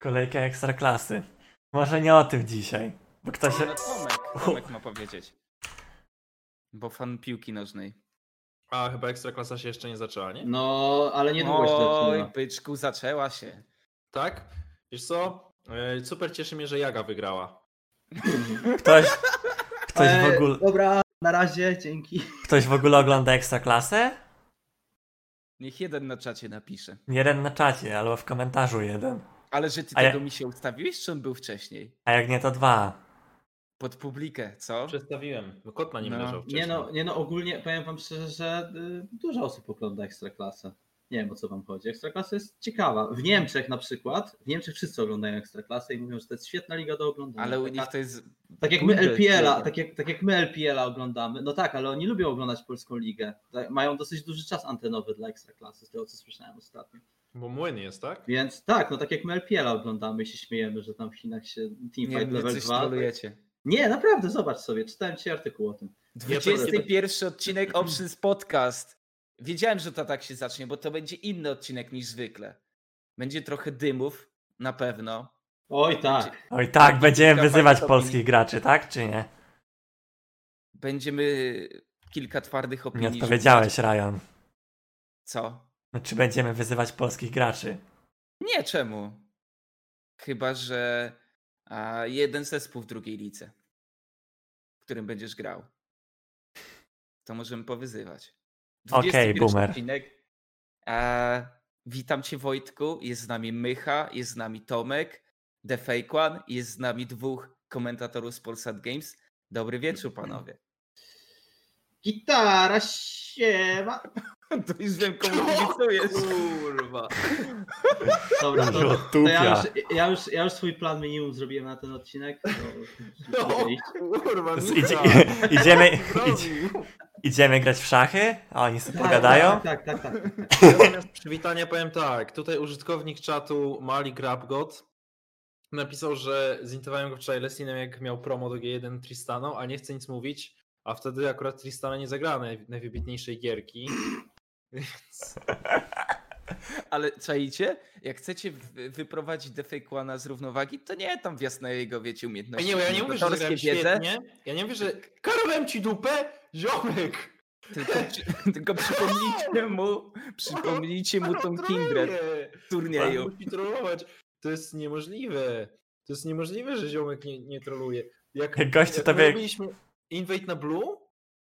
Kolejka ekstraklasy. Może nie o tym dzisiaj. Bo ktoś. No Tomek, Tomek ma powiedzieć. Bo fan piłki nożnej. A chyba Ekstraklasa się jeszcze nie zaczęła, nie? No, ale niedługo się Oj, zaczyna. byczku, zaczęła się. Tak? Wiesz co? E, Super cieszy mnie, że Jaga wygrała. Ktoś. Ktoś w E, ogóle. Dobra, na razie, dzięki. Ktoś w ogóle ogląda ekstraklasę? Niech jeden na czacie napisze. Jeden na czacie, albo w komentarzu jeden. Ale że ty A ja- tego mi się ustawiłeś, czy on był wcześniej? A jak nie, to dwa. Pod publikę, co? Przestawiłem, bo kot na nim No. leżał wcześniej. Nie no, nie no, ogólnie powiem wam szczerze, że y, dużo osób ogląda Ekstraklasę. Nie wiem o co wam chodzi. Ekstraklasa jest ciekawa. W Niemczech na przykład, w Niemczech wszyscy oglądają Ekstraklasę i mówią, że to jest świetna liga do oglądania. Ale u nich to jest... Tak jak my. LPL-a, tak jak, tak jak my LPL-a oglądamy. No tak, ale oni lubią oglądać polską ligę. Tak, Mają dosyć duży czas antenowy dla Ekstraklasy, z tego co słyszałem ostatnio. Bo młyn jest, tak? Więc tak, no tak jak my LPL-a oglądamy i się śmiejemy, że tam w Chinach się Nie Teamfight level coś 2. trolujecie. Nie, naprawdę, zobacz sobie, czytałem ci artykuł o tym. 21 odcinek Options Podcast. Wiedziałem, że to tak się zacznie, bo to będzie inny odcinek niż zwykle. Będzie trochę dymów, na pewno. Oj tak. Oj tak, będziemy wyzywać polskich opinii. graczy, tak czy nie? Będziemy kilka twardych Nie opinii. odpowiedziałeś, Ryan. Co? No, czy będziemy wyzywać polskich graczy? Nie, czemu? Chyba, że a, jeden zespół w drugiej lidze, w którym będziesz grał. To możemy powyzywać. Okej, 21 boomer. Odcinek. A, witam cię Wojtku, jest z nami Mycha, jest z nami Tomek, The Fake One, jest z nami dwóch komentatorów z Polsat Games. Dobry wieczór panowie. Gitara siema. To już wiem komu kibicujesz. Kurwa. Dobra, to, to Żółtupia. ja, już, ja, już, ja już swój plan minimum zrobiłem na ten odcinek. To, No, kurwa, Z- Michał. Idzie, idziemy, Zrobił. idziemy grać w szachy, a oni sobie Tak, pogadają. Tak, tak, tak. tak. Ja zamiast przywitania powiem tak. Tutaj użytkownik czatu Mali Grabgot napisał, że zintowałem go wczoraj Lessinem, jak miał promo do G1 Tristaną, a nie chce nic mówić, a wtedy akurat Tristana nie zagrała naj, najwybitniejszej gierki. Więc... Ale czajcie? Jak chcecie wy- wyprowadzić One'a z równowagi, to nie tam wjazd na jego, wiecie, Ej, umiejętności. nie, ja nie mówię, że zagrałem świetnie. Ja nie mówię, że karowałem ci dupę, ziomek! Tylko, przy- tylko przypomnijcie mu, przypomnijcie mu tą Kindred w turnieju. Pan musi trollować. To jest niemożliwe. To jest niemożliwe, że ziomek nie, nie troluje. Jak, Jak gościu jak tobie- my robiliśmy invade na blue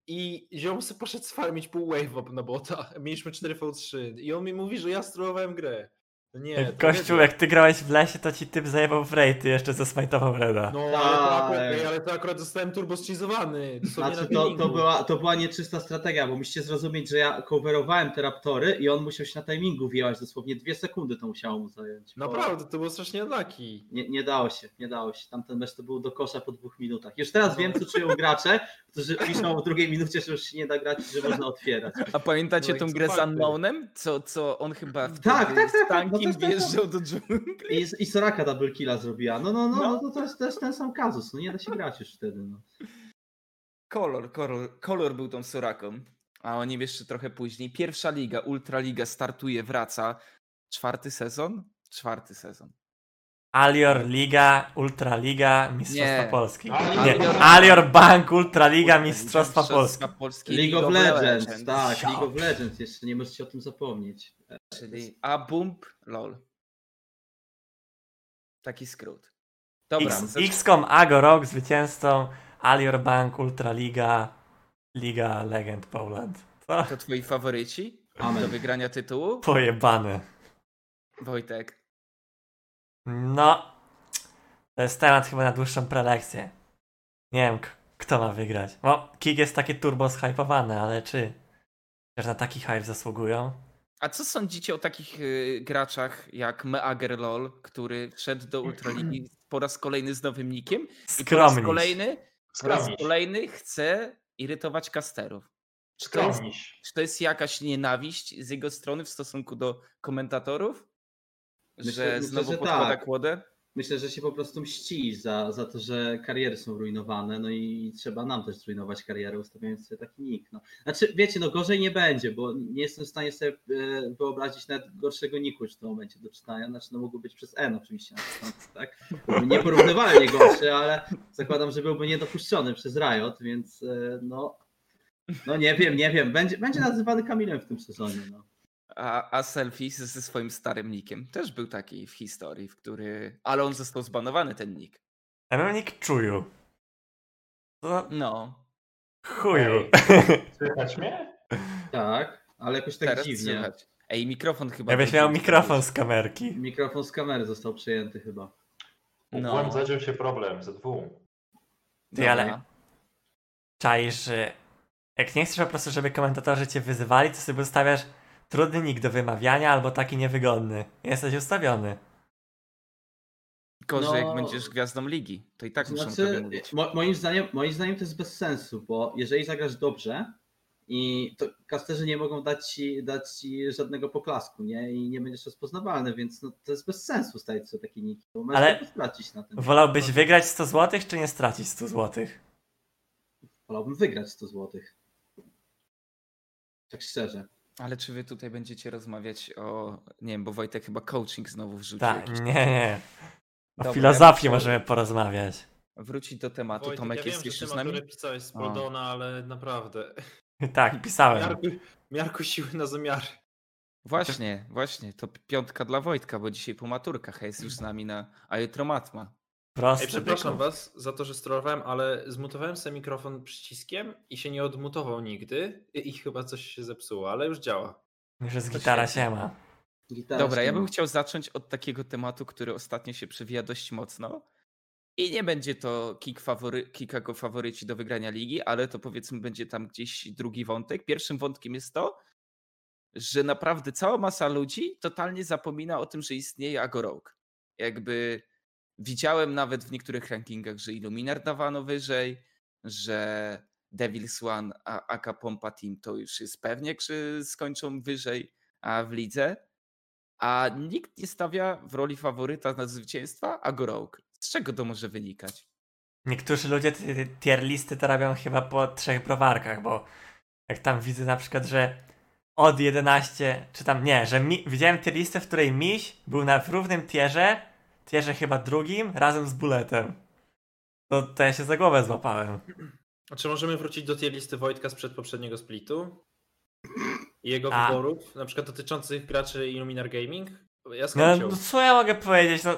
i ziom sobie poszedł sfarmić pół wave na bota. Mieliśmy 4v3 i on mi mówi, że ja strollowałem grę. No Nie, Kościół, nie- jak ty grałeś w lesie, to ci typ zajebał w rejty, jeszcze zasmajtował Reda. No, ale to, akurat, Tak. ej, ale to akurat zostałem turbo schizowany. dosłownie Znaczy, na to, to, była, to była nieczysta strategia, bo musicie zrozumieć, że ja coverowałem te raptory i on musiał się na timingu wjechać. Dosłownie dwie sekundy to musiało mu zająć. bo Naprawdę, to było strasznie unlucky. Nie, nie dało się, nie dało się. Tamten mecz to był do kosza po dwóch minutach. Już teraz wiem, co czują gracze, którzy piszą w drugiej minucie, że już się nie da grać, że można otwierać. A pamiętacie No tą grę z? Unknownem? Co, co on chyba wtedy tak, tak, z tak, jest- wjeżdżał do dżungli? I, I Soraka double killa zrobiła. No, no, no, No. no. to, to, jest, to jest ten sam kazus. No nie da się grać już wtedy. No. Kolor, kolor, kolor był tą Soraką. A oni jeszcze trochę później. Pierwsza liga, Ultraliga startuje, wraca. Czwarty sezon? Czwarty sezon. Alior Liga, Ultraliga, Mistrzostwa Nie. Polski. Alior- Nie, Alior Bank, Ultraliga, Mistrzostwa Mistrzostwa Polski. Polski. League of Legends, tak. League of Legends, jeszcze nie możecie o tym zapomnieć. Czyli A-Bump, LOL. Taki skrót. Dobra, X, zacz- XCOM Ago Rock zwycięzcą, Alior Bank, Ultraliga, Liga Legend Poland. Co? to twoi faworyci do Amen. wygrania tytułu? Pojebane. Wojtek. No, to jest temat chyba na dłuższą prelekcję. Nie wiem, kto ma wygrać. No, Kik jest takie turbo zhypowany, ale czy też na taki hype zasługują? A co sądzicie o takich y, graczach jak Meager LOL, który wszedł do Ultraligi po raz kolejny z nowym nikiem i po raz kolejny, po raz kolejny chce irytować kasterów? Czy to, jest, czy to jest jakaś nienawiść z jego strony w stosunku do komentatorów? Myślę- że myślę, znowu że podkłada tak. kłodę? Myślę, że się po prostu mści za, za to, że kariery są rujnowane, no i trzeba nam też zrujnować karierę, ustawiając sobie taki nick. No. Znaczy, wiecie, no gorzej nie będzie, bo nie jestem w stanie sobie e, wyobrazić nawet gorszego niku w tym momencie do czytania. Znaczy, no mógłby być przez N oczywiście tak? Nieporównywalnie gorszy, ale zakładam, że byłby niedopuszczony przez Riot, więc e, no, no nie wiem, nie wiem. Będzie, będzie nazywany Kamilem w tym sezonie, no. A, a selfie ze ze swoim starym nickiem też był taki w historii, w który. Ale on został zbanowany, ten nick. Ja mam nick czuju. To No. chuju. Słychać mnie? Tak, ale jakoś tak teraz dziwnie. słychać. Ej, mikrofon chyba. Jakbyś był miał mikrofon z kamerki. Mikrofon z kamery został przejęty chyba. No. no. zadział się problem ze dwóch. Ty, ale czaisz, że jak nie chcesz po prostu, żeby komentatorzy cię wyzywali, to sobie ustawiasz trudny nick do wymawiania albo taki niewygodny. Jesteś ustawiony. Gorzej, jak No. będziesz gwiazdą ligi. To i tak muszą tobie Znaczy, mówić. mo, moim, zdaniem, moim zdaniem to jest bez sensu, bo jeżeli zagrasz dobrze, i to kasterzy nie mogą dać ci, dać ci żadnego poklasku, nie? I nie będziesz rozpoznawalny, więc no, to jest bez sensu stawiać sobie taki nick, bo Ale- Ale... stracić na tym. Wolałbyś wygrać 100 zł, czy nie stracić 100 zł? Wolałbym wygrać 100 zł. Tak szczerze. Ale czy wy tutaj będziecie rozmawiać o. Nie wiem, bo Wojtek chyba coaching znowu wrzucił. Tak, jakiś. nie, nie. O Dobra, filozofii ja możemy porozmawiać. Wrócić do tematu. Wojtek, Tomek ja jest wiem, jeszcze że z nami? pisałeś z A. Poldona, ale naprawdę. Tak, pisałem. Miarku, miarku siły na zamiary. Właśnie, właśnie. To piątka dla Wojtka, bo dzisiaj po maturkach jest już z nami na. A jutro matma. Proste. Ej, przepraszam byku. was za to, że strollowałem, ale zmutowałem sobie mikrofon przyciskiem i się nie odmutował nigdy i, i chyba coś się zepsuło, ale już działa. Już jest gitara siema. Gitara Dobra, ja bym chciał zacząć od takiego tematu, który ostatnio się przewija dość mocno. I nie będzie to kick, fawory, kick jako faworyci do wygrania ligi, ale to powiedzmy będzie tam gdzieś drugi wątek. Pierwszym wątkiem jest to, że naprawdę cała masa ludzi totalnie zapomina o tym, że istnieje Agorok. Jakby widziałem nawet w niektórych rankingach, że Illuminar dawano wyżej, że Devil's One, a AK Pompa Team to już jest pewnie, że skończą wyżej, a w lidze a nikt nie stawia w roli faworyta na zwycięstwa Agorok. Z czego to może wynikać? Niektórzy ludzie tier listy to robią chyba po trzech browarkach, bo jak tam widzę na przykład, że od 11, czy tam nie, że mi, widziałem tier listę, w której Miś był na w równym tierze, tierze chyba drugim, razem z Bulletem. To, to ja się za głowę złapałem. A czy możemy wrócić do tej listy Wojtka sprzed poprzedniego splitu? I jego A. wyborów, na przykład dotyczących graczy Illuminar Gaming? Ja No, no co ja mogę powiedzieć? No,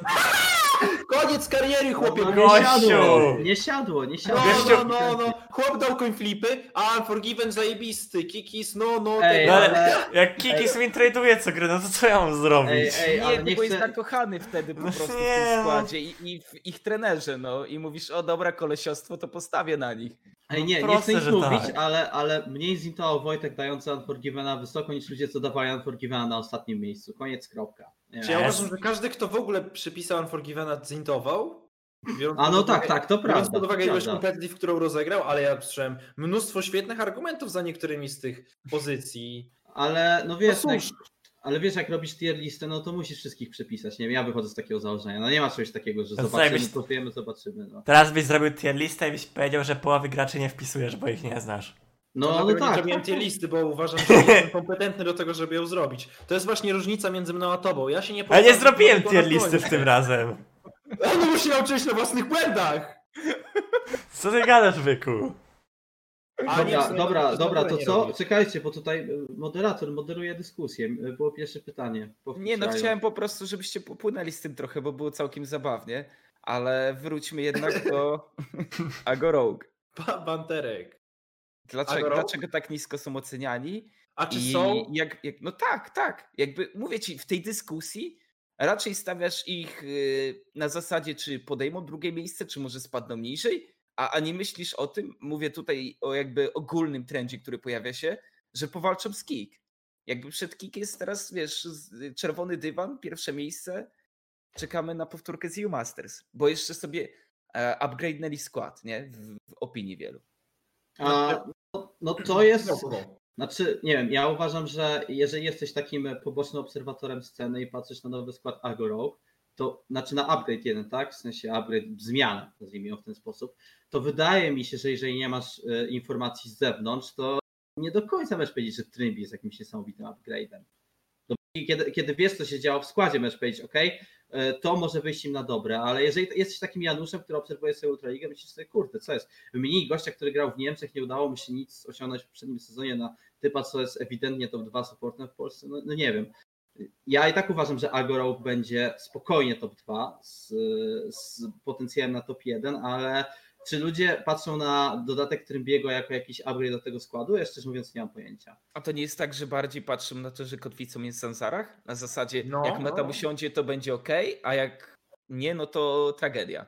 Koniec kariery, chłopie! No, nie siadło, nie siadło, nie No, siadło. Gościu- no, no, no, chłop dał coinflipy, a Unforgiven zajebisty, Kikis, no, no, Ej, no ale ale- jak Kikis mi traduje co grę, no to co ja mam zrobić? Ej, ej, nie, nie bo jest chcę... zakochany wtedy po No prostu w nie, tym no. składzie i, i w ich trenerze, no i mówisz, o dobra kolesiostwo, to postawię na nich. Ej, nie, nie Proste, chcę nic mówić, tak. ale, ale mniej zintował Wojtek dający Unforgivena wysoko niż ludzie, co dawali Unforgivena na ostatnim miejscu. Koniec, kropka. Nie Czy ja uważam, że każdy, kto w ogóle przypisał Unforgivena, zintował? Biorąc A no tak, uwagę- tak, to Biorąc prawda. pod uwagę ilość competitive, którą rozegrał, ale ja słyszałem mnóstwo świetnych argumentów za niektórymi z tych pozycji. Ale no No wiesz, jak, cóż, ale wiesz, jak robisz tier listę, no to musisz wszystkich przepisać. Nie wiem, ja wychodzę z takiego założenia. No nie ma czegoś takiego, że To co, zobaczymy, jakbyś- powiemy, zobaczymy. No, Teraz byś zrobił tier listę i byś powiedział, że połowy graczy nie wpisujesz, bo ich nie znasz. no, no, no, dlatego nie tak. zrobiłem tak, tej tak. listy, bo uważam, że jestem kompetentny do tego, żeby ją zrobić. To jest właśnie różnica między mną a tobą. Ja się nie Ale nie zrobiłem tier listy w tym razem. No musi nauczyć na własnych błędach! Co ty gadasz, byku? A Dobra, dobra, to dobra, to co? robię. Czekajcie, bo tutaj y, moderator moderuje dyskusję. Y, Było pierwsze pytanie. Nie, no chciałem po prostu, żebyście popłynęli z tym trochę, bo było całkiem zabawnie, ale wróćmy jednak do Agorok. Ba- Banterek. Dlaczego, dlaczego tak nisko są oceniani? A czy I są? jak, jak, no tak, tak. Jakby mówię ci, w tej dyskusji raczej stawiasz ich y, na zasadzie, czy podejmą drugie miejsce, czy może spadną niżej, a, a nie myślisz o tym, mówię tutaj o jakby ogólnym trendzie, który pojawia się, że powalczą z Kik. Jakby przed Kik jest teraz, wiesz, czerwony dywan, pierwsze miejsce, czekamy na powtórkę z EU Masters, bo jeszcze sobie e, upgrade'nęli skład, nie? W, w opinii wielu. A, no, no to jest. No, no. Znaczy, nie wiem, ja uważam, że jeżeli jesteś takim pobocznym obserwatorem sceny i patrzysz na nowy skład Agorok, to znaczy na upgrade jeden, tak? W sensie upgrade, zmianę, nazwijmy ją w ten sposób, to wydaje mi się, że jeżeli nie masz e, informacji z zewnątrz, to nie do końca możesz powiedzieć, że Trimby jest jakimś niesamowitym upgrade'em. Dopóki Kiedy, kiedy wiesz, co się działo w składzie, możesz powiedzieć, ok, to może wyjść im na dobre, ale jeżeli jesteś takim Januszem, który obserwuje sobie Ultraligę, myślisz sobie, kurde, co jest? Wymienili gościa, który grał w Niemczech, nie udało mu się nic osiągnąć w poprzednim sezonie na typa, co jest ewidentnie top 2 supportem w Polsce, no, no nie wiem. Ja i tak uważam, że Agorok będzie spokojnie top 2 z, z potencjałem na top 1, ale czy ludzie patrzą na dodatek Trymbiego jako jakiś upgrade do tego składu? Ja szczerze mówiąc nie mam pojęcia. A to nie jest tak, że bardziej patrzą na to, że kotwicą jest Zanzarach? Na zasadzie, No, jak meta no. usiądzie, to będzie ok, a jak nie, no to tragedia.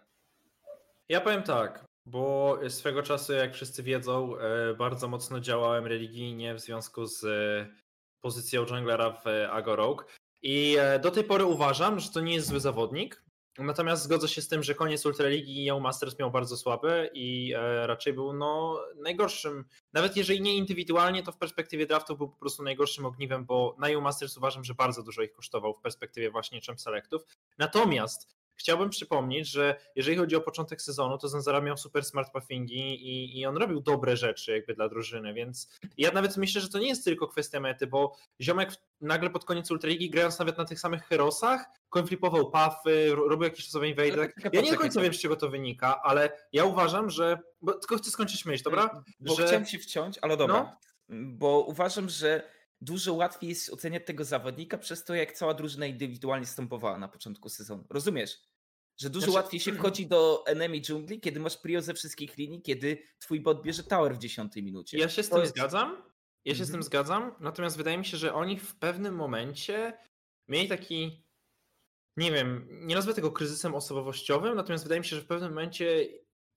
Ja powiem tak, bo swego czasu, jak wszyscy wiedzą, e, bardzo mocno działałem religijnie w związku z e, pozycją junglera w e, Agorok. I do tej pory uważam, że to nie jest zły zawodnik. Natomiast zgodzę się z tym, że koniec Ultraligi i Masters miał bardzo słaby i e, raczej był no, najgorszym. Nawet jeżeli nie indywidualnie, to w perspektywie draftu był po prostu najgorszym ogniwem, bo na Masters uważam, że bardzo dużo ich kosztował w perspektywie właśnie champ selectów. Natomiast chciałbym przypomnieć, że jeżeli chodzi o początek sezonu, to Zanzara miał super smart puffingi i, i on robił dobre rzeczy jakby dla drużyny, więc ja nawet myślę, że to nie jest tylko kwestia mety, bo ziomek nagle pod koniec Ultraligi, grając nawet na tych samych Herosach, konflipował puffy, ro- robił jakieś czasowe invade. Ale tak, Ja nie do końca wiem, z czego to wynika, ale ja uważam, że... Bo tylko chcę skończyć myśl, dobra? Bo Że- chciałem ci wciąć, ale dobra. Bo uważam, że dużo łatwiej jest oceniać tego zawodnika przez to, jak cała drużyna indywidualnie stępowała na początku sezonu. Rozumiesz? Że dużo Znaczy- łatwiej się wchodzi do enemy dżungli, kiedy masz prio ze wszystkich linii, kiedy twój bot bierze tower w 10 minucie. Ja się z tym jest- zgadzam. Ja się z Mhm. tym zgadzam, natomiast wydaje mi się, że oni w pewnym momencie mieli taki, nie wiem, nie nazwę tego kryzysem osobowościowym, natomiast wydaje mi się, że w pewnym momencie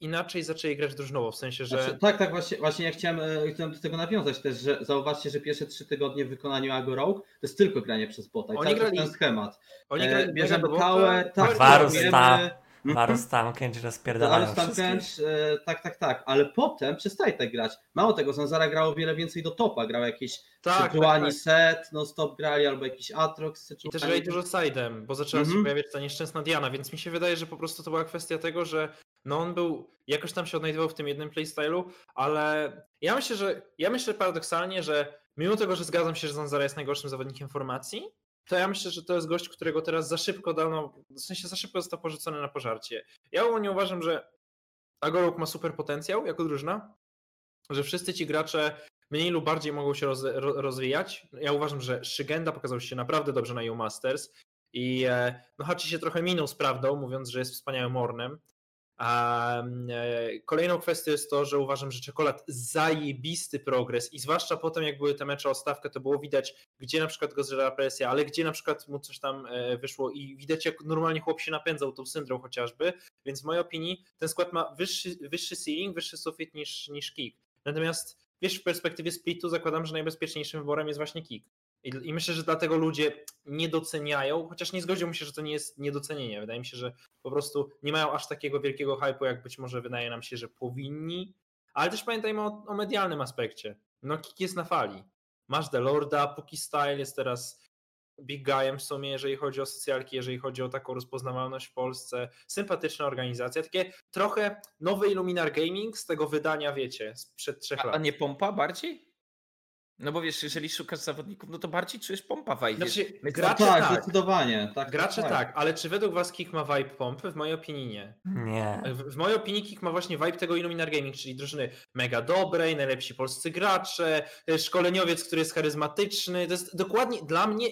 inaczej zaczęli grać drużynowo, w sensie, że... Znaczy, tak, tak, właśnie, właśnie ja chciałem, e, chciałem do tego nawiązać też, że zauważcie, że pierwsze trzy tygodnie w wykonaniu Agro Rogue to jest tylko granie przez bota i Oni cały grali- ten schemat. Oni E, grali bierzemy tower, tak, Varus wiemy- tam, Mhm. Varus tam, Kenji rozpierdalają Varus tam wszystkich. Kench, e, tak, tak, tak, ale potem przestaje tak grać. Mało tego, Zanzara grał o wiele więcej do topa, grał jakieś Tak, tak, tak. set, no stop grali, albo jakiś Atrox, I też grali dużo sidem, bo zaczęła się Mhm. pojawiać ta nieszczęsna Diana, więc mi się wydaje, że po prostu to była kwestia tego, że no on był, jakoś tam się odnajdował w tym jednym playstylu, ale ja myślę, że ja myślę paradoksalnie, że mimo tego, że zgadzam się, że Zanzara jest najgorszym zawodnikiem formacji, to ja myślę, że to jest gość, którego teraz za szybko dano, w sensie za szybko został porzucony na pożarcie. Ja ogólnie uważam, że Agorok ma super potencjał jako drużyna, że wszyscy ci gracze mniej lub bardziej mogą się roz, ro, rozwijać. Ja uważam, że Szygenda pokazał się naprawdę dobrze na EU Masters i e, no Hachi się trochę minął z prawdą, mówiąc, że jest wspaniałym Ornem. A e, kolejną kwestią jest to, że uważam, że czekolad zajebisty progres i zwłaszcza potem, jak były te mecze o stawkę, to było widać, gdzie na przykład go zżera presja, ale gdzie na przykład mu coś tam e, wyszło i widać, jak normalnie chłop się napędzał tą syndrom chociażby, więc w mojej opinii ten skład ma wyższy, wyższy ceiling, wyższy sufit niż, niż kick. Natomiast wiesz, w perspektywie splitu zakładam, że najbezpieczniejszym wyborem jest właśnie kick. I, I myślę, że dlatego ludzie nie doceniają, chociaż nie zgodziłbym się, że to nie jest niedocenienie. Wydaje mi się, że po prostu nie mają aż takiego wielkiego hype'u, jak być może wydaje nam się, że powinni. Ale też pamiętajmy o, o medialnym aspekcie. No, kick jest na fali. Masz The Lorda, Puki Style jest teraz big guyem w sumie, jeżeli chodzi o socjalki, jeżeli chodzi o taką rozpoznawalność w Polsce. Sympatyczna organizacja, takie trochę nowy Illuminar Gaming z tego wydania, wiecie, sprzed trzech A, lat. a nie pompa bardziej? No bo wiesz, jeżeli szukasz zawodników, no to bardziej czujesz pompa vibe. Znaczy, gracze tak, tak, zdecydowanie. Tak, gracze tak, ale czy według was Kick ma vibe pompy? W mojej opinii nie. Nie. W, w mojej opinii Kick ma właśnie vibe tego Illuminar Gaming, czyli drużyny mega dobrej, najlepsi polscy gracze, e, szkoleniowiec, który jest charyzmatyczny. To jest dokładnie dla mnie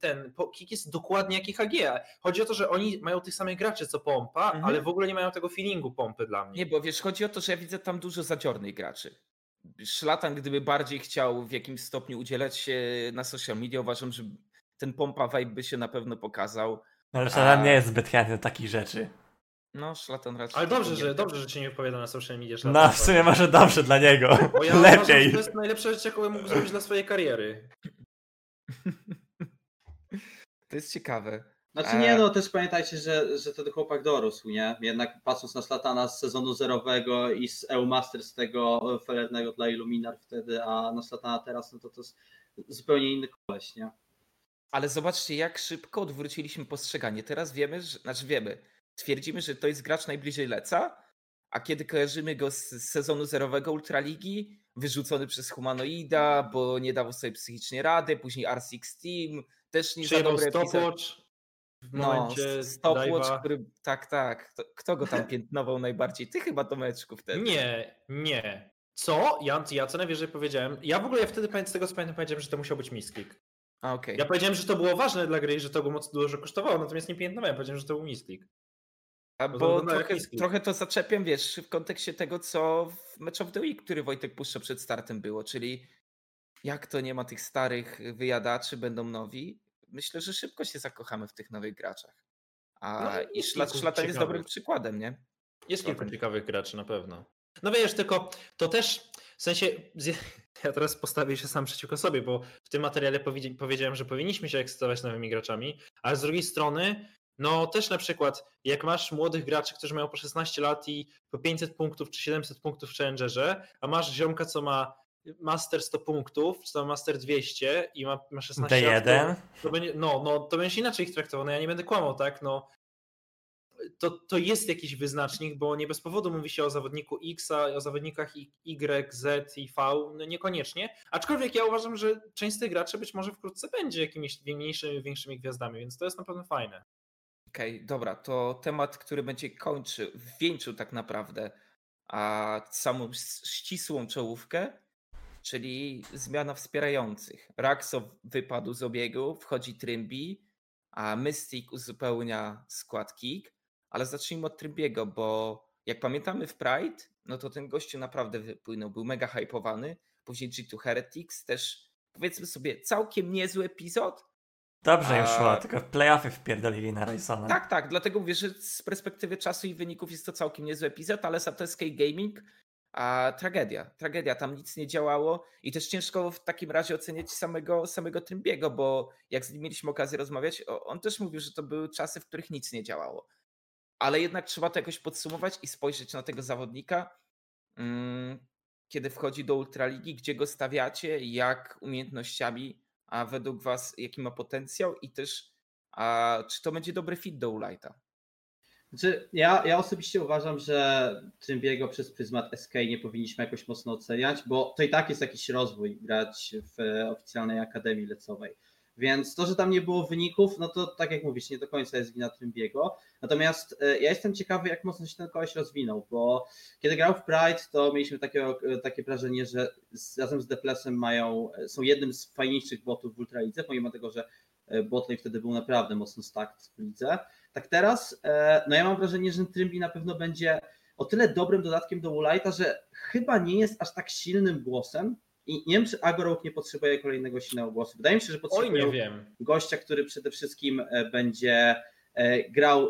ten Kick jest dokładnie jak IHG. Chodzi o to, że oni mają tych samych graczy co pompa, Mhm. ale w ogóle nie mają tego feelingu pompy dla mnie. Nie, bo wiesz, chodzi o to, że ja widzę tam dużo zadziornych graczy. Szlatan, gdyby bardziej chciał w jakimś stopniu udzielać się na social media, uważam, że ten pompa vibe by się na pewno pokazał. Ale A- Shadan nie jest zbyt chętny do takich rzeczy. No, szlatan raczej. Ale dobrze, że, dobrze, że cię nie wypowiada na social media. No, w sumie może dobrze dla niego. Bo ja uważam, że Lepiej. to jest najlepsza rzecz, jaką mógł zrobić dla swojej kariery. To jest ciekawe. Znaczy nie, no też pamiętajcie, że, że ten chłopak dorósł, nie? Jednak patrząc na Slatana z sezonu zerowego i z EU Masters tego felernego dla Illuminar wtedy, a na Slatana teraz, no to to jest zupełnie inny koleś, nie? Ale zobaczcie, jak szybko odwróciliśmy postrzeganie. Teraz wiemy, że, znaczy wiemy, twierdzimy, że to jest gracz najbliżej Leca, a kiedy kojarzymy go z sezonu zerowego Ultraligi, wyrzucony przez Humanoida, bo nie dawał sobie psychicznie rady, później R6 Team, też nie za epizod. stopwatch w No, momencie Stopwatch, dive'a. który, tak, tak. Kto, go tam piętnował najbardziej? Ty chyba Tomeczku wtedy. Nie, nie. Co? Ja, ja co najwyżej powiedziałem. Ja w ogóle wtedy pamiętam, z tego co pamiętam, powiedziałem, że to musiał być misklik. A, okej. Ja powiedziałem, że to było ważne dla gry i że to go mocno dużo kosztowało, natomiast nie pamiętałem, powiedziałem, że to był misklik. A Bo bo trochę, trochę to zaczepiam, wiesz, w kontekście tego, co w Match of the Week, który Wojtek puszcza przed startem było, czyli jak to nie ma tych starych wyjadaczy, będą nowi. Myślę, że szybko się zakochamy w tych nowych graczach. A No, i szlatan jest dobrym przykładem, nie? Jest kilku ciekawych graczy na pewno. No wiesz, tylko to też w sensie. Ja teraz postawię się sam przeciwko sobie, bo w tym materiale powiedzi- powiedziałem, że powinniśmy się ekscytować nowymi graczami, ale z drugiej strony, no też na przykład, jak masz młodych graczy, którzy mają po 16 lat i po 500 punktów czy 700 punktów w Challengerze, a masz ziomka, co ma Master 100 punktów, czy tam Master 200 i ma, ma 16 lat, to, D1. to będzie, no, no, to będziesz inaczej ich traktował, no ja nie będę kłamał, tak, no. To, to jest jakiś wyznacznik, bo nie bez powodu mówi się o zawodniku X, a o zawodnikach Y, Z i V, no niekoniecznie. Aczkolwiek ja uważam, że część z tych graczy być może wkrótce będzie jakimiś mniejszymi, większymi gwiazdami, więc to jest na pewno fajne. Okej, dobra, to temat, który będzie kończył, wieńczył tak naprawdę a samą ścisłą czołówkę, czyli zmiana wspierających. Raxo wypadł z obiegu, wchodzi Trymbi, a Mystic uzupełnia skład Kick, ale zacznijmy od Trymbiego, bo jak pamiętamy w Pride, no to ten gościu naprawdę wypłynął, był mega hypowany, później G2 Heretics też, powiedzmy sobie, całkiem niezły epizod, Dobrze A- szło, tylko w playoffy wpierdolili na Rysona. Tak, tak, dlatego mówię, że z perspektywy czasu i wyników jest to całkiem niezły epizod, ale Satoshi Gaming a tragedia, tragedia, tam nic nie działało i też ciężko w takim razie oceniać samego, samego Trymbiego, bo jak z nim mieliśmy okazję rozmawiać, on też mówił, że to były czasy, w których nic nie działało. Ale jednak trzeba to jakoś podsumować i spojrzeć na tego zawodnika, mm, kiedy wchodzi do Ultraligi, gdzie go stawiacie, jak umiejętnościami, a według was jaki ma potencjał i też a czy to będzie dobry fit do Ulighta? Znaczy, ja, ja osobiście uważam, że Trymbiego przez pryzmat SK nie powinniśmy jakoś mocno oceniać, bo to i tak jest jakiś rozwój grać w oficjalnej akademii lecowej. Więc to, że tam nie było wyników, no to tak jak mówisz, nie do końca jest wina Trymbiego. Natomiast e, ja jestem ciekawy, jak mocno się ten koleś rozwinął, bo kiedy grał w Pride, to mieliśmy takie, e, takie wrażenie, że z, razem z Deplesem mają, e, są jednym z fajniejszych botów w Ultralidze, pomimo tego, że botlane wtedy był naprawdę mocno stacked w lidze. Tak teraz, e, no ja mam wrażenie, że Trymbi na pewno będzie o tyle dobrym dodatkiem do Woolite'a, że chyba nie jest aż tak silnym głosem i nie wiem, czy Agorok nie potrzebuje kolejnego silnego głosu. Wydaje mi się, że potrzebuje gościa, który przede wszystkim e, będzie e, grał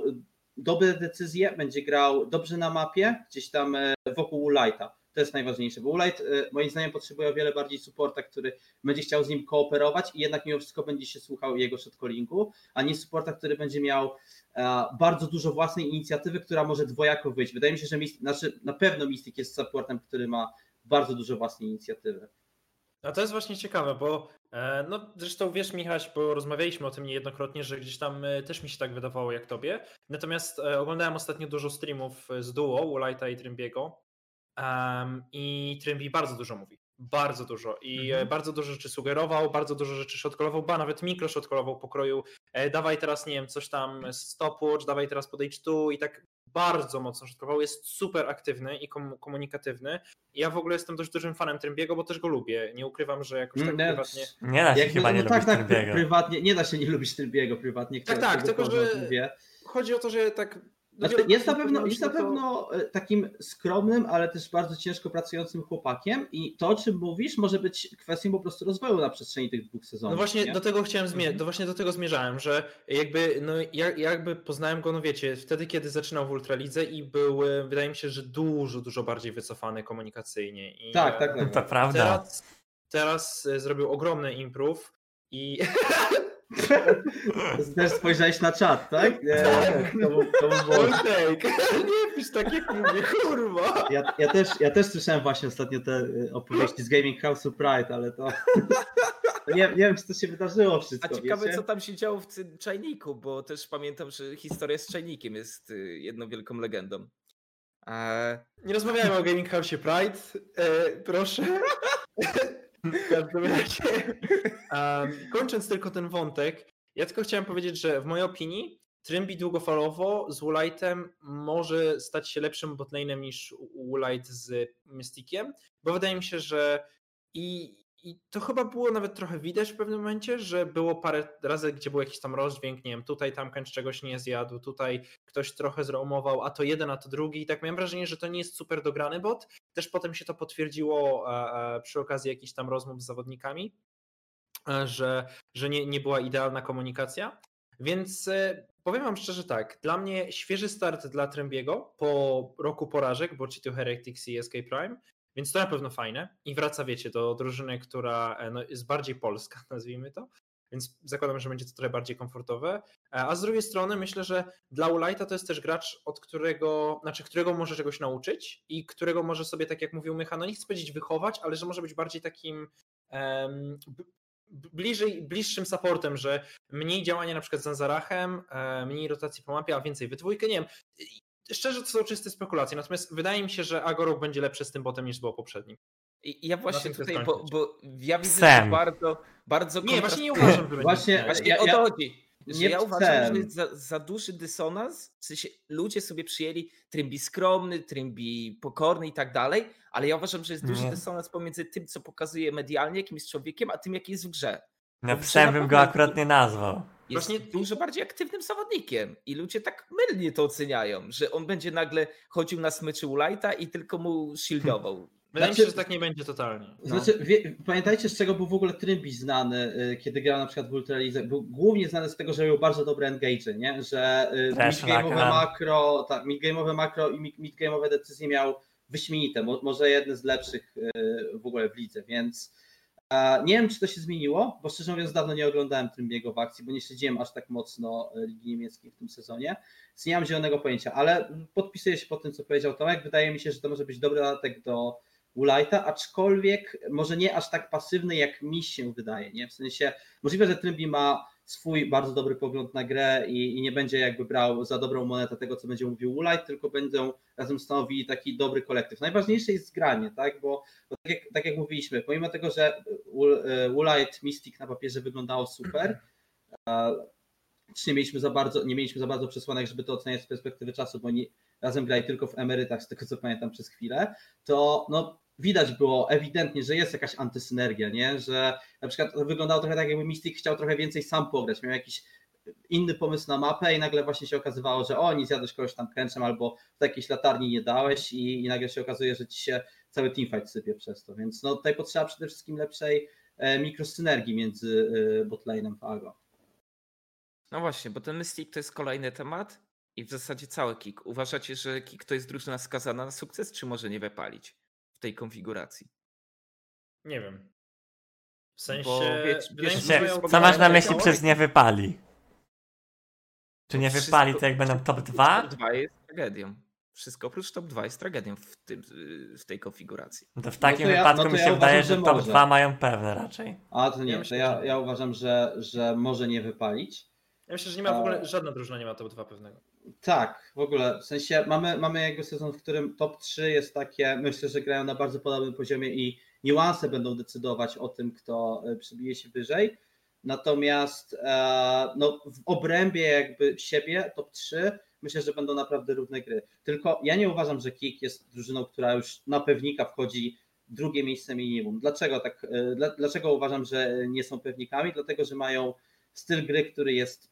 dobre decyzje, będzie grał dobrze na mapie, gdzieś tam wokół Woolite'a. To jest najważniejsze, bo Woolite moim zdaniem potrzebuje o wiele bardziej supporta, który będzie chciał z nim kooperować i jednak mimo wszystko będzie się słuchał jego shotcallingu, a nie supporta, który będzie miał bardzo dużo własnej inicjatywy, która może dwojako wyjść. Wydaje mi się, że Mystic, znaczy na pewno Mystic jest supportem, który ma bardzo dużo własnej inicjatywy. A to jest właśnie ciekawe, bo e, no zresztą wiesz Michał, bo rozmawialiśmy o tym niejednokrotnie, że gdzieś tam e, też mi się tak wydawało jak tobie. Natomiast e, oglądałem ostatnio dużo streamów z duo, Woolite'a i Trymbiego um, i Trymbi bardzo dużo mówi. Bardzo dużo i Mhm. e, bardzo dużo rzeczy sugerował, bardzo dużo rzeczy shotcallował, ba nawet mikro shotcallował pokroju. E, dawaj teraz, nie wiem, coś tam stopwatch, dawaj teraz podejść tu i tak bardzo mocno shotcallował. Jest super aktywny i kom- komunikatywny. Ja w ogóle jestem dość dużym fanem Trymbiego, bo też go lubię. Nie ukrywam, że jakoś tak Mm, prywatnie. Nie da się Jakby- chyba nie no tak, lubić tak, Trymbiego. prywatnie, nie da się nie lubić Trymbiego prywatnie. Tak, tak, tylko że-. Chodzi o to, że tak. No Znaczy, jest na pewno, jest na pewno e, takim skromnym, ale też bardzo ciężko pracującym chłopakiem i to, o czym mówisz, może być kwestią po prostu rozwoju na przestrzeni tych dwóch sezonów. No właśnie nie? do tego chciałem zmierzyć, Mhm. do właśnie do tego zmierzałem, że jakby, no ja, jakby poznałem go, no wiecie, wtedy kiedy zaczynał w Ultralidze i był, e, wydaje mi się, że dużo, dużo bardziej wycofany komunikacyjnie. I, Tak, e, tak, tak. To prawda. Teraz, teraz zrobił ogromny improve i Też spojrzałeś na czat, tak? Nie, to, był, to nie pisz tak jak mówię, kurwa. Ja, ja, też, ja też słyszałem właśnie ostatnio te y, opowieści z Gaming House Pride, ale to Nie, nie wiem, czy to się wydarzyło A wszystko, ciekawe, wiecie? co tam się działo w czajniku, bo też pamiętam, że historia z czajnikiem jest y, jedną wielką legendą. Eee, Nie rozmawiajmy o Gaming House Pride, e, proszę. Każdym razie, em, kończąc tylko ten wątek, ja tylko chciałem powiedzieć, że w mojej opinii Trymbi długofalowo z Woolightem może stać się lepszym botlane'em niż Woolight z Mysticiem, bo wydaje mi się, że i, i to chyba było nawet trochę widać w pewnym momencie, że było parę razy, gdzie był jakiś tam rozdźwięk, nie wiem, tutaj tam Kęcz czegoś nie zjadł, tutaj ktoś trochę zroumował, a to jeden, a to drugi i tak miałem wrażenie, że to nie jest super dograny bot. Też potem się to potwierdziło e, e, przy okazji jakichś tam rozmów z zawodnikami, e, że, że nie, nie była idealna komunikacja. Więc powiem wam szczerze tak, dla mnie świeży start dla Trembiego po roku porażek, bo Cheeto Heretics i SK Prime, więc to na pewno fajne i wraca, wiecie, do drużyny, która e, no, jest bardziej polska, nazwijmy to, więc zakładam, że będzie to trochę bardziej komfortowe. E, A z drugiej strony myślę, że dla Ulighta to jest też gracz, od którego, znaczy którego może czegoś nauczyć i którego może sobie, tak jak mówił Mycha, no nie chcę powiedzieć wychować, ale że może być bardziej takim b- bliżej, bliższym supportem, że mniej działania na przykład z Anzarachem, e, mniej rotacji po mapie, a więcej we dwójkę, nie wiem. Szczerze to są czyste spekulacje, natomiast wydaje mi się, że Agorok będzie lepszy z tym botem niż było poprzednim. I ja właśnie tutaj, bo, bo ja widzę, Sam. że bardzo, bardzo Nie, właśnie nie uważam, że Właśnie-. Właśnie Ja- o to chodzi. Że nie ja uważam, że jest za, za duży dysonans. W sensie ludzie sobie przyjęli Trymbi skromny, Trymbi pokorny i tak dalej, ale ja uważam, że jest duży Nie. dysonans pomiędzy tym, co pokazuje medialnie, jakim jest człowiekiem, a tym, jaki jest w grze. No psem bym go akurat nie nazwał. Jest Właśnie- dużo bardziej aktywnym zawodnikiem i ludzie tak mylnie to oceniają, że on będzie nagle chodził na smyczy u Lighta i tylko mu shieldował. Wydaje mi się, że tak nie będzie totalnie. No. Znaczy, wie, pamiętajcie z czego był w ogóle Trymbi znany, y, kiedy grał na przykład w Ultralidze? Był głównie znany z tego, że miał bardzo dobre engage, nie? Że y, Trash midgame'owe na- makro, tak, midgame'owe makro i mid- midgame'owe decyzje miał wyśmienite, mo, może jedne z lepszych y, w ogóle w lidze, więc nie wiem, czy to się zmieniło, bo szczerze mówiąc dawno nie oglądałem Trymbiego w akcji, bo nie śledziłem aż tak mocno y, Ligi Niemieckiej w tym sezonie, więc nie mam zielonego pojęcia, ale podpisuję się po tym, co powiedział Tomek, wydaje mi się, że to może być dobry dodatek do Ulajta, aczkolwiek może nie aż tak pasywny, jak mi się wydaje, nie? W sensie możliwe, że Trymbi ma swój bardzo dobry pogląd na grę i, i nie będzie jakby brał za dobrą monetę tego, co będzie mówił Ulajt, tylko będą razem stanowili taki dobry kolektyw. Najważniejsze jest zgranie, tak? Bo, bo tak, jak, tak jak mówiliśmy, pomimo tego, że Ulajt Mystic na papierze wyglądało super, e, nie mieliśmy za bardzo, nie mieliśmy za bardzo przesłanek, żeby to oceniać z perspektywy czasu, bo oni razem grali tylko w emerytach, z tego co pamiętam przez chwilę, to no, widać było ewidentnie, że jest jakaś antysynergia, nie? że na przykład wyglądało trochę tak, jakby Mystic chciał trochę więcej sam pograć, miał jakiś inny pomysł na mapę i nagle właśnie się okazywało, że o, nie zjadłeś kogoś tam kręczem albo w jakiejś latarni nie dałeś i, i nagle się okazuje, że ci się cały teamfight sypie przez to, więc no tutaj potrzeba przede wszystkim lepszej e, mikrosynergii między e, botlane'em w Ago. No właśnie, bo ten Mystic to jest kolejny temat i w zasadzie cały kick. Uważacie, że kick to jest drużyna skazana na sukces, czy może nie wypalić tej konfiguracji? Nie wiem. W sensie. Bo wiecie- Nie, mają- co masz na myśli przez nie wypali? Czy nie Wszystko- wypali, to jak będą top 2? Top 2 jest tragedią. Wszystko oprócz top 2 jest tragedią w, tym, w tej konfiguracji. No to w No takim to ja- wypadku no mi ja się wydaje, uważam, że że top może. 2 mają pewne raczej. A to Ja nie, myślę, to ja, ja uważam, że, że może nie wypalić. Ja myślę, że nie ma w ogóle żadna drużyna nie ma top 2 pewnego. Tak, w ogóle. W sensie mamy, mamy jakby sezon, w którym top 3 jest takie, myślę, że grają na bardzo podobnym poziomie i niuanse będą decydować o tym, kto e, przebije się wyżej. Natomiast e, no, w obrębie jakby siebie, top 3, myślę, że będą naprawdę równe gry. Tylko ja nie uważam, że Kik jest drużyną, która już na pewnika wchodzi drugie miejsce minimum. Dlaczego tak? e, Dla, dlaczego uważam, że nie są pewnikami? Dlatego, że mają styl gry, który jest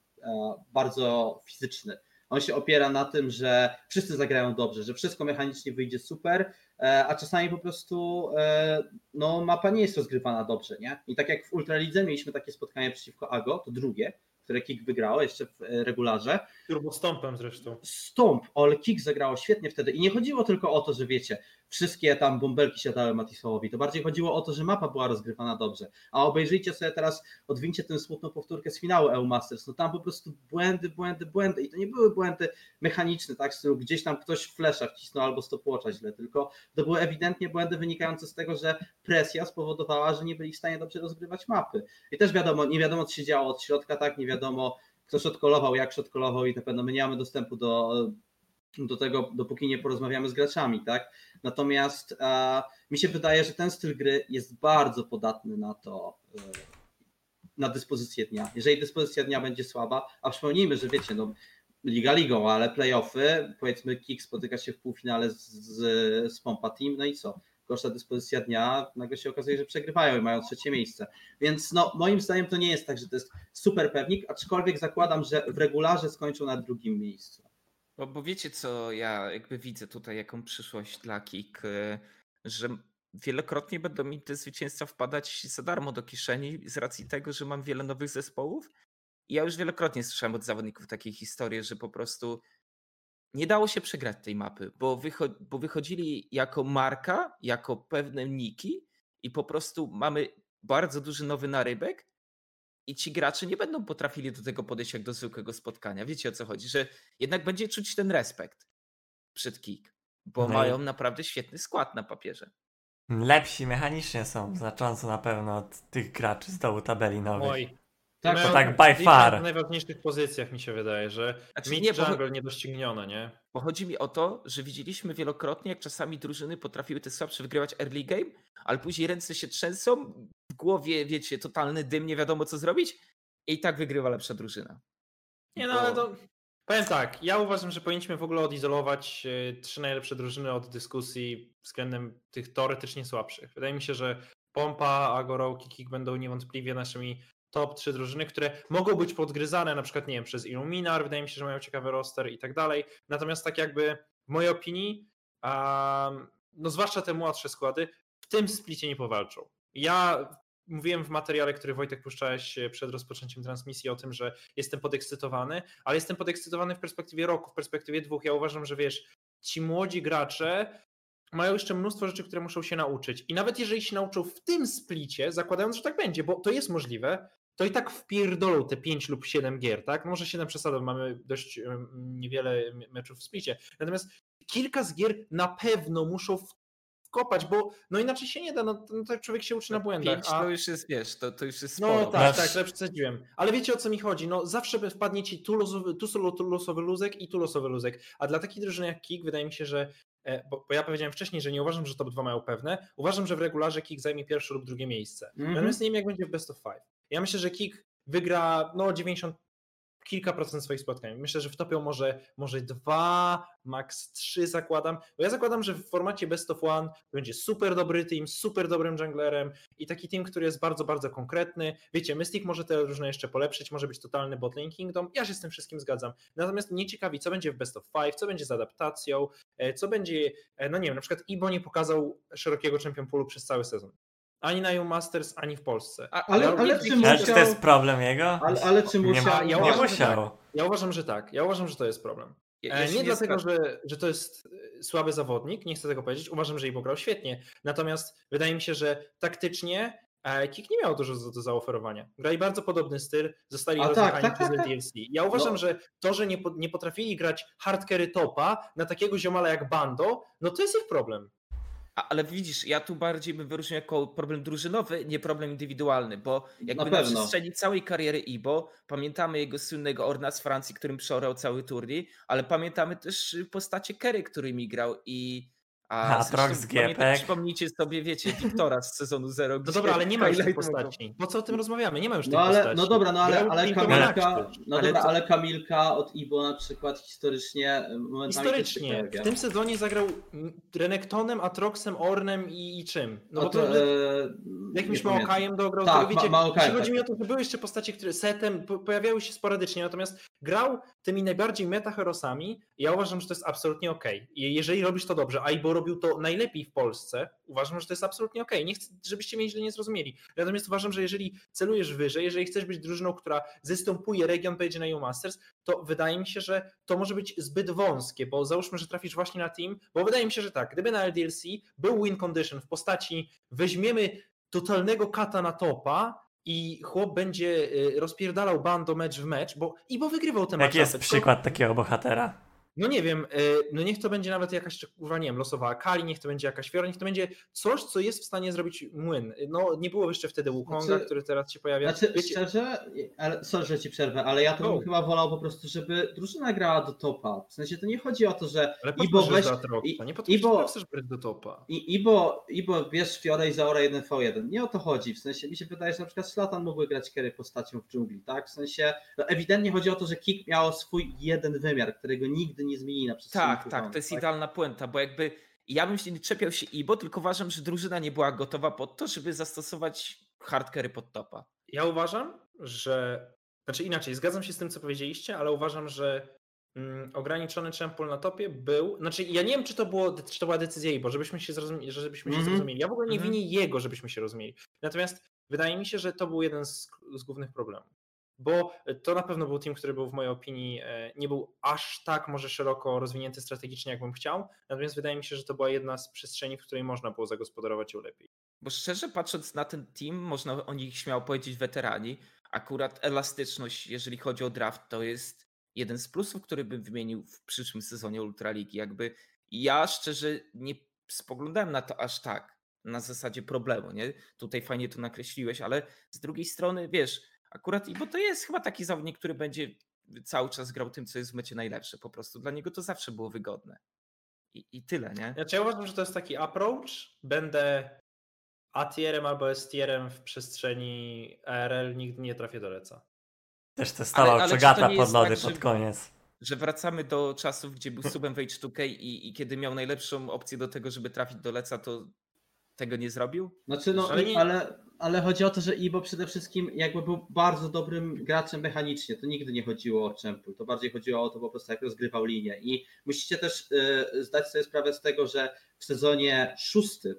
bardzo fizyczny. On się opiera na tym, że wszyscy zagrają dobrze, że wszystko mechanicznie wyjdzie super, e, a czasami po prostu e, no, mapa nie jest rozgrywana dobrze, nie? I tak jak w Ultralidze mieliśmy takie spotkanie przeciwko Ago, to drugie, które Kik wygrało jeszcze w e, regularze. Turbo Stompem zresztą. Stomp, ale Kik zagrało świetnie wtedy i nie chodziło tylko o to, że wiecie, wszystkie tam bąbelki siadały Matisowi. To bardziej chodziło o to, że mapa była rozgrywana dobrze. A obejrzyjcie sobie teraz, odwincie tę smutną powtórkę z finału EU Masters. No tam po prostu błędy, błędy, błędy. I to nie były błędy mechaniczne, tak, z gdzieś tam ktoś flesza wcisnął albo stopwatcha źle, tylko to były ewidentnie błędy wynikające z tego, że presja spowodowała, że nie byli w stanie dobrze rozgrywać mapy. I też wiadomo, nie wiadomo, co się działo od środka, tak, nie wiadomo, kto shotcallował, jak shotcallował i na pewno my nie mamy dostępu do, do tego, dopóki nie porozmawiamy z graczami, tak? Natomiast e, mi się wydaje, że ten styl gry jest bardzo podatny na to, e, na dyspozycję dnia. Jeżeli dyspozycja dnia będzie słaba, a przypomnijmy, że wiecie, no Liga ligą, ale playoffy, powiedzmy Kick spotyka się w półfinale z, z, z Pompa Team, no i co? Gorsza dyspozycja dnia, nagle się okazuje, że przegrywają i mają trzecie miejsce. Więc no, moim zdaniem to nie jest tak, że to jest super pewnik, aczkolwiek zakładam, że w regularze skończą na drugim miejscu. Bo, bo wiecie, co ja jakby widzę tutaj, jaką przyszłość dla Kik, y, że wielokrotnie będą mi te zwycięstwa wpadać za darmo do kieszeni z racji tego, że mam wiele nowych zespołów. I ja już wielokrotnie słyszałem od zawodników takie historie, że po prostu nie dało się przegrać tej mapy, bo, wycho- bo wychodzili jako marka, jako pewne niki i po prostu mamy bardzo duży nowy narybek i ci gracze nie będą potrafili do tego podejść jak do zwykłego spotkania. Wiecie o co chodzi, że jednak będzie czuć ten respekt przed Kik, bo No i- mają naprawdę świetny skład na papierze. Lepsi mechanicznie są, znacząco na pewno od tych graczy z dołu tabeli nowych. Oj. Tak, to tak by far. W najważniejszych pozycjach mi się wydaje, że Znaczy, mid nie, bo- jungle niedoścignione, nie? Bo chodzi mi o to, że widzieliśmy wielokrotnie, jak czasami drużyny potrafiły te słabsze wygrywać early game, ale później ręce się trzęsą, głowie, wiecie, totalny dym, nie wiadomo co zrobić i tak wygrywa lepsza drużyna. Nie no, ale to... Powiem tak, ja uważam, że powinniśmy w ogóle odizolować e, trzy najlepsze drużyny od dyskusji względem tych teoretycznie słabszych. Wydaje mi się, że Pompa, Agoro, Kikik będą niewątpliwie naszymi top trzy drużyny, które mogą być podgryzane na przykład, nie wiem, przez Illuminar, wydaje mi się, że mają ciekawy roster i tak dalej. Natomiast tak jakby w mojej opinii, um, no zwłaszcza te młodsze składy, w tym splicie nie powalczą. Ja mówiłem w materiale, który Wojtek puszczałeś e, przed rozpoczęciem transmisji o tym, że jestem podekscytowany, ale jestem podekscytowany w perspektywie roku, w perspektywie dwóch. Ja uważam, że wiesz, ci młodzi gracze mają jeszcze mnóstwo rzeczy, które muszą się nauczyć. I nawet jeżeli się nauczą w tym splicie, zakładając, że tak będzie, bo to jest możliwe, to i tak wpierdolą te 5 lub 7 gier, tak? Może 7 przesadą, mamy dość niewiele meczów w splicie. Natomiast kilka z gier na pewno muszą w- wkopać, bo no inaczej się nie da, no, no tak człowiek się uczy na błędach. Pięć a- to już jest, wiesz, to, to już jest no sporo. tak, Nasz- tak, źle przesadziłem. Ale wiecie o co mi chodzi? No zawsze by wpadnie ci tu losowy, tu solo- tu losowy luzek i tu losowy luzek. A dla takiej drużyny jak Kik wydaje mi się, że e, bo, bo ja powiedziałem wcześniej, że nie uważam, że top 2 mają pewne. Uważam, że w regularze Kik zajmie pierwsze lub drugie miejsce. Mhm. Natomiast nie wiem jak będzie w best of five. Ja myślę, że Kik wygra no 90 kilka procent swoich spotkań. Myślę, że wtopią może, może dwa, max trzy zakładam. Bo ja zakładam, że w formacie best of one będzie super dobry team, super dobrym junglerem i taki team, który jest bardzo, bardzo konkretny. Wiecie, Mystic może te różne jeszcze polepszyć, może być totalny botlane kingdom. Ja się z tym wszystkim zgadzam. Natomiast mnie ciekawi, co będzie w best of five, co będzie z adaptacją, e, co będzie, e, no nie wiem, na przykład Ibo nie pokazał szerokiego champion poolu przez cały sezon. Ani na EU Masters, ani w Polsce. A, Ale- ale, ale czy Ale czy to musiał- jest problem jego? Ale, ale czy nie, musiał... nie ja uważam, że musiał. Ja uważam, że tak. Ja uważam, że to jest problem. ja- E, Nie dlatego, że, że to jest e, słaby zawodnik, nie chcę tego powiedzieć. Uważam, że Ibo grał świetnie. Natomiast wydaje mi się, że taktycznie e, Kik nie miał dużo do, do zaoferowania. Grali bardzo podobny styl, zostali A tak, rozjechani tak, przez tak, tak. DLC. Ja uważam, No. że to, że nie, po- nie potrafili grać hardcarry topa na takiego ziomala jak Bando, no to jest ich problem. Ale widzisz, ja tu bardziej bym wyróżnił jako problem drużynowy, nie problem indywidualny, bo jakby na, pewno. przestrzeni całej kariery Ibo pamiętamy jego słynnego Orna z Francji, którym przeorał cały turniej, ale pamiętamy też postacie Kerry, którymi grał i A, zresztą Trox z Giepek. Przypomnijcie sobie, wiecie, Wiktora z sezonu 0. No dobra, ale nie ma już tych postaci. Po co o tym rozmawiamy? Nie ma już tych No ale, postaci. no dobra, no ale, ale Kamilka, Galactus. no Ale dobra, to- ale Kamilka od Ibo na przykład historycznie e, Historycznie. pojawia. W tym sezonie zagrał Renektonem, Atroxem, Ornem i, i czym? No bo A to, to, e, jakimś. Maokajem dograł, Tak, tak, wiecie, Ma- Maokajem, chodzi tak, mi o tak. to, że były jeszcze postacie, które setem po- pojawiały się sporadycznie, natomiast grał tymi najbardziej metaherosami ja uważam, że to jest absolutnie okej. I jeżeli robisz to dobrze, a Ibo robił to najlepiej w Polsce, uważam, że to jest absolutnie okej. Nie chcę, żebyście mnie źle nie zrozumieli. Natomiast uważam, że jeżeli celujesz wyżej, jeżeli chcesz być drużyną, która zastępuje region, pojedzie na EU Masters, to wydaje mi się, że to może być zbyt wąskie, bo załóżmy, że trafisz właśnie na team, bo wydaje mi się, że tak, gdyby na LDLC był win condition w postaci weźmiemy totalnego kata na topa i chłop będzie y, rozpierdalał bando mecz w mecz, bo i bo wygrywał te Jaki jest przykład takiego bohatera? No nie wiem, y, no niech to będzie nawet jakaś, kurwa, nie wiem, losowa Kali, niech to będzie jakaś Fiora, niech to będzie coś, co jest w stanie zrobić młyn. No nie było jeszcze wtedy Wukonga, Znaczy- który teraz się pojawia. Znaczy, Wiecie, szczerze, ale sorry, że ci przerwę, ale ja to bym chyba wolał po prostu, żeby drużyna grała do topa. W sensie to nie chodzi o to, że ale Ibo weź... i- nie podkreślam, Ibo- chcesz brać do topa. I, Ibo, Ibo bierz Fiora i Zaora 1v1. Nie o to chodzi. W sensie mi się wydaje, że na przykład Slatan mógłby grać carry postacią w dżungli, tak? W sensie no ewidentnie chodzi o to, że Kick miał swój jeden wymiar, którego nigdy nie zmieni na przestrzeni Tak, tak, to jest idealna puenta, bo jakby ja bym się nie czepiał się Ibo, tylko uważam, że drużyna nie była gotowa pod to, żeby zastosować hardcary pod topa. Ja uważam, że. Znaczy inaczej, zgadzam się z tym, co powiedzieliście, ale uważam, że mm, ograniczony czempol na topie był. Znaczy, ja nie wiem, czy to, było, czy to była decyzja Ibo, żebyśmy się, zrozumie, żebyśmy się Mhm. zrozumieli. Ja w ogóle nie Mhm. winię jego, żebyśmy się rozumieli. Natomiast wydaje mi się, że to był jeden z, z głównych problemów. Bo to na pewno był team, który był w mojej opinii e, nie był aż tak może szeroko rozwinięty strategicznie, jakbym chciał. Natomiast wydaje mi się, że to była jedna z przestrzeni, w której można było zagospodarować ją lepiej. Bo szczerze patrząc na ten team, można o nich śmiało powiedzieć weterani. Akurat elastyczność, jeżeli chodzi o draft, to jest jeden z plusów, który bym wymienił w przyszłym sezonie Ultraligi. Jakby ja szczerze nie spoglądałem na to aż tak, na zasadzie problemu, nie? Tutaj fajnie to nakreśliłeś, ale z drugiej strony, wiesz, akurat, bo to jest chyba taki zawodnik, który będzie cały czas grał tym, co jest w mecie najlepsze. Po prostu dla niego to zawsze było wygodne. I, i tyle, nie? Znaczy, ja uważam, że to jest taki approach. Będę A-tierem albo S-tierem w przestrzeni ARL, nigdy nie trafię do leca. Też testował Czogata pod lody tak, pod że- koniec. że wracamy do czasów, gdzie był subem w H2K i, i kiedy miał najlepszą opcję do tego, żeby trafić do Leca, to tego nie zrobił? Znaczy, no, ale, nie- ale, ale chodzi o to, że Ibo przede wszystkim jakby był bardzo dobrym graczem mechanicznie. To nigdy nie chodziło o czempul. To bardziej chodziło o to po prostu, jak rozgrywał linię. I musicie też e, zdać sobie sprawę z tego, że w sezonie szóstym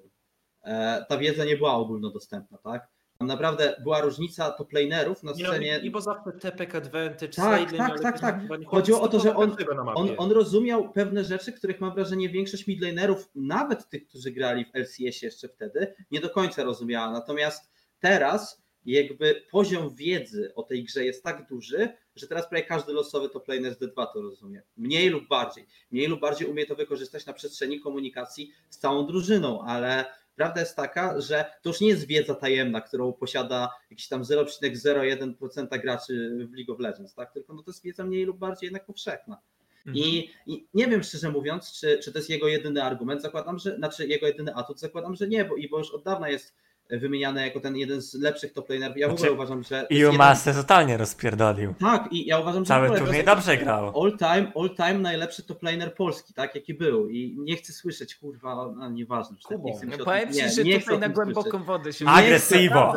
e, ta wiedza nie była ogólnodostępna, tak? Tam naprawdę była różnica toplanerów na no, scenie. I bo zawsze tepek advantage, Tak, sideline, tak, tak, to tak. Chodziło o to, że on-. On, on rozumiał pewne rzeczy, których mam wrażenie większość midlanerów, nawet tych, którzy grali w LCS jeszcze wtedy, nie do końca rozumiała. Natomiast teraz jakby poziom wiedzy o tej grze jest tak duży, że teraz prawie każdy losowy top laner z D2 to rozumie. Mniej lub bardziej. Mniej lub bardziej umie to wykorzystać na przestrzeni komunikacji z całą drużyną, ale prawda jest taka, że to już nie jest wiedza tajemna, którą posiada jakiś tam 0,01% graczy w League of Legends, tak? Tylko no to jest wiedza mniej lub bardziej jednak powszechna. Mhm. I, I nie wiem szczerze mówiąc, czy, czy to jest jego jedyny argument. Zakładam, że, znaczy jego jedyny atut, zakładam, że nie, bo Iwo już od dawna jest wymieniany jako ten jeden z lepszych top lanerów. Ja w Znaczy, ogóle uważam, że. I jeden- Master totalnie rozpierdolił. Tak, i ja uważam, że Cały turniej dobrze grał. All time, all time najlepszy top laner polski, tak, jaki był. I nie chcę słyszeć, kurwa, a nieważne. już tak. Nie chcę No tym- powiem ci, nie, że nie tutaj na głęboką słyszeć. wodę się Nie Agresivo.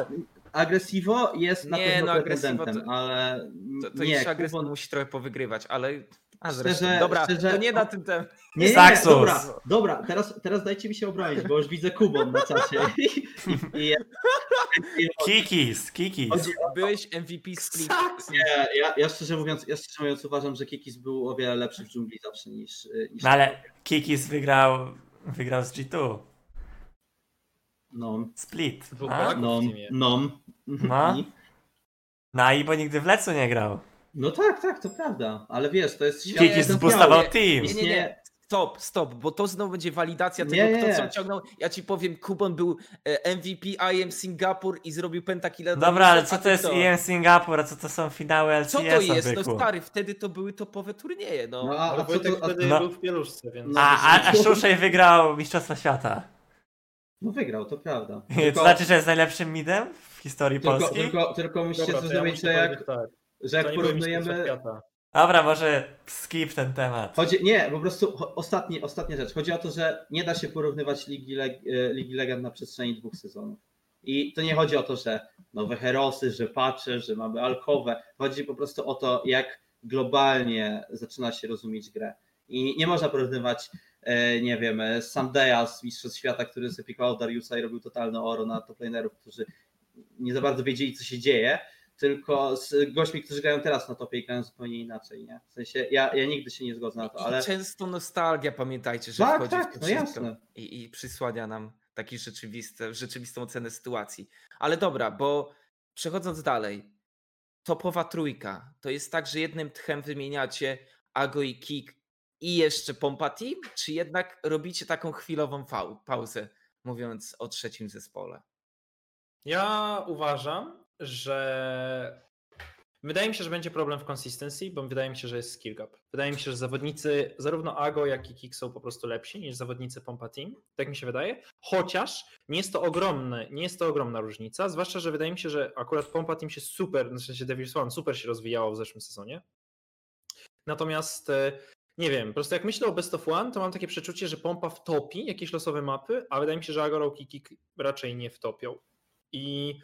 Agresivo jest na Nie, pewno no, to- ale To, to nie, jeszcze agresywnie Kubon- musi trochę powywygrywać, ale... A Szczerze- dobra, szczerze- to nie na tym tem. Nie, nie, nie, dobra, dobra, teraz, teraz dajcie mi się obronić, bo już widzę Kubon na czacie. I, i, i, Kikis, kikis. Byłeś MVP Split. Nie, ja, ja, szczerze mówiąc, ja szczerze mówiąc uważam, że Kikis był o wiele lepszy w dżungli zawsze niż. niż No ale Kikis wygrał, wygrał z G2. No, Split. No, no. No. I- No i bo nigdy w Lecu nie grał. No tak, tak, to prawda, ale wiesz, to jest świat zboostował nie, team. Nie, nie, nie. Stop, stop, bo to znowu będzie walidacja tego, Nie, kto co ciągnął. Ja ci powiem, Kubon był e, MVP IM Singapur i zrobił pentakilla. Dobra, ale co to jest IM Singapur, a co to są finały LCS? Co to jest? No stary, wtedy to były topowe turnieje, no. No, a, a co to, a, wtedy no. był w pieluszce, więc... No, A, a, a Szuszej wygrał Mistrzostwa Świata. no wygrał, to prawda. To znaczy, że jest najlepszym midem w historii tylko, Polski? tylko, tylko musicie Dobra, to ja zrozumieć, że jak, powiedzieć tak. Że jak porównujemy. Dobra, może skip ten temat. Chodzi, nie, po prostu ostatni, ostatnia rzecz. Chodzi o to, że nie da się porównywać Ligi, Leg, e, Ligi Legend na przestrzeni dwóch sezonów. I to nie chodzi o to, że nowe herosy, że pacze, że mamy alkowe. Chodzi po prostu o to, jak globalnie zaczyna się rozumieć grę. I nie można porównywać e, nie wiem, e, Sandeya z Mistrzostw Świata, który sepikował Dariusa i robił totalne oro na top lanerów, którzy nie za bardzo wiedzieli, co się dzieje, tylko z gośćmi, którzy grają teraz na topie i grają zupełnie inaczej, nie? W sensie, ja, ja nigdy się nie zgodzę na to, ale... I często nostalgia, pamiętajcie, że Tak, wchodzi tak, w to no i, i przysłania nam taki rzeczywiste, rzeczywistą ocenę sytuacji. Ale dobra, bo przechodząc dalej, topowa trójka, to jest tak, że jednym tchem wymieniacie Ago i Kik i jeszcze Pompa Team, czy jednak robicie taką chwilową pauzę, mówiąc o trzecim zespole? Ja uważam, że wydaje mi się, że będzie problem w consistency, bo wydaje mi się, że jest skill gap. Wydaje mi się, że zawodnicy zarówno Ago, jak i Kik są po prostu lepsi niż zawodnicy Pompa Team. Tak mi się wydaje. Chociaż nie jest to ogromne, nie jest to ogromna różnica, zwłaszcza, że wydaje mi się, że akurat Pompa Team się super, w sensie Devil's One super się rozwijało w zeszłym sezonie. Natomiast e, nie wiem, po prostu jak myślę o Best of One, to mam takie przeczucie, że Pompa wtopi jakieś losowe mapy, a wydaje mi się, że Agorok i Kik raczej nie wtopią. I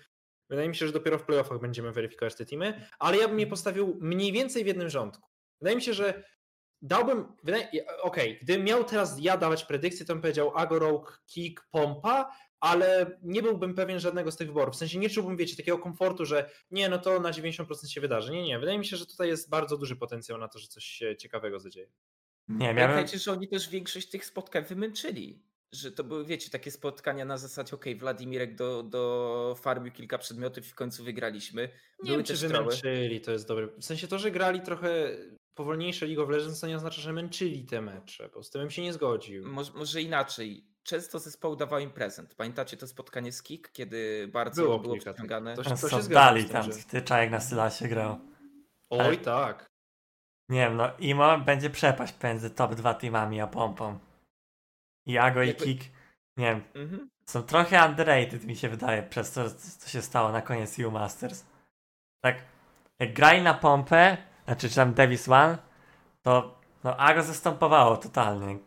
wydaje mi się, że dopiero w playoffach będziemy weryfikować te teamy, ale ja bym je postawił mniej więcej w jednym rządku. Wydaje mi się, że dałbym. Okej, gdybym miał teraz ja dawać predykcję, to bym powiedział Agorok, Kik, Pompa, ale nie byłbym pewien żadnego z tych wyborów. W sensie nie czułbym, wiecie, takiego komfortu, że nie, no to na 90% się wydarzy. Nie, nie. Wydaje mi się, że tutaj jest bardzo duży potencjał na to, że coś się ciekawego zadzieje. Nie bym, Pamiętajcie, że oni też większość tych spotkań wymęczyli. Że to były, wiecie, takie spotkania na zasadzie, okej, Wladimirek do, do farmił kilka przedmiotów i w końcu wygraliśmy. Nie Były wiem, czy troły. wymęczyli, to jest dobre. W sensie to, że grali trochę powolniejsze League of Legends, to nie oznacza, że męczyli te mecze, bo z tym bym się nie zgodził. Może, może inaczej. Często zespoł dawał im prezent. Pamiętacie to spotkanie z Kik, kiedy bardzo Było było, przyciągane? To się- to się oddali z tym, tam, że- ty czajek na Sylasie grał. Oj, ale- tak. Nie wiem, no Imo będzie przepaść pomiędzy top 2 teamami a Pompą. I Ago i Kik, nie wiem, Mhm. są trochę underrated mi się wydaje przez to, co się stało na koniec EU Masters. Tak, jak grali na pompę, znaczy czy tam Davis One, to no Ago zastępowało totalnie.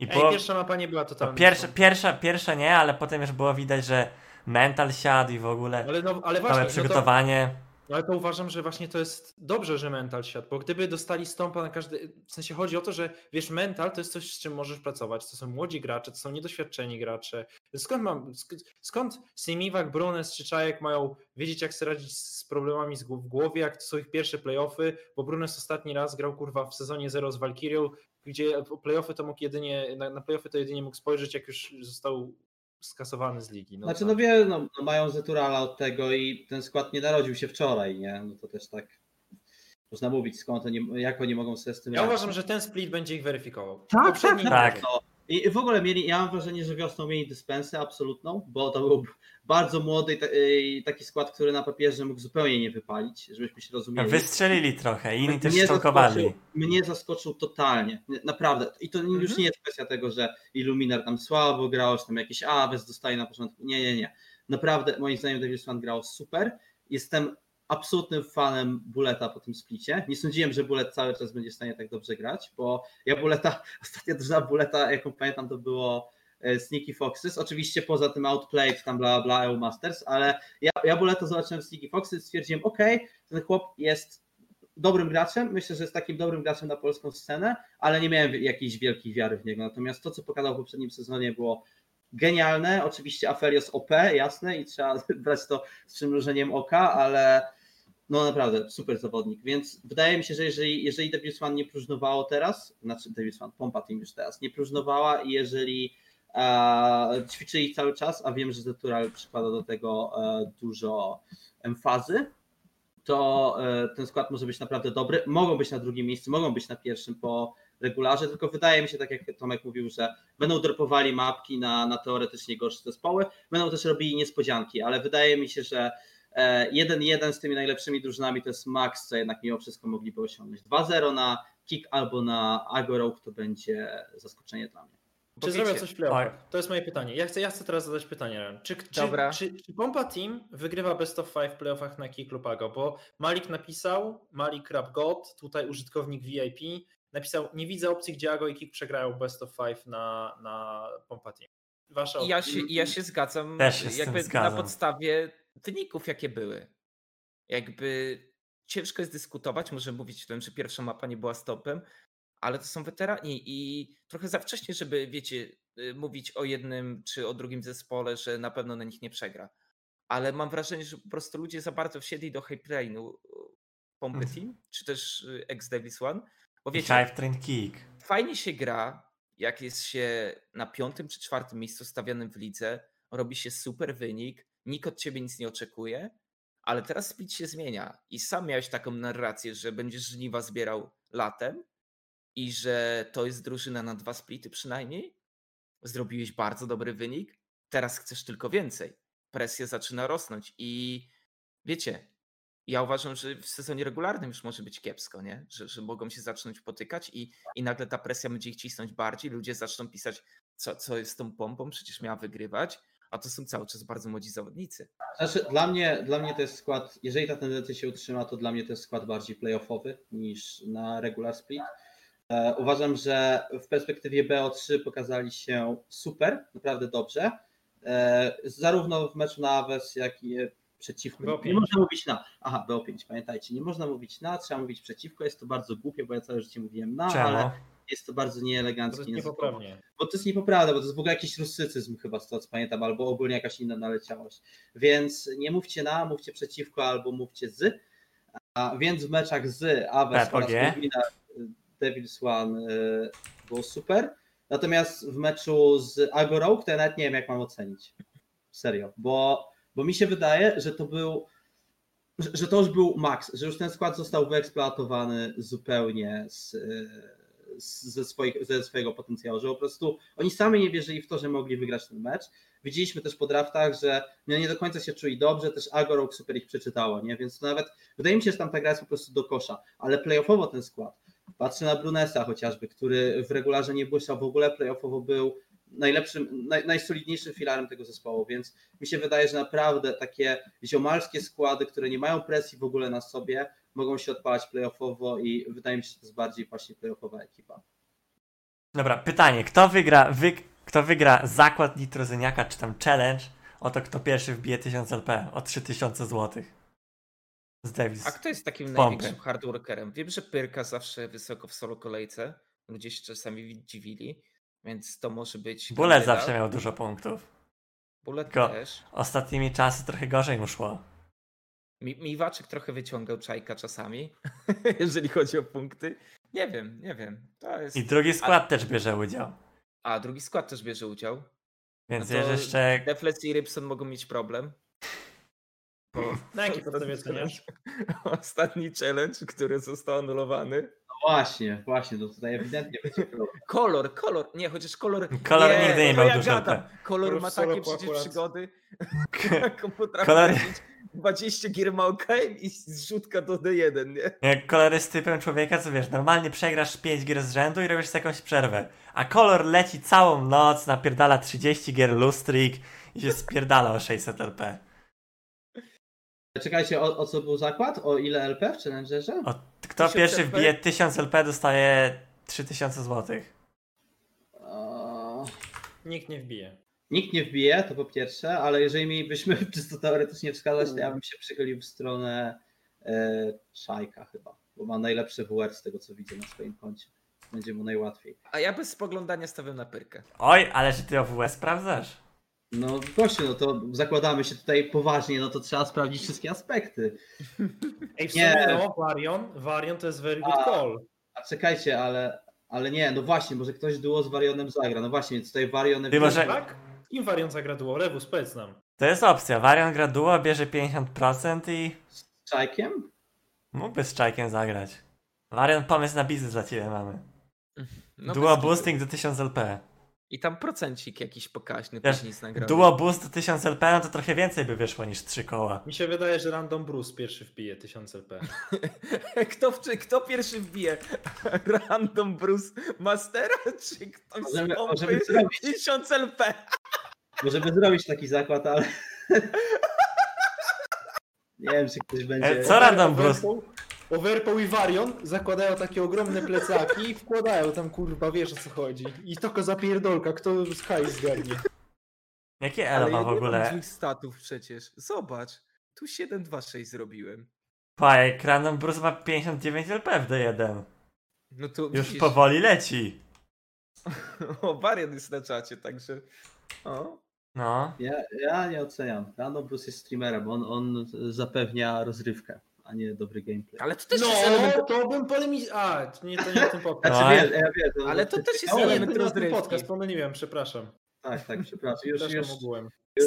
I Ej, było, pierwsza mapa nie była no, totalna. pierwsza, pierwsza, pierwsza nie, ale potem już było widać, że mental siadł i w ogóle Ale, no, ale właśnie, no to, przygotowanie. no ale to uważam, że właśnie to jest dobrze, że mental siadł, bo gdyby dostali stąpa na każdy, w sensie chodzi o to, że wiesz, mental to jest coś, z czym możesz pracować, to są młodzi gracze, to są niedoświadczeni gracze. Skąd mam, sk- skąd Simiwak, Brunes czy Czajek mają wiedzieć, jak sobie radzić z problemami w głowie, jak to są ich pierwsze playoffy, bo Brunes ostatni raz grał kurwa w sezonie 0 z Valkyrią, gdzie playoffy to mógł jedynie, na, na playoffy to jedynie mógł spojrzeć, jak już został skasowany z ligi. No Znaczy, tak. no wie, no, no mają Zeturala od tego i ten skład nie narodził się wczoraj, nie? No to też tak można mówić, skąd oni, jak oni mogą sobie z tym Ja radzić. uważam, że ten split będzie ich weryfikował. Tak, Poprzedni tak, tak. No. I w ogóle mieli, ja mam wrażenie, że wiosną mieli dyspensę absolutną, bo to był bardzo młody i i taki skład, który na papierze mógł zupełnie nie wypalić, żebyśmy się rozumieli. Wystrzelili trochę, inni też mnie szczałkowali. zaskoczył, mnie zaskoczył totalnie, Nie- naprawdę. I to już Mhm. nie jest kwestia tego, że Illuminar tam słabo grał, że tam jakieś Aves dostaje na początku. Nie, nie, nie. Naprawdę, moim zdaniem Davis Swan grał super. Jestem absolutnym fanem Buleta po tym splicie. Nie sądziłem, że Bullet cały czas będzie w stanie tak dobrze grać, bo ja Buleta, ostatnia drużyna Buleta, jaką pamiętam, to było e, Sneaky Foxes. Oczywiście poza tym Outplayed, tam bla bla EU Masters, ale ja, ja Buleta zobaczyłem w Sneaky Foxes, stwierdziłem, ok, ten chłop jest dobrym graczem, myślę, że jest takim dobrym graczem na polską scenę, ale nie miałem jakiejś wielkiej wiary w niego. Natomiast to, co pokazał w poprzednim sezonie było genialne. Oczywiście Afelios OP, jasne, i trzeba brać to z przymrużeniem oka, ale no naprawdę super zawodnik, więc wydaje mi się, że jeżeli, jeżeli Davis nie próżnowało teraz, znaczy Davis Pompa Team już teraz nie próżnowała i jeżeli e, ćwiczyli cały czas, a wiem, że Zetural przykłada do tego e, dużo emfazy, to e, ten skład może być naprawdę dobry. Mogą być na drugim miejscu, mogą być na pierwszym po regularze, tylko wydaje mi się, tak jak Tomek mówił, że będą dropowali mapki na, na teoretycznie gorsze zespoły, będą też robili niespodzianki, ale wydaje mi się, że 1-1 z tymi najlepszymi drużynami to jest max, co jednak mimo wszystko mogliby osiągnąć. 2-0 na Kick albo na Agorok to będzie zaskoczenie dla mnie. Bo Czy zrobią coś w playoffach? To jest moje pytanie. Ja chcę, ja chcę teraz zadać pytanie. Czy, czy, Dobra. Czy, czy Pompa Team wygrywa Best of Five w playoffach na Kick lub Ago? Bo Malik napisał, Malik Rap God, tutaj użytkownik VIP, napisał, nie widzę opcji, gdzie Ago i Kick przegrają Best of Five na, na Pompa Team. Wasza I ja się, ja się zgadzam Też się jakby zgadzam. na podstawie wyników, jakie były. Jakby ciężko jest dyskutować, może mówić o tym, że pierwsza mapa nie była stopem, ale to są weterani i trochę za wcześnie, żeby, wiecie, y, mówić o jednym czy o drugim zespole, że na pewno na nich nie przegra. Ale mam wrażenie, że po prostu ludzie za bardzo wsiedli do hype trainu Pompy Mhm. Team, czy też y, ex Davis One, bo wiecie, Hive Train Kick. fajnie się gra, jak jest się na piątym czy czwartym miejscu stawianym w lidze, robi się super wynik, nikt od ciebie nic nie oczekuje, ale teraz split się zmienia i sam miałeś taką narrację, że będziesz żniwa zbierał latem i że to jest drużyna na dwa splity przynajmniej. Zrobiłeś bardzo dobry wynik, teraz chcesz tylko więcej. Presja zaczyna rosnąć i wiecie, ja uważam, że w sezonie regularnym już może być kiepsko, nie? Że, że mogą się zacząć potykać i, i nagle ta presja będzie ich cisnąć bardziej. Ludzie zaczną pisać, co, co jest z tą pompą, przecież miała wygrywać, a to są cały czas bardzo młodzi zawodnicy. Znaczy, dla mnie, dla mnie to jest skład, jeżeli ta tendencja się utrzyma, to dla mnie to jest skład bardziej playoffowy niż na regular split. E, uważam, że w perspektywie BO3 pokazali się super, naprawdę dobrze. E, zarówno w meczu na Aves, jak i przeciwko. BO5. Nie można mówić na. Aha, BO5, pamiętajcie, nie można mówić na, trzeba mówić przeciwko. Jest to bardzo głupie, bo ja całe życie mówiłem na, Czemu? ale jest to bardzo To nieeleganckie. jest językowo. niepoprawnie. Bo to jest niepoprawne, bo to jest w ogóle jakiś rusycyzm chyba z tego co pamiętam, albo ogólnie jakaś inna naleciałość. Więc nie mówcie na, mówcie przeciwko, albo mówcie z. A więc w meczach z Aves oraz PPG. Ludwina Devils One y, było super. Natomiast w meczu z Agorą, to ja nawet nie wiem jak mam ocenić. Serio, bo, bo mi się wydaje, że to był że, to już był maks, że już ten skład został wyeksploatowany zupełnie z, y, z, ze, swoich, ze swojego potencjału, że po prostu oni sami nie wierzyli w to, że mogli wygrać ten mecz. Widzieliśmy też po draftach, że no nie do końca się czuli dobrze, też Agorok super ich przeczytało, nie? więc nawet wydaje mi się, że tam ta gra jest po prostu do kosza, ale playoffowo ten skład. Patrzę na Brunesa chociażby, który w regularze nie błyszczał w ogóle, playoffowo był najlepszym, naj, najsolidniejszym filarem tego zespołu, więc mi się wydaje, że naprawdę takie ziomalskie składy, które nie mają presji w ogóle na sobie, mogą się odpalać playoffowo i wydaje mi się, że to jest bardziej właśnie playoffowa ekipa. Dobra, pytanie. Kto wygra, wy, kto wygra zakład nitrozyniaka czy tam challenge o to, kto pierwszy wbije 1000 LP o 3000 zł? Z Davis. A kto jest takim Pompy. największym hardworkerem? Wiem, że Pyrka zawsze wysoko w solo kolejce. Ludzie się czasami dziwili, więc to może być. Bullet zawsze miał dużo punktów. Bullet Tylko- też. Ostatnimi czasy trochę gorzej mu szło. Mi, Miwaczek trochę wyciągał czajka czasami, jeżeli chodzi o punkty. Nie wiem, nie wiem. To jest... I drugi skład też bierze udział. A, drugi skład też bierze udział. Więc No jeszcze. Deflec i Rybson mogą mieć problem. Bo Na jakiej podstawie oceniasz? Ostatni challenge, który został anulowany. No właśnie, właśnie, to tutaj ewidentnie będzie problem. Kolor, kolor. Nie, chociaż kolor. Kolor nie, nigdy nie to miał ja dużo. Kolor Kolor ma takie przecież przygody. Kolor- 20 gier ma OKM i zrzutka do D1, nie? Jak kolor jest typem człowieka, co wiesz, normalnie przegrasz 5 gier z rzędu i robisz sobie jakąś przerwę. A kolor leci całą noc, napierdala 30 gier lustrik i się spierdala o 600 LP. Czekajcie, o, o co był zakład? O ile LP w Challengerze? O, kto 1000 pierwszy LP? wbije 1000 LP dostaje 3000 zł. O, Nikt nie wbije. Nikt nie wbije, to po pierwsze, ale jeżeli mielibyśmy czysto teoretycznie wskazać, to ja bym się przychylił w stronę e, Szajka chyba, bo ma najlepszy WR z tego co widzę na swoim koncie. Będzie mu najłatwiej. A ja bez spoglądania stawiam na pyrkę. Oj, ale że ty OWS sprawdzasz. No gościu, no to zakładamy się tutaj poważnie, no to trzeba sprawdzić wszystkie aspekty. Ej, w Nie. sumie no, Varion, Varion to jest very good A. call. A czekajcie, ale, ale nie, no właśnie, może ktoś duo z Warionem zagra. No właśnie, więc tutaj Warion... Ty może- Tak? Kim Varion zagra duo? Rewus, powiedz nam. To jest opcja. Varian gra duo, bierze 50% i Z Czajkiem? mógłby z Czajkiem zagrać. Varian, pomysł na biznes dla ciebie mamy. No duo bez kitu. boosting do 1000 LP. I tam procencik jakiś pokaźny Wiesz, później z nagrody. Duo boost do 1000 LP, no to trochę więcej by wyszło niż 3 koła. Mi się wydaje, że Random Bruce pierwszy wbije 1000 LP. kto, w- kto pierwszy wbije? Random Bruce Mastera, czy ktoś z pompy możemy, zrobić, 1000 LP? Możemy zrobić taki zakład, ale... Nie wiem, czy ktoś będzie... E, co Random Bruce? Overpool- Overpool i Varion zakładają takie ogromne plecaki i wkładają tam kurwa, wiesz o co chodzi. I tylko zapierdolka, kto z hajs zgarnie. Jakie Elo ma w nie mam ogóle? złych statów przecież. Zobacz. Tu 726 zrobiłem. Pajek, Random Bruce ma 59 LP w D1. No to Już widzisz, powoli leci. O, Barian jest na czacie, także... O. No. Ja, ja nie oceniam. Rano Bruce jest streamerem, on, on zapewnia rozrywkę, a nie dobry gameplay. Ale to też jest element... No, to bym polemizował. A, to nie, to nie o tym podcast. No, Znaczy, ale- wie, ja wiem, to, Ale to też jest Ale element rozrywki. podcast, pomyliłem, przepraszam. Tak, tak, przepraszam. Już, już, już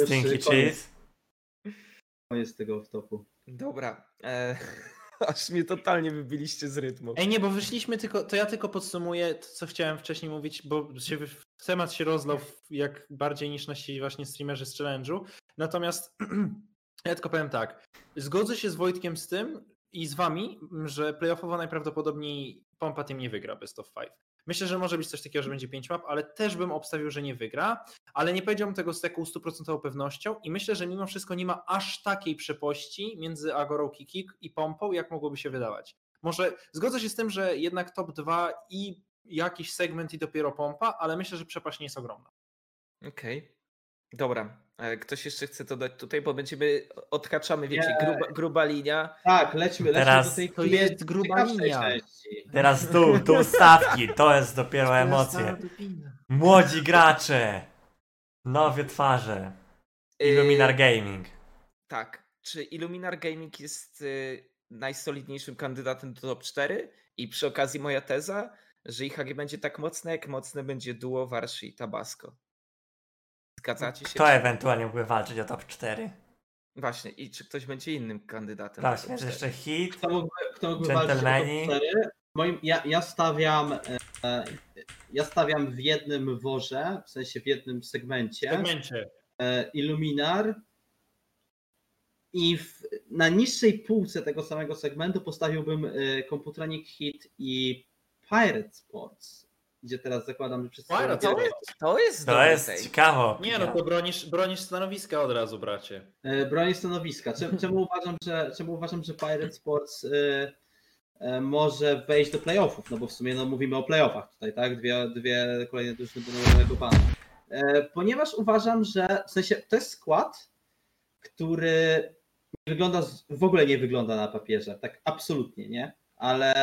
Stinky koniec, cheese. koniec tego wtopu. Dobra. E... Aż mnie totalnie wybiliście z rytmu. Ej, nie, bo wyszliśmy tylko, to ja tylko podsumuję to, co chciałem wcześniej mówić, bo się, temat się rozlał jak bardziej niż nasi właśnie streamerzy z challenge'u. Natomiast ja tylko powiem tak, zgodzę się z Wojtkiem z tym i z wami, że playoffowo najprawdopodobniej Pompa tym nie wygra best of five. Myślę, że może być coś takiego, że będzie 5 map, ale też bym obstawił, że nie wygra, ale nie powiedziałbym tego z taką stuprocentową pewnością i myślę, że mimo wszystko nie ma aż takiej przepości między Agorą Kikik i Pompą, jak mogłoby się wydawać. Może zgodzę się z tym, że jednak top 2 i jakiś segment i dopiero Pompa, ale myślę, że przepaść nie jest ogromna. Okej. Dobra. E, Ktoś jeszcze chce dodać tutaj, bo będziemy, odhaczamy, wiecie, gruba, gruba linia. Tak, lećmy, lećmy Teraz- do tej To jest gruba linia. części. Teraz tu, tu stawki. To jest dopiero emocje. Młodzi gracze. Nowe twarze. Illuminar E, Gaming. Tak. Czy Illuminar Gaming jest y, najsolidniejszym kandydatem do top 4? I przy okazji moja teza, że IHG będzie tak mocne, jak mocne będzie duo Warszy i Tabasco. Zgadzacie się? Kto czy- ewentualnie mógłby walczyć o top 4? Właśnie. I czy ktoś będzie innym kandydatem? Właśnie, 4? jeszcze hit. Kto mógłby, kto mógłby walczyć o top Gentlemani. cztery? Moim, ja, ja stawiam e, ja stawiam w jednym worze, w sensie w jednym W segmencie segmencie. e, Illuminar i w, na niższej półce tego samego segmentu postawiłbym e, Computronic Hit i Pirate Sports, gdzie teraz zakładam, że wszyscy Pirate są- To jest, to jest To jest take. ciekawo. Nie no, to bronisz, bronisz stanowiska od razu, bracie. E, broni stanowiska. Czemu, czemu, uważam, że, czemu uważam, że Pirate Sports e, e, może wejść do playoffów? No bo w sumie no, mówimy o playoffach tutaj, tak? Dwie, dwie kolejne drużyny będą relegowane. E, ponieważ uważam, że w sensie to jest skład, który nie wygląda, w ogóle nie wygląda na papierze, tak absolutnie, nie? Ale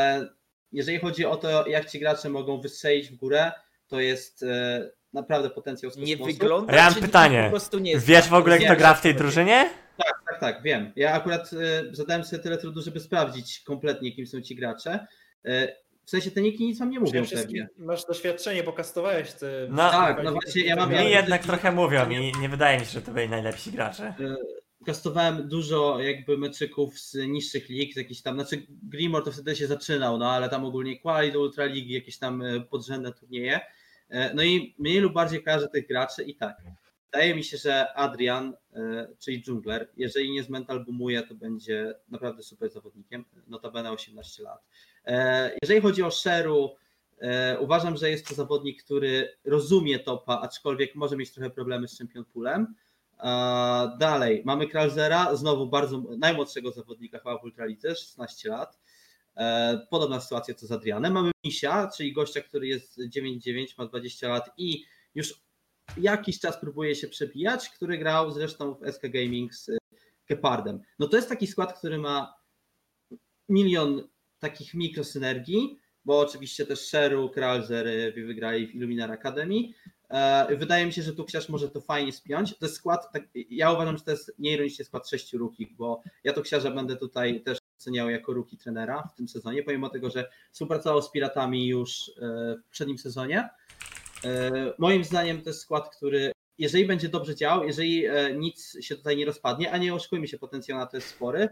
jeżeli chodzi o to, jak ci gracze mogą wystrzelić w górę, to jest e, naprawdę potencjał z Nie wygląda, Ja mam pytanie. po prostu nie jest. Wiesz w ogóle kto gra w tej drużynie? Tak, tak, wiem. Ja akurat y, zadałem sobie tyle trudu, żeby sprawdzić kompletnie, kim są ci gracze. Y, w sensie te niki nic wam nie mówią pewnie. masz doświadczenie, bo kastowałeś te... No. Tak, no właśnie, ja mam- Mi ja- jednak trochę mówią i nie wydaje mi się, że to byli najlepsi gracze. Kastowałem dużo jakby meczyków z niższych lig, z jakichś tam, znaczy Grimor to wtedy się zaczynał, no ale tam ogólnie Quali do Ultraligi, jakieś tam y, podrzędne turnieje. Y, No i mniej lub bardziej kojarzę tych graczy i tak. Wydaje mi się, że Adrian, y, czyli dżungler, jeżeli nie zmentalbumuje, to będzie naprawdę super zawodnikiem, notabene 18 lat. E, Jeżeli chodzi o Sheru, e, uważam, że jest to zawodnik, który rozumie topa, aczkolwiek może mieć trochę problemy z Champion Poolem. E, Dalej, mamy Kralzera, znowu bardzo najmłodszego zawodnika chyba w Ultralidze, 16 lat. E, Podobna sytuacja co z Adrianem. Mamy Misia, czyli gościa, który jest 9-9, ma 20 lat i już jakiś czas próbuje się przebijać, który grał zresztą w SK Gaming z Gepardem. No to jest taki skład, który ma milion takich mikrosynergii, bo oczywiście też Sheru, Kralzer y, wygrali w Illuminar Academy. E, Wydaje mi się, że Tuksiarz może to fajnie spiąć. To jest skład, tak, ja uważam, że to jest nieironicznie skład sześciu rukich, bo ja Tuksiarza będę tutaj też oceniał jako ruki trenera w tym sezonie, pomimo tego, że współpracował z Piratami już e, w poprzednim sezonie. E, Moim zdaniem to jest skład, który jeżeli będzie dobrze działał, jeżeli nic się tutaj nie rozpadnie, a nie oszukujmy się, potencjał na to jest spory,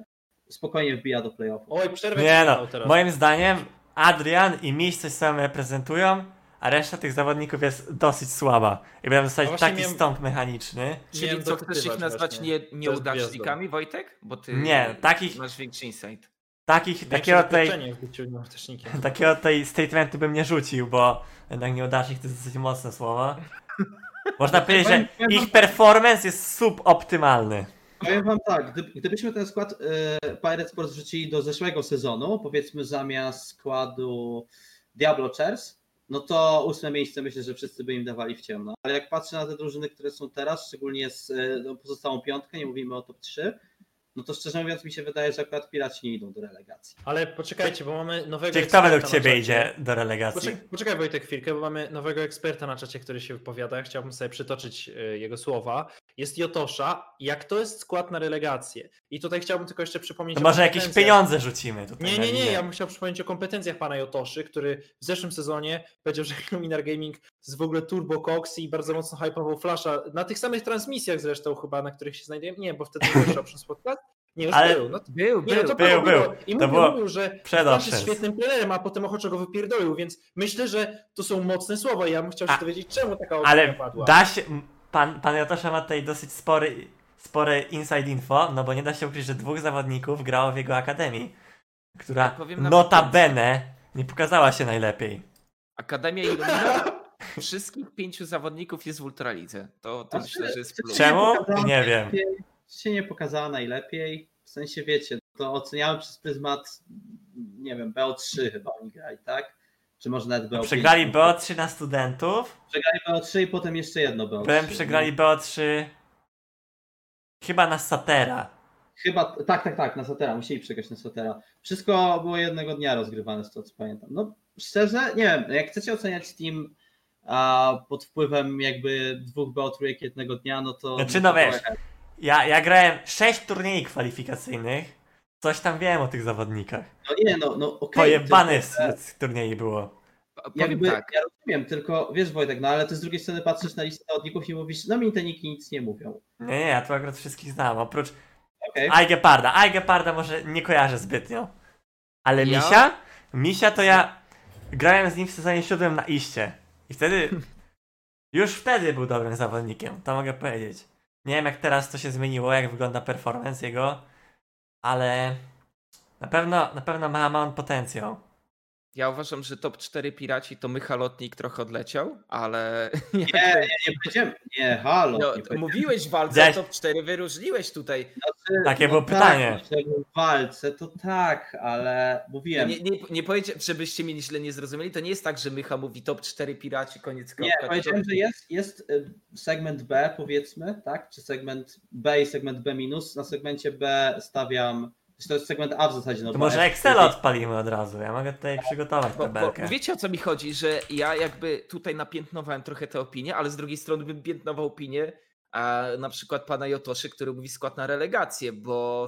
spokojnie wbija do playoffów. Oj, przerwę Nie no, teraz. moim zdaniem Adrian i Miś coś sam reprezentują, a reszta tych zawodników jest dosyć słaba. I będą dostać właśnie taki miałem- stąd mechaniczny. Czyli co, chcesz ich nazwać właśnie. nie, nieudacznikami, Wojtek? Bo ty Nie, takich- masz większy insight. Takich, takiego tej, takiego tej statementu bym nie rzucił, bo jednak nieudacznik to jest dosyć mocne słowo. Można powiedzieć, że ich performance jest suboptymalny. Powiem wam tak, gdyby, gdybyśmy ten skład e, Pirate Sports wrzucili do zeszłego sezonu, powiedzmy zamiast składu Diablo Chairs, no to ósme miejsce myślę, że wszyscy by im dawali w ciemno. Ale jak patrzę na te drużyny, które są teraz, szczególnie z e, pozostałą piątkę, nie mówimy o top 3, no to szczerze mówiąc mi się wydaje, że akurat Piraci nie idą do relegacji. Ale poczekajcie, bo mamy nowego Czyli kto eksperta według ciebie idzie do relegacji? Poczekaj, poczekaj Wojtek chwilkę, bo mamy nowego eksperta na czacie, który się wypowiada. Chciałbym sobie przytoczyć y, jego słowa. Jest Jotosza. Jak to jest skład na relegację? I tutaj chciałbym tylko jeszcze przypomnieć To może jakieś pieniądze rzucimy tutaj. Nie, nie, nie, ja bym chciał przypomnieć o kompetencjach pana Jotoszy, który w zeszłym sezonie powiedział, że Luminar Gaming jest w ogóle Turbo Cox i bardzo mocno hypował Flasha. Na tych samych transmisjach zresztą chyba, na których się znajdujemy. Nie, bo wtedy był jeszcze Options Podcast. Nie, już Ale- był. No, Był, nie, no to był. był, było, był. I To mówił, było mówił, że przed Flash jest świetnym trenerem, a potem ochoczo go wypierdolił, więc myślę, że to są mocne słowa i ja bym chciał się A- dowiedzieć, czemu taka opinia Ale padła. da się. Pan, pan Jotosza ma tutaj dosyć spory, spore inside info, no bo nie da się ukryć, że dwóch zawodników grało w jego akademii, która Ja nawet notabene nie pokazała się najlepiej. Akademia Illumina wszystkich pięciu zawodników jest w Ultralidze. To, to myślę, że jest plus. Czemu? Nie wiem. się nie pokazała najlepiej. W sensie wiecie, to oceniałem przez pryzmat, nie wiem, BO3 chyba oni grali, tak? Czy może nawet BO5. Przegrali BO3 na studentów, Przegrali BO3 i potem jeszcze jedno BO3. potem przegrali BO3 chyba na Satera. Chyba, tak, tak, tak, na Satera, musieli przegrać na Satera. Wszystko było jednego dnia rozgrywane, z tego co pamiętam. No szczerze, nie wiem, jak chcecie oceniać team a, pod wpływem jakby dwóch BO3 jednego dnia, no to... Znaczy, no no wiesz, Ja, ja grałem 6 turniejów kwalifikacyjnych, coś tam wiem o tych zawodnikach. No nie, no, no okej. Pojebany tylko- z, z turniej było. Jakby, tak. ja rozumiem, tylko wiesz Wojtek, no ale ty z drugiej strony patrzysz na listę zawodników i mówisz, no mi te niki nic nie mówią. Nie, nie, ja tu akurat wszystkich znam, oprócz Okej. Aigeparda. Aigeparda może nie kojarzę zbytnio. Ale Ja? Misia? Misia to ja grałem z nim w sezonie siódmym na iście. I wtedy, już wtedy był dobrym zawodnikiem, to mogę powiedzieć. Nie wiem jak teraz to się zmieniło, jak wygląda performance jego, ale na pewno, na pewno ma, ma on potencjał. Ja uważam, że top 4 piraci to Mychalotnik trochę odleciał, ale. Nie, nie, nie powiedziałem, nie, halo. No, nie mówiłeś w walce top 4, wyróżniłeś tutaj. Znaczy, Takie było tak, pytanie. że w walce to tak, ale mówiłem, Nie, nie, nie powiedziałem, żebyście mnie źle nie zrozumieli, to nie jest tak, że Mycha mówi top 4 piraci, koniec Nie, kropka. powiedziałem, że jest, jest y, segment B, powiedzmy, tak? Czy segment B i segment B minus. Na segmencie B stawiam. To jest segment A w zasadzie. No To bo może Excel odpalimy od razu, ja mogę tutaj przygotować Bo, bo tabelkę. wiecie o co mi chodzi, że ja jakby tutaj napiętnowałem trochę tę opinię, ale z drugiej strony bym piętnował opinię a na przykład pana Jotoszy, który mówi skład na relegację, bo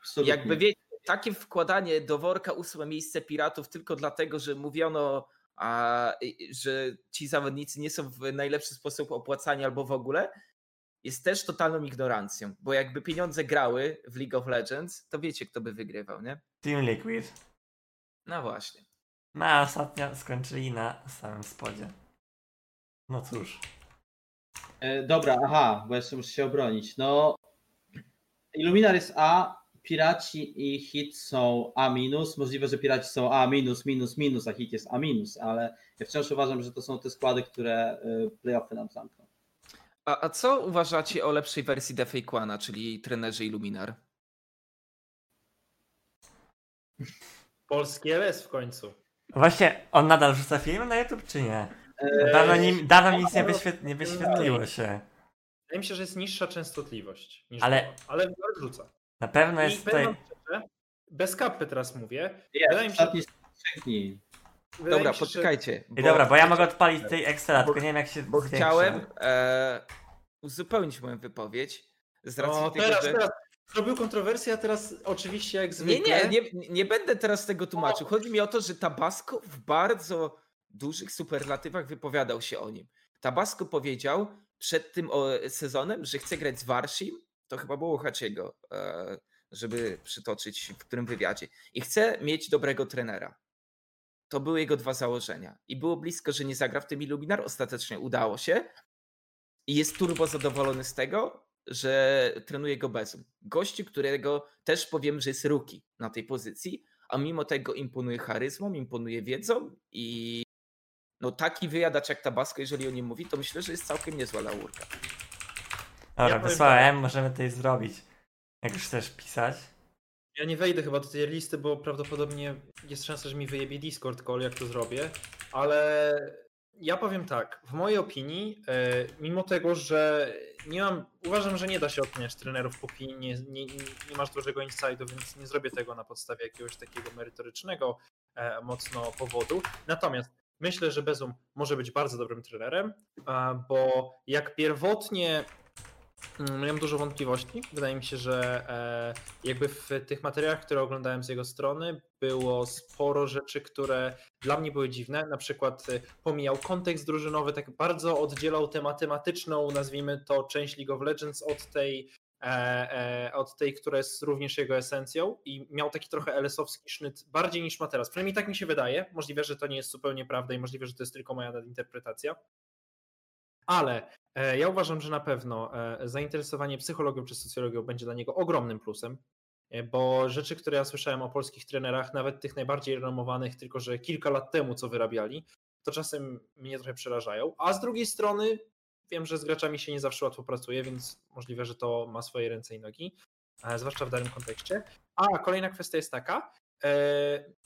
Absolutnie. jakby wiecie, takie wkładanie do worka ósme miejsce piratów tylko dlatego, że mówiono, a, że ci zawodnicy nie są w najlepszy sposób opłacani albo w ogóle, jest też totalną ignorancją, bo jakby pieniądze grały w League of Legends, to wiecie kto by wygrywał, nie? Team Liquid. No właśnie. No a ostatnio skończyli na samym spodzie. No cóż. E, dobra, aha, bo jeszcze muszę się obronić. No, Illuminar jest A, Piraci i Hit są A minus. Możliwe, że Piraci są A minus, minus, minus, a Hit jest A minus, ale ja wciąż uważam, że to są te składy, które y, playoffy nam zamkną. A, a co uważacie o lepszej wersji Defakwana, czyli trenerze Illuminar? Polski LS w końcu. Właśnie, on nadal wrzuca filmy na YouTube, czy nie? E, Dawno, nim, dawno nic nie, wyświet, nie wyświetliło się. Wydaje mi się, że jest niższa częstotliwość niż Ale- ale wrzuca. Na pewno I jest powiem tutaj... szczerze, bez kapy teraz mówię. Jest, wydaje mi się- ostatnie. Wydaje Dobra, mi się, że- poczekajcie. I dobra, bo ja mogę odpalić tej Excela, tylko nie wiem jak się Bo zwiększa. chciałem e, uzupełnić moją wypowiedź z racji O, tego, teraz, że... teraz. Zrobił kontrowersję, a teraz oczywiście jak Nie, zwykle. nie, nie, nie będę teraz tego tłumaczył. Chodzi mi o to, że Tabasco w bardzo dużych superlatywach wypowiadał się o nim. Tabasco powiedział przed tym o, sezonem, że chce grać z Warshim, to chyba było Haciego, e, żeby przytoczyć w którym wywiadzie. I chce mieć dobrego trenera. To były jego dwa założenia. I było blisko, że nie zagra w tym Illuminar. Ostatecznie udało się. I jest turbo zadowolony z tego, że trenuje go Bezum. Gościu, którego też powiem, że jest ruki na tej pozycji, a mimo tego imponuje charyzmą, imponuje wiedzą i no taki wyjadacz jak Tabasco, jeżeli o nim mówi, to myślę, że jest całkiem niezła laurka. Dobra, Ja powiem wysłałem, możemy tutaj zrobić. Jak już chcesz pisać. Ja nie wejdę chyba do tej listy, bo prawdopodobnie jest szansa, że mi wyjebie Discord call, jak to zrobię, ale ja powiem tak, w mojej opinii, e, mimo tego, że nie mam, uważam, że nie da się oceniać trenerów opinii, nie, nie, nie masz dużego insightu, więc nie zrobię tego na podstawie jakiegoś takiego merytorycznego e, mocno powodu. Natomiast myślę, że Bezum może być bardzo dobrym trenerem, bo jak pierwotnie miałem dużo wątpliwości. Wydaje mi się, że e, jakby w tych materiałach, które oglądałem z jego strony, było sporo rzeczy, które dla mnie były dziwne. Na przykład e, pomijał kontekst drużynowy, tak bardzo oddzielał tę matematyczną, nazwijmy to, część League of Legends od tej, e, e, od tej, która jest również jego esencją i miał taki trochę LS-owski sznyt bardziej niż ma teraz. Przynajmniej tak mi się wydaje. Możliwe, że to nie jest zupełnie prawda i możliwe, że to jest tylko moja nadinterpretacja. Ale e, ja uważam, że na pewno e, zainteresowanie psychologią czy socjologią będzie dla niego ogromnym plusem, e, bo rzeczy, które ja słyszałem o polskich trenerach, nawet tych najbardziej renomowanych, tylko że kilka lat temu co wyrabiali, to czasem mnie trochę przerażają. A z drugiej strony wiem, że z graczami się nie zawsze łatwo pracuje, więc możliwe, że to ma swoje ręce i nogi, zwłaszcza w danym kontekście. A kolejna kwestia jest taka,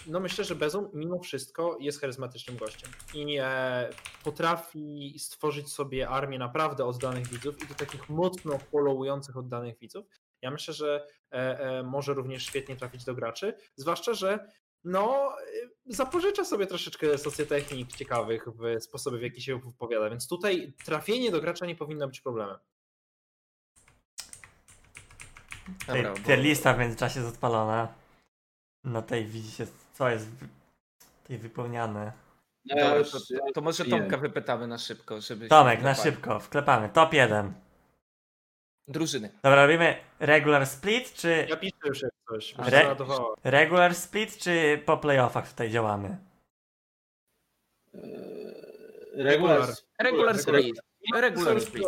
no myślę, że Bezum mimo wszystko jest charyzmatycznym gościem i e, potrafi stworzyć sobie armię naprawdę oddanych widzów i to takich mocno followujących oddanych widzów. Ja myślę, że e, e, może również świetnie trafić do graczy, zwłaszcza, że no, e, zapożycza sobie troszeczkę socjotechnik ciekawych w sposobie, w jaki się wypowiada, więc tutaj trafienie do gracza nie powinno być problemem. Dobra, bo- lista w międzyczasie jest odpalona. Na tej widzicie, co jest tej wypełniane. No, ja to, to, może. Tomka wypytamy na szybko, żeby. Tomek, na szybko, wklepamy. Top 1. Drużyny. Dobra, robimy regular split, czy Ja piszę już jak coś, Re- regular split, czy po playoffach tutaj działamy? Eee, Regular. Regular. Regular Regular. split. Regular split.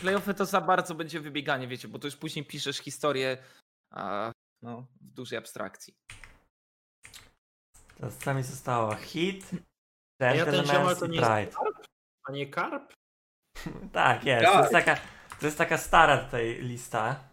Playoffy to za bardzo będzie wybieganie, wiecie, bo to już później piszesz historię a, no, w dużej abstrakcji. To co mi zostało? Hit, Ja ten ziomal Gentleman's to nie jest Pride. A nie karp? Tak, jest. To jest, Tak. taka, to jest taka stara tutaj lista.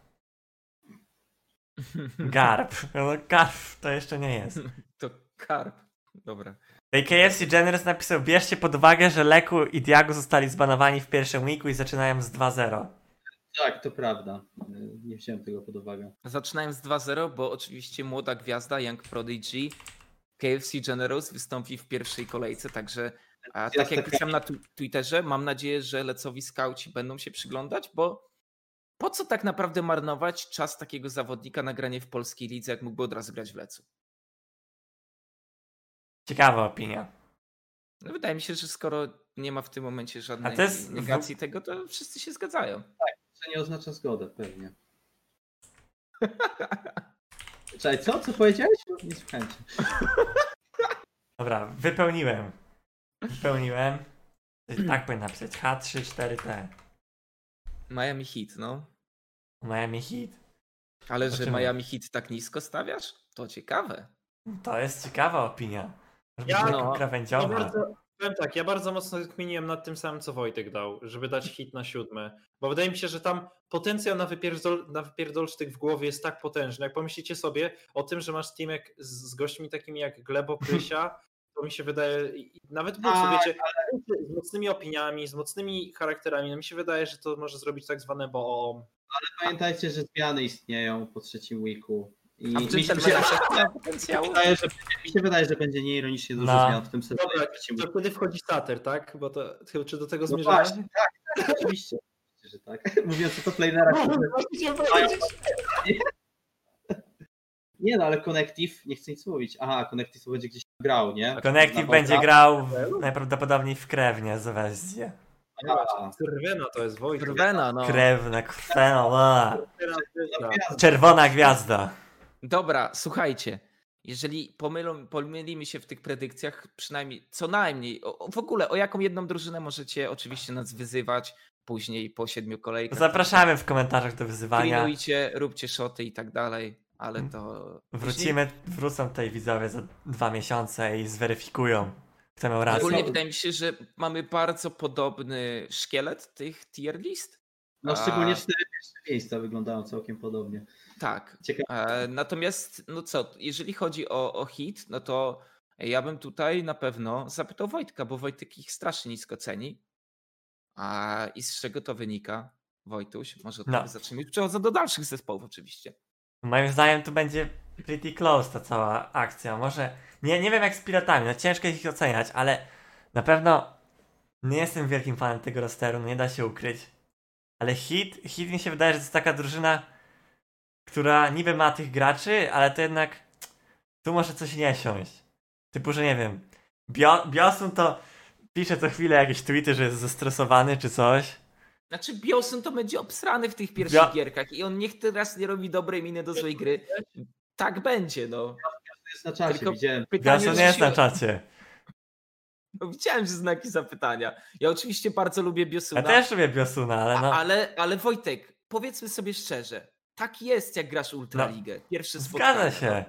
Garb. No, garb to jeszcze nie jest. To karp. Dobra. Tej KFC Generous napisał, bierzcie pod uwagę, że Leku i Diago zostali zbanowani w pierwszym weeku i zaczynają z 2-0. Tak, to prawda. Nie wziąłem tego pod uwagę. Zaczynając z 2-0, bo oczywiście młoda gwiazda Young Prodigy KFC Generals wystąpi w pierwszej kolejce, także a, tak jak taka- pisałem na Twitterze, mam nadzieję, że lecowi skauci będą się przyglądać, bo po co tak naprawdę marnować czas takiego zawodnika na granie w polskiej lidze, jak mógłby od razu grać w lecu? Ciekawa opinia. No, wydaje mi się, że skoro nie ma w tym momencie żadnej jest negacji tego, to wszyscy się zgadzają. To nie oznacza zgodę, pewnie. Czekaj, co? Co powiedziałeś? Nie słuchajcie. Dobra, wypełniłem. Wypełniłem. Tak powinien napisać. H34T. Miami Heat, no. Miami Heat. Ale że. Miami Heat tak nisko stawiasz? To ciekawe. To jest ciekawa opinia. Ja- no, Ja krawędziowa. bardzo, powiem tak, ja bardzo mocno kminiłem nad tym samym, co Wojtek dał, żeby dać hit na siódme. Bo wydaje mi się, że tam potencjał na, wypierdol, na wypierdolsztyk w głowie jest tak potężny. Jak pomyślicie sobie o tym, że masz teamek z, z gośćmi takimi jak Glebo, Krysia, to mi się wydaje, nawet Buksu, Tak, wiecie, z mocnymi opiniami, z mocnymi charakterami, no mi się wydaje, że to może zrobić tak zwane bo Pamiętajcie, że zmiany istnieją po trzecim weeku. I A w mi się, wydaje, że, mi się wydaje, że będzie nieironicznie dużo No. zmian w tym sezonie. Dobra, to wtedy wchodzi Sater, tak? Bo to, czy do tego No zmierzamy? właśnie, tak, tak, oczywiście. Że tak. Mówiąc o to No, powiedzieć. Nie no, ale Connective, nie chcę nic mówić. Aha, Connective to będzie gdzieś grał, nie? Connective będzie grał w, najprawdopodobniej w krewnie z Wesdzie. A, Syrwena to jest Wojtek. Drwena, no. Krewne, krwena, no, gwiazda. czerwona gwiazda. Dobra, słuchajcie. Jeżeli pomylą, pomylimy się w tych predykcjach, przynajmniej co najmniej, o, w ogóle o jaką jedną drużynę możecie oczywiście nas wyzywać później po siedmiu kolejkach. Zapraszamy w komentarzach do wyzywania. Screenujcie, róbcie szoty i tak dalej, ale to. później- Wrócimy, wrócą tutaj widzowie za dwa miesiące i zweryfikują, kto miał rację. Ogólnie wydaje mi się, że mamy bardzo podobny szkielet tych tier list. No A- szczególnie cztery pierwsze miejsca wyglądają całkiem podobnie. Tak. Ciekawe. E, natomiast, no co, jeżeli chodzi o, o hit, no to Ja bym tutaj na pewno zapytał Wojtka, bo Wojtek ich strasznie nisko ceni. A i z czego to wynika? Wojtuś, może No. zacznijmy. Przechodzę do dalszych zespołów oczywiście. Moim zdaniem tu będzie pretty close ta cała akcja. Może. Nie, nie wiem jak z pilotami, no ciężko ich oceniać, ale na pewno nie jestem wielkim fanem tego rosteru, no nie da się ukryć. Ale hit, hit mi się wydaje, że to jest taka drużyna, która niby ma tych graczy, ale to jednak tu może coś nie siąść. Typu, że nie wiem. Bio, Biosun to pisze co chwilę jakieś tweety, że jest zestresowany czy coś. Znaczy Biosun to będzie obsrany w tych pierwszych Ja- gierkach i on niech teraz nie robi dobrej miny do złej gry. Tak będzie, no. To jest na czasie, Tylko- widziałem. Pytanie, Biosun jest się- na czacie. No, widziałem, że znaki zapytania. Ja oczywiście bardzo lubię Biosuna. Ja też lubię Biosuna, ale no. A, ale, ale Wojtek, powiedzmy sobie szczerze, tak jest, jak grasz Ultraligę. Pierwsze spotkanie. Zgadza się.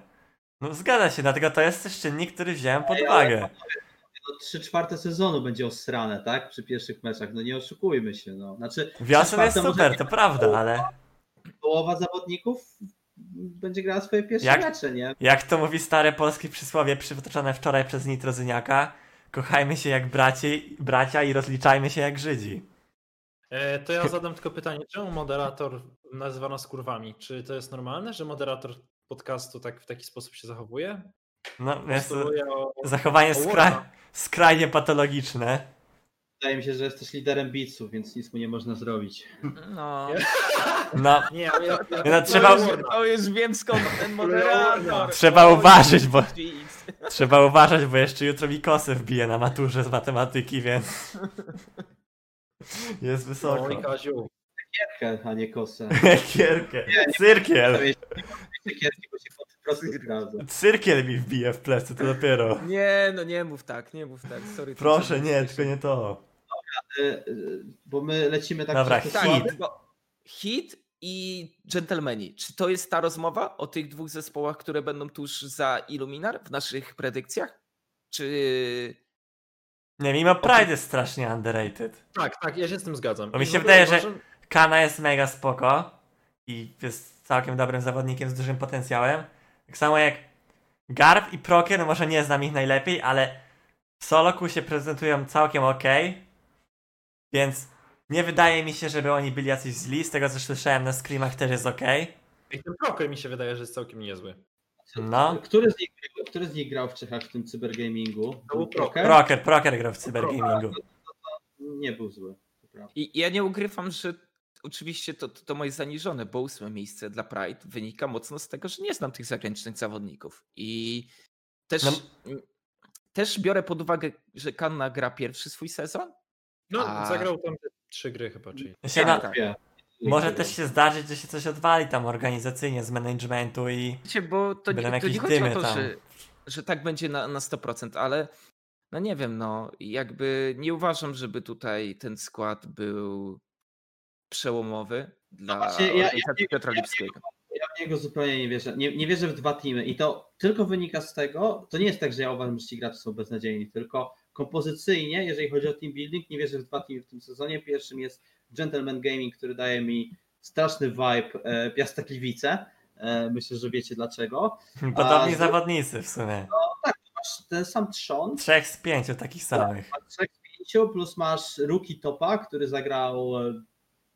No zgadza się, dlatego to jest też czynnik, który wziąłem pod uwagę. No, trzy czwarte sezonu będzie osrane, tak? Przy pierwszych meczach. No nie oszukujmy się. No. Znaczy, trzy Wiosna jest super, to prawda, ale połowa zawodników będzie grała swoje pierwsze Jak- mecze, nie? jak to mówi stare polskie przysłowie przytoczone wczoraj przez Nitrozyniaka, kochajmy się jak bracie, bracia i rozliczajmy się jak Żydzi. E, to ja zadam tylko pytanie, czemu moderator nazywa nas kurwami? Czy to jest normalne, że moderator podcastu tak w taki sposób się zachowuje? No, jest o... zachowanie o skra skrajnie patologiczne. Wydaje mi się, że jest też liderem bitsów, więc nic mu nie można zrobić. No. No, Nie, ale ja, ja, No, trzeba- To już wiem skąd ten moderator. Trzeba uważać, bo- trzeba uważać, bo jeszcze jutro mi kosę wbije na maturze z matematyki, więc jest wysoko. Oj, Kaziu. Kierkę, a nie kosę. Kierkę. Cyrkiel. Kierki, bo się. Cyrkiel mi wbije w plecy, to dopiero. Nie, no nie mów tak, nie mów tak. Sorry. Proszę, nie, tylko nie to. E, e, Bo my lecimy tak Dobra, przez Tak, Hit. hit i Gentlemani. Czy to jest ta rozmowa o tych dwóch zespołach, które będą tuż za Illuminar w naszych predykcjach? Czy Nie, mimo Pride jest strasznie underrated. Tak, tak, ja się z tym zgadzam. Bo mi się wydaje, że- uważam- Kana jest mega spoko i jest całkiem dobrym zawodnikiem z dużym potencjałem. Tak samo jak Garb i Proker, no może nie znam ich najlepiej, ale w Soloku się prezentują całkiem ok. Więc nie wydaje mi się, żeby oni byli jacyś źli. Z tego co słyszałem na screamach też jest ok. I ten Proker mi się wydaje, że jest całkiem niezły. No. Który z, nich, który z nich grał w Czechach w tym cybergamingu? To był Proker. Proker, Proker grał w cybergamingu. Nie był zły. I ja nie ukrywam, że oczywiście to, to, to moje zaniżone, bo ósme miejsce dla Pride wynika mocno z tego, że nie znam tych zagranicznych zawodników. I też, No. też biorę pod uwagę, że Kanna gra pierwszy swój sezon. No, A- zagrał tam trzy gry chyba, czyli... Na, tak. Wie. może też się zdarzyć, że się coś odwali tam organizacyjnie z managementu i Wiecie, bo to, nie, to nie chodzi o to, tam. że, że tak będzie na, na 100%, ale no nie wiem, no jakby nie uważam, żeby tutaj ten skład był przełomowy dla właśnie, ja- ja- Piotra Lipskiego. Ja w niego zupełnie nie wierzę. Nie, nie wierzę w dwa teamy i to tylko wynika z tego, to nie jest tak, że ja uważam, że ci gracze są beznadziejni, tylko kompozycyjnie, jeżeli chodzi o team building, nie wierzę w dwa teamy w tym sezonie. Pierwszym jest Gentleman Gaming, który daje mi straszny vibe e, Piasta Gliwice. E, myślę, że wiecie dlaczego. podobni z- zawodnicy w sumie. Masz ten sam trzon, Trzech z pięciu takich samych. masz trzech z pięciu, plus masz Rookie Topa, który zagrał e,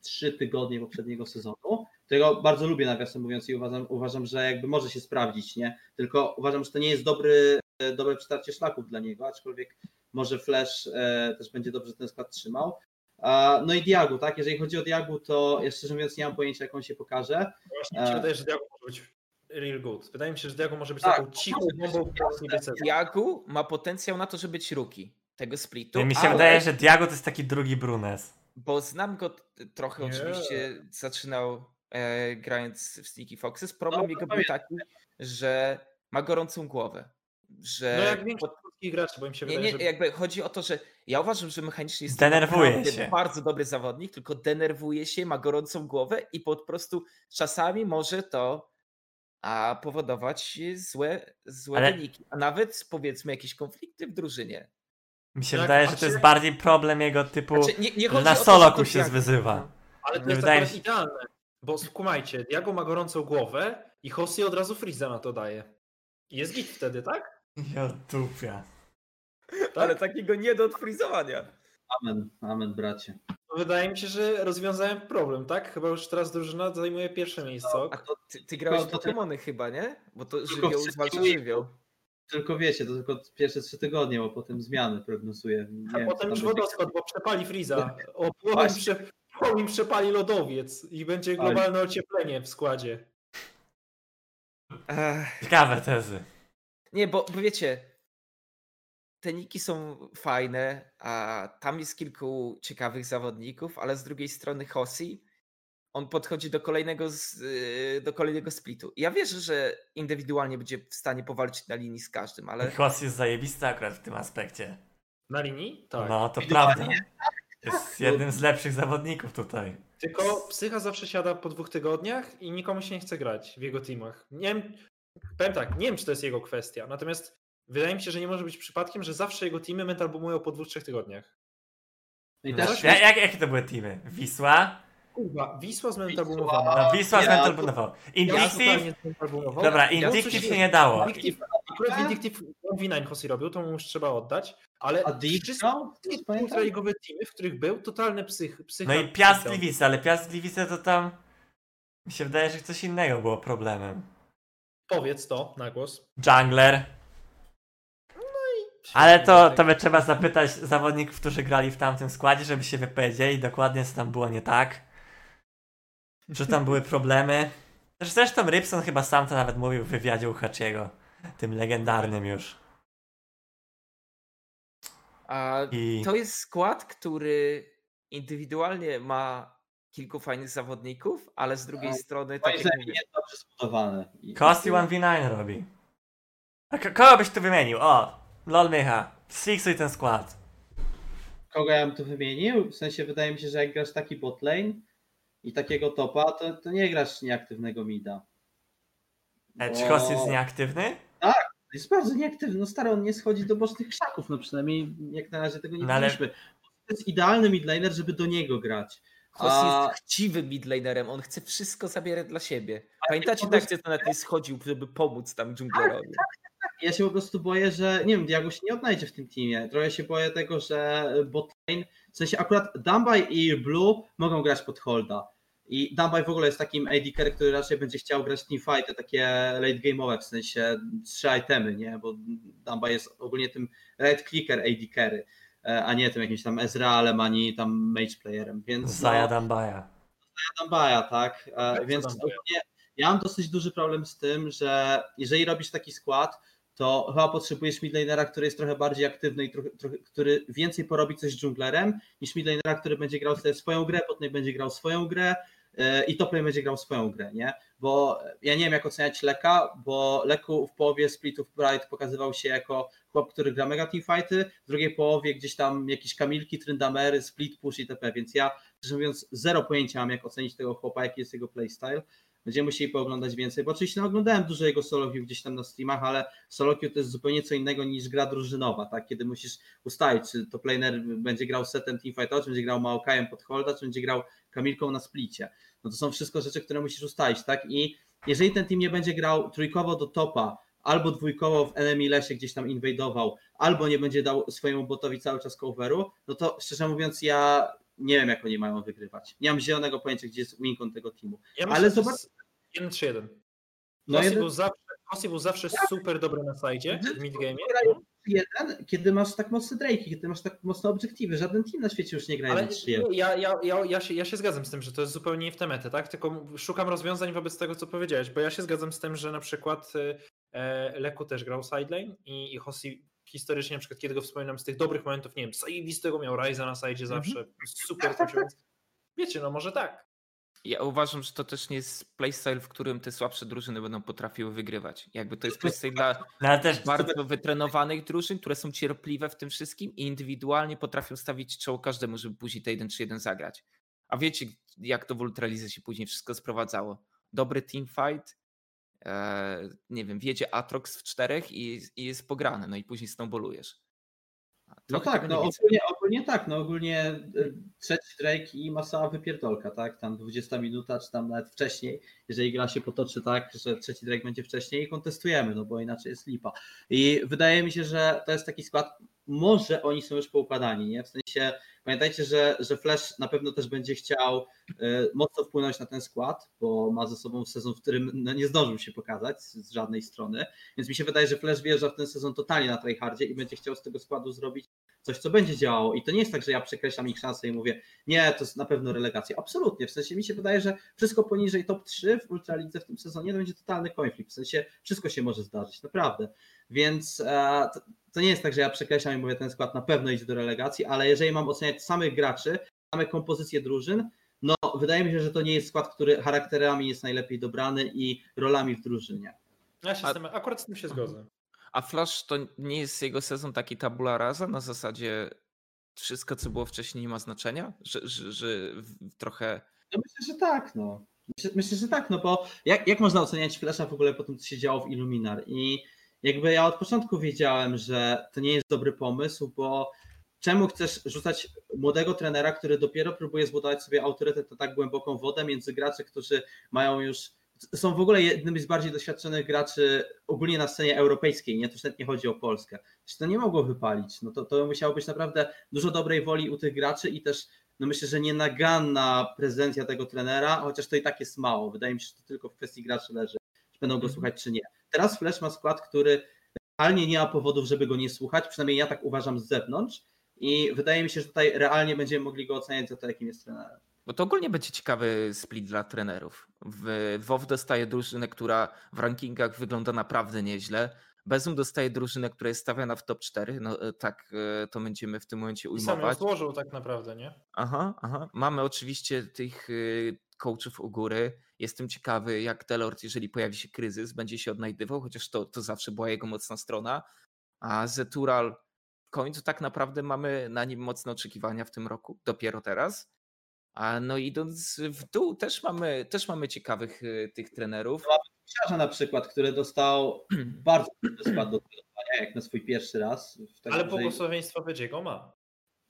trzy tygodnie poprzedniego sezonu. Którego bardzo lubię, nawiasem mówiąc, i uważam, uważam, że jakby może się sprawdzić, nie? Tylko uważam, że to nie jest dobry, e, dobre przetarcie szlaków dla niego, aczkolwiek może Flash e, też będzie dobrze ten skład trzymał. No i Diagu, tak? Jeżeli chodzi o Diagu, to ja szczerze mówiąc nie mam pojęcia, jak on się pokaże. Właśnie mi się E. wydaje, że Diago może być real good. Wydaje mi się, że Diago może być Tak, taką cichą bombą. Jagu ma potencjał na to, żeby być rookie tego splitu, No Mi się ale, wydaje, że Diago to jest taki drugi Brunes. Bo znam go trochę, Nie. oczywiście zaczynał e, grając w Sneaky Foxes. Problem No, jego był taki, że ma gorącą głowę. Że No jak większość polskich graczy, bo im się Nie, wydaje, nie, że... jakby chodzi o to, że ja uważam, że mechanicznie jest Denerwuje się. bardzo dobry zawodnik, tylko denerwuje się, ma gorącą głowę i po prostu czasami może to a powodować złe, złe Ale- wyniki, a nawet powiedzmy jakieś konflikty w drużynie. Mi się Jak wydaje, że to jest bardziej problem jego typu, Znaczy, nie, nie na soloku się zwyzywa. Ale to Nie jest wydaje akurat mi się- idealne, bo skumajcie, Diago ma gorącą głowę i Hossi od razu Freeza na to daje. I jest git wtedy, tak? Ja dupia. Ale takiego nie do odfrizowania. Amen, amen, bracie. Wydaje mi się, że rozwiązałem problem, tak? Chyba już teraz drużyna zajmuje pierwsze miejsce. A to, ty, ty grałeś Pokemony chyba, nie? Bo to żywioł zwalcza żywioł. Tylko wiecie, to tylko pierwsze trzy tygodnie, bo potem zmiany prognozuję. Nie A potem już wodospad, bo przepali Freeza. O, im przepali lodowiec i będzie globalne ocieplenie w składzie. Ech, Ciekawe tezy. nie, bo, bo wiecie, te niki są fajne, a tam jest kilku ciekawych zawodników, ale z drugiej strony Hossi, on podchodzi do kolejnego, yy, do kolejnego splitu. Ja wierzę, że indywidualnie będzie w stanie powalczyć na linii z każdym, ale Kos jest zajebisty akurat w tym aspekcie. Na linii? Tak. No, to prawda. Jest jednym z lepszych zawodników tutaj. Tylko psycha zawsze siada po dwóch tygodniach i nikomu się nie chce grać w jego teamach. Nie wiem, powiem tak, nie wiem, czy to jest jego kwestia, natomiast wydaje mi się, że nie może być przypadkiem, że zawsze jego teamy mental boomują po dwóch, trzech tygodniach. No i też ja, jak, jakie to były teamy? Wisła? Kurwa, Wisła z mental Wisła. boomowana. No, Wisła z ja- Mental Bunował. Ja. Dobra, Indictive się nie dało. Akurat Vindictive V9 Hossi robił, to mu już trzeba oddać, ale no? Pamiętam? ultraligowe teamy, w których był, totalny psych. No i Piast. Gliwice, ale Piast Gliwice to tam... Mi się wydaje, że coś innego było problemem. Powiedz to na głos. Jungler. Ale to, to by trzeba zapytać zawodników, którzy grali w tamtym składzie, żeby się wypowiedzieli dokładnie, co tam było nie tak. Czy tam były problemy. Zresztą Rybson chyba sam to nawet mówił w wywiadzie u Hachiego. Tym legendarnym już. a I to jest skład, który indywidualnie ma kilku fajnych zawodników, ale z drugiej A, strony, tak jak mówię, nie jest dobrze Kosti 1v9 robi. A ko- kogo byś tu wymienił? O! Lol Mycha. Sfixuj ten skład. Kogo ja bym tu wymienił? W sensie wydaje mi się, że jak grasz taki botlane i takiego topa, to, to nie grasz nieaktywnego mida. E, czy Bo- Kost jest nieaktywny? Jest bardzo nieaktywny. No stary, on nie schodzi do bocznych krzaków, no przynajmniej jak na razie tego nie No ale- widzieliśmy. To jest idealny midlaner, żeby do niego grać. Hossi A- jest chciwym midlanerem, on chce wszystko zabierać dla siebie. Pamiętacie tak, prostu- że to nawet nie schodził, żeby pomóc tam dżunglerowi. Ja się po prostu boję, że nie wiem, Diago się nie odnajdzie w tym teamie. Trochę się boję tego, że botlane, w sensie akurat Dumbaj i Blue mogą grać pod holda. I Dumbaj w ogóle jest takim AD carry, który raczej będzie chciał grać teamfighty, takie late game'owe, w sensie trzy itemy, nie? Bo Dumbaj jest ogólnie tym right clicker AD carry, e, a nie tym jakimś tam Ezrealem, ani tam mage playerem, więc Zaya no, Dambaja. Dambaja, tak? E, Jak Więc ogólnie ja mam dosyć duży problem z tym, że jeżeli robisz taki skład, to chyba potrzebujesz midlanera, który jest trochę bardziej aktywny i trochę, trochę, który więcej porobi coś z dżunglerem, niż midlanera, który będzie grał sobie swoją grę, potem będzie grał swoją grę i toplane będzie grał swoją grę, nie? Bo ja nie wiem jak oceniać Leka, bo Leku w połowie splitów Pride pokazywał się jako chłop, który gra mega teamfighty, w drugiej połowie gdzieś tam jakieś kamilki, tryndamery, split push itp., więc ja szczerze mówiąc zero pojęcia mam jak ocenić tego chłopa, jaki jest jego playstyle. Będziemy musieli pooglądać więcej, bo oczywiście no, oglądałem dużo jego solo gdzieś tam na streamach, ale solo to jest zupełnie co innego niż gra drużynowa, tak? Kiedy musisz ustalić, czy to planer będzie grał setem teamfighta, czy będzie grał Maokajem pod holda, czy będzie grał Kamilką na splicie. No to są wszystko rzeczy, które musisz ustalić, tak? I jeżeli ten team nie będzie grał trójkowo do topa, albo dwójkowo w enemy lesie gdzieś tam inwadował, albo nie będzie dał swojemu botowi cały czas coveru, no to szczerze mówiąc ja nie wiem jak oni mają wygrywać. Nie mam zielonego pojęcia, gdzie jest wincon tego teamu. Ja Ale zobacz- że 1-3-1. No Hossi jeden, był zawsze, Hossi był zawsze super dobry na sajdzie w midgame. Jeden, kiedy masz tak mocne Drake'i, kiedy masz tak mocne obiektywy, żaden team na świecie już nie gra Ale 1 3 ja, ja, ja, ja, się, ja się zgadzam z tym, że to jest zupełnie nie w temetę, tak? Tylko szukam rozwiązań wobec tego, co powiedziałeś, bo ja się zgadzam z tym, że na przykład e, Leku też grał sideline i, i Hossi historycznie, na przykład kiedy go wspominam z tych dobrych momentów, nie wiem, zajebistego miał Ryza na sajdzie zawsze, super to więc wiecie, no może tak. Ja uważam, że to też nie jest playstyle, w którym te słabsze drużyny będą potrafiły wygrywać. Jakby to jest playstyle dla No też bardzo wytrenowanych drużyn, które są cierpliwe w tym wszystkim i indywidualnie potrafią stawić czoło każdemu, żeby później te 1 3 1 zagrać. A wiecie, jak to w Ultralize się później wszystko sprowadzało. Dobry teamfight, e, nie wiem, wjedzie Atrox w czterech i, i jest pograny, no i później snowballujesz. No tak, no ogólnie, ogólnie tak, no ogólnie y, trzeci Drake i masa wypierdolka, tak? Tam 20 minuta, czy tam nawet wcześniej, jeżeli gra się potoczy tak, że trzeci Drake będzie wcześniej, kontestujemy, no bo inaczej jest lipa. I wydaje mi się, że to jest taki skład, może oni są już poukładani, nie? W sensie, pamiętajcie, że, że Flash na pewno też będzie chciał y, mocno wpłynąć na ten skład, bo ma ze sobą sezon, w którym no, nie zdążył się pokazać z żadnej strony, więc mi się wydaje, że Flash wjeżdża w ten sezon totalnie na tryhardzie i będzie chciał z tego składu zrobić coś, co będzie działało. I to nie jest tak, że ja przekreślam ich szanse i mówię, nie, to jest na pewno relegacja. Absolutnie. W sensie mi się wydaje, że wszystko poniżej top 3 w Ultralidze w tym sezonie to będzie totalny konflikt. W sensie wszystko się może zdarzyć, naprawdę. Więc e, to, nie jest tak, że ja przekreślam i mówię, ten skład na pewno idzie do relegacji, ale jeżeli mam oceniać samych graczy, same kompozycje drużyn, no wydaje mi się, że to nie jest skład, który charakterami jest najlepiej dobrany i rolami w drużynie. Ja się A- z tym, akurat z tym się zgodzę. A Flash to nie jest jego sezon taki tabula rasa na zasadzie wszystko, co było wcześniej nie ma znaczenia? Że, że, że trochę... No myślę, że tak, no. Myślę, myślę, że tak, no bo jak, jak można oceniać Flasha w ogóle po tym, co się działo w Illuminar? I jakby ja od początku wiedziałem, że to nie jest dobry pomysł, bo czemu chcesz rzucać młodego trenera, który dopiero próbuje zbudować sobie autorytet na tak głęboką wodę między graczy, którzy mają już są w ogóle jednymi z bardziej doświadczonych graczy ogólnie na scenie europejskiej, nie? To już nawet nie chodzi o Polskę. Jeśli to nie mogło wypalić, no to, to musiało być naprawdę dużo dobrej woli u tych graczy i też no myślę, że nienaganna prezencja tego trenera, chociaż to i tak jest mało. Wydaje mi się, że to tylko w kwestii graczy leży, czy będą go Mhm. słuchać, czy nie. Teraz Flash ma skład, który realnie nie ma powodów, żeby go nie słuchać, przynajmniej ja tak uważam z zewnątrz i wydaje mi się, że tutaj realnie będziemy mogli go oceniać za to, jakim jest trenerem. Bo to ogólnie będzie ciekawy split dla trenerów. W WoW dostaje drużynę, która w rankingach wygląda naprawdę nieźle. Bezum dostaje drużynę, która jest stawiana w top 4. No e, tak e, to będziemy w tym momencie I sam ją ujmować. złożył tak naprawdę, nie? Aha, aha. Mamy oczywiście tych y, coachów u góry. Jestem ciekawy, jak Delort, jeżeli pojawi się kryzys, będzie się odnajdywał, chociaż to, to zawsze była jego mocna strona. A Zetural w końcu tak naprawdę mamy na nim mocne oczekiwania w tym roku, dopiero teraz. A no idąc w dół, też mamy, też mamy ciekawych y, tych trenerów. Siarza na przykład, który dostał bardzo trudny skład do trenowania, jak na swój pierwszy raz. W Ale błogosławieństwo Wedziego ma.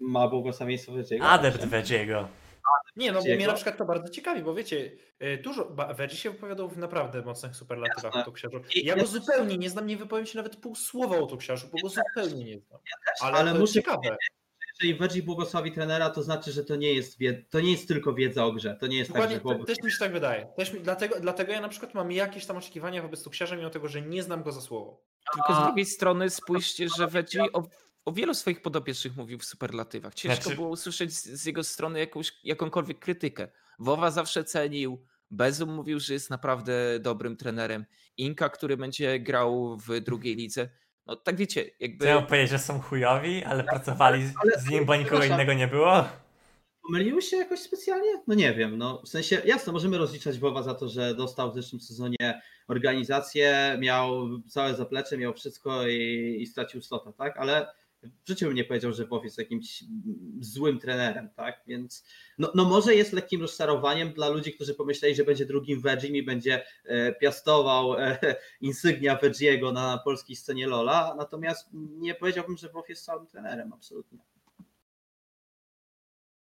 ma błogosławieństwo Wyciego. Adept Vedziego. Nie, no bo mnie na przykład to bardzo ciekawi, bo wiecie, y, dużo, Wedzi się wypowiadał w naprawdę mocnych superlatywach Jasne. o Tuksiarzu. Ja go zupełnie nie znam, nie wypowiem się nawet pół słowa o Tuksiarzu, bo go zupełnie nie znam. Ale, ale to muszę jest ciekawe. Jeżeli Wedzi błogosławi trenera, to znaczy, że to nie jest, to nie jest tylko wiedza o grze. To nie jest Dokładnie, tak, że też mi się tak wydaje. Też mi, dlatego, dlatego ja na przykład mam jakieś tam oczekiwania wobec Tuksiarza, mimo tego, że nie znam go za słowo. Tylko z drugiej strony spójrzcie, że Wedzi o, wielu swoich podopiecznych mówił w superlatywach. Ciężko Znaczy- było usłyszeć z, z jego strony jakąś, jakąkolwiek krytykę. Wowa zawsze cenił, Bezum mówił, że jest naprawdę dobrym trenerem. Inka, który będzie grał w drugiej lidze. No tak wiecie, jakby... Chciałem powiedzieć, że są chujowi, ale pracowali z- ale- z nim, bo nikogo innego nie było. Pomyliły się jakoś specjalnie? No nie wiem. No, w sensie, jasno, możemy rozliczać Wowa za to, że dostał w zeszłym sezonie organizację, miał całe zaplecze, miał wszystko i, i stracił slota, tak? Ale w życiu bym nie powiedział, że WoW jest jakimś złym trenerem, tak? Więc no, no może jest lekkim rozczarowaniem dla ludzi, którzy pomyśleli, że będzie drugim Vegim i będzie e, piastował e, insygnia Vegiego na polskiej scenie Lola, natomiast nie powiedziałbym, że WoW jest całym trenerem, absolutnie.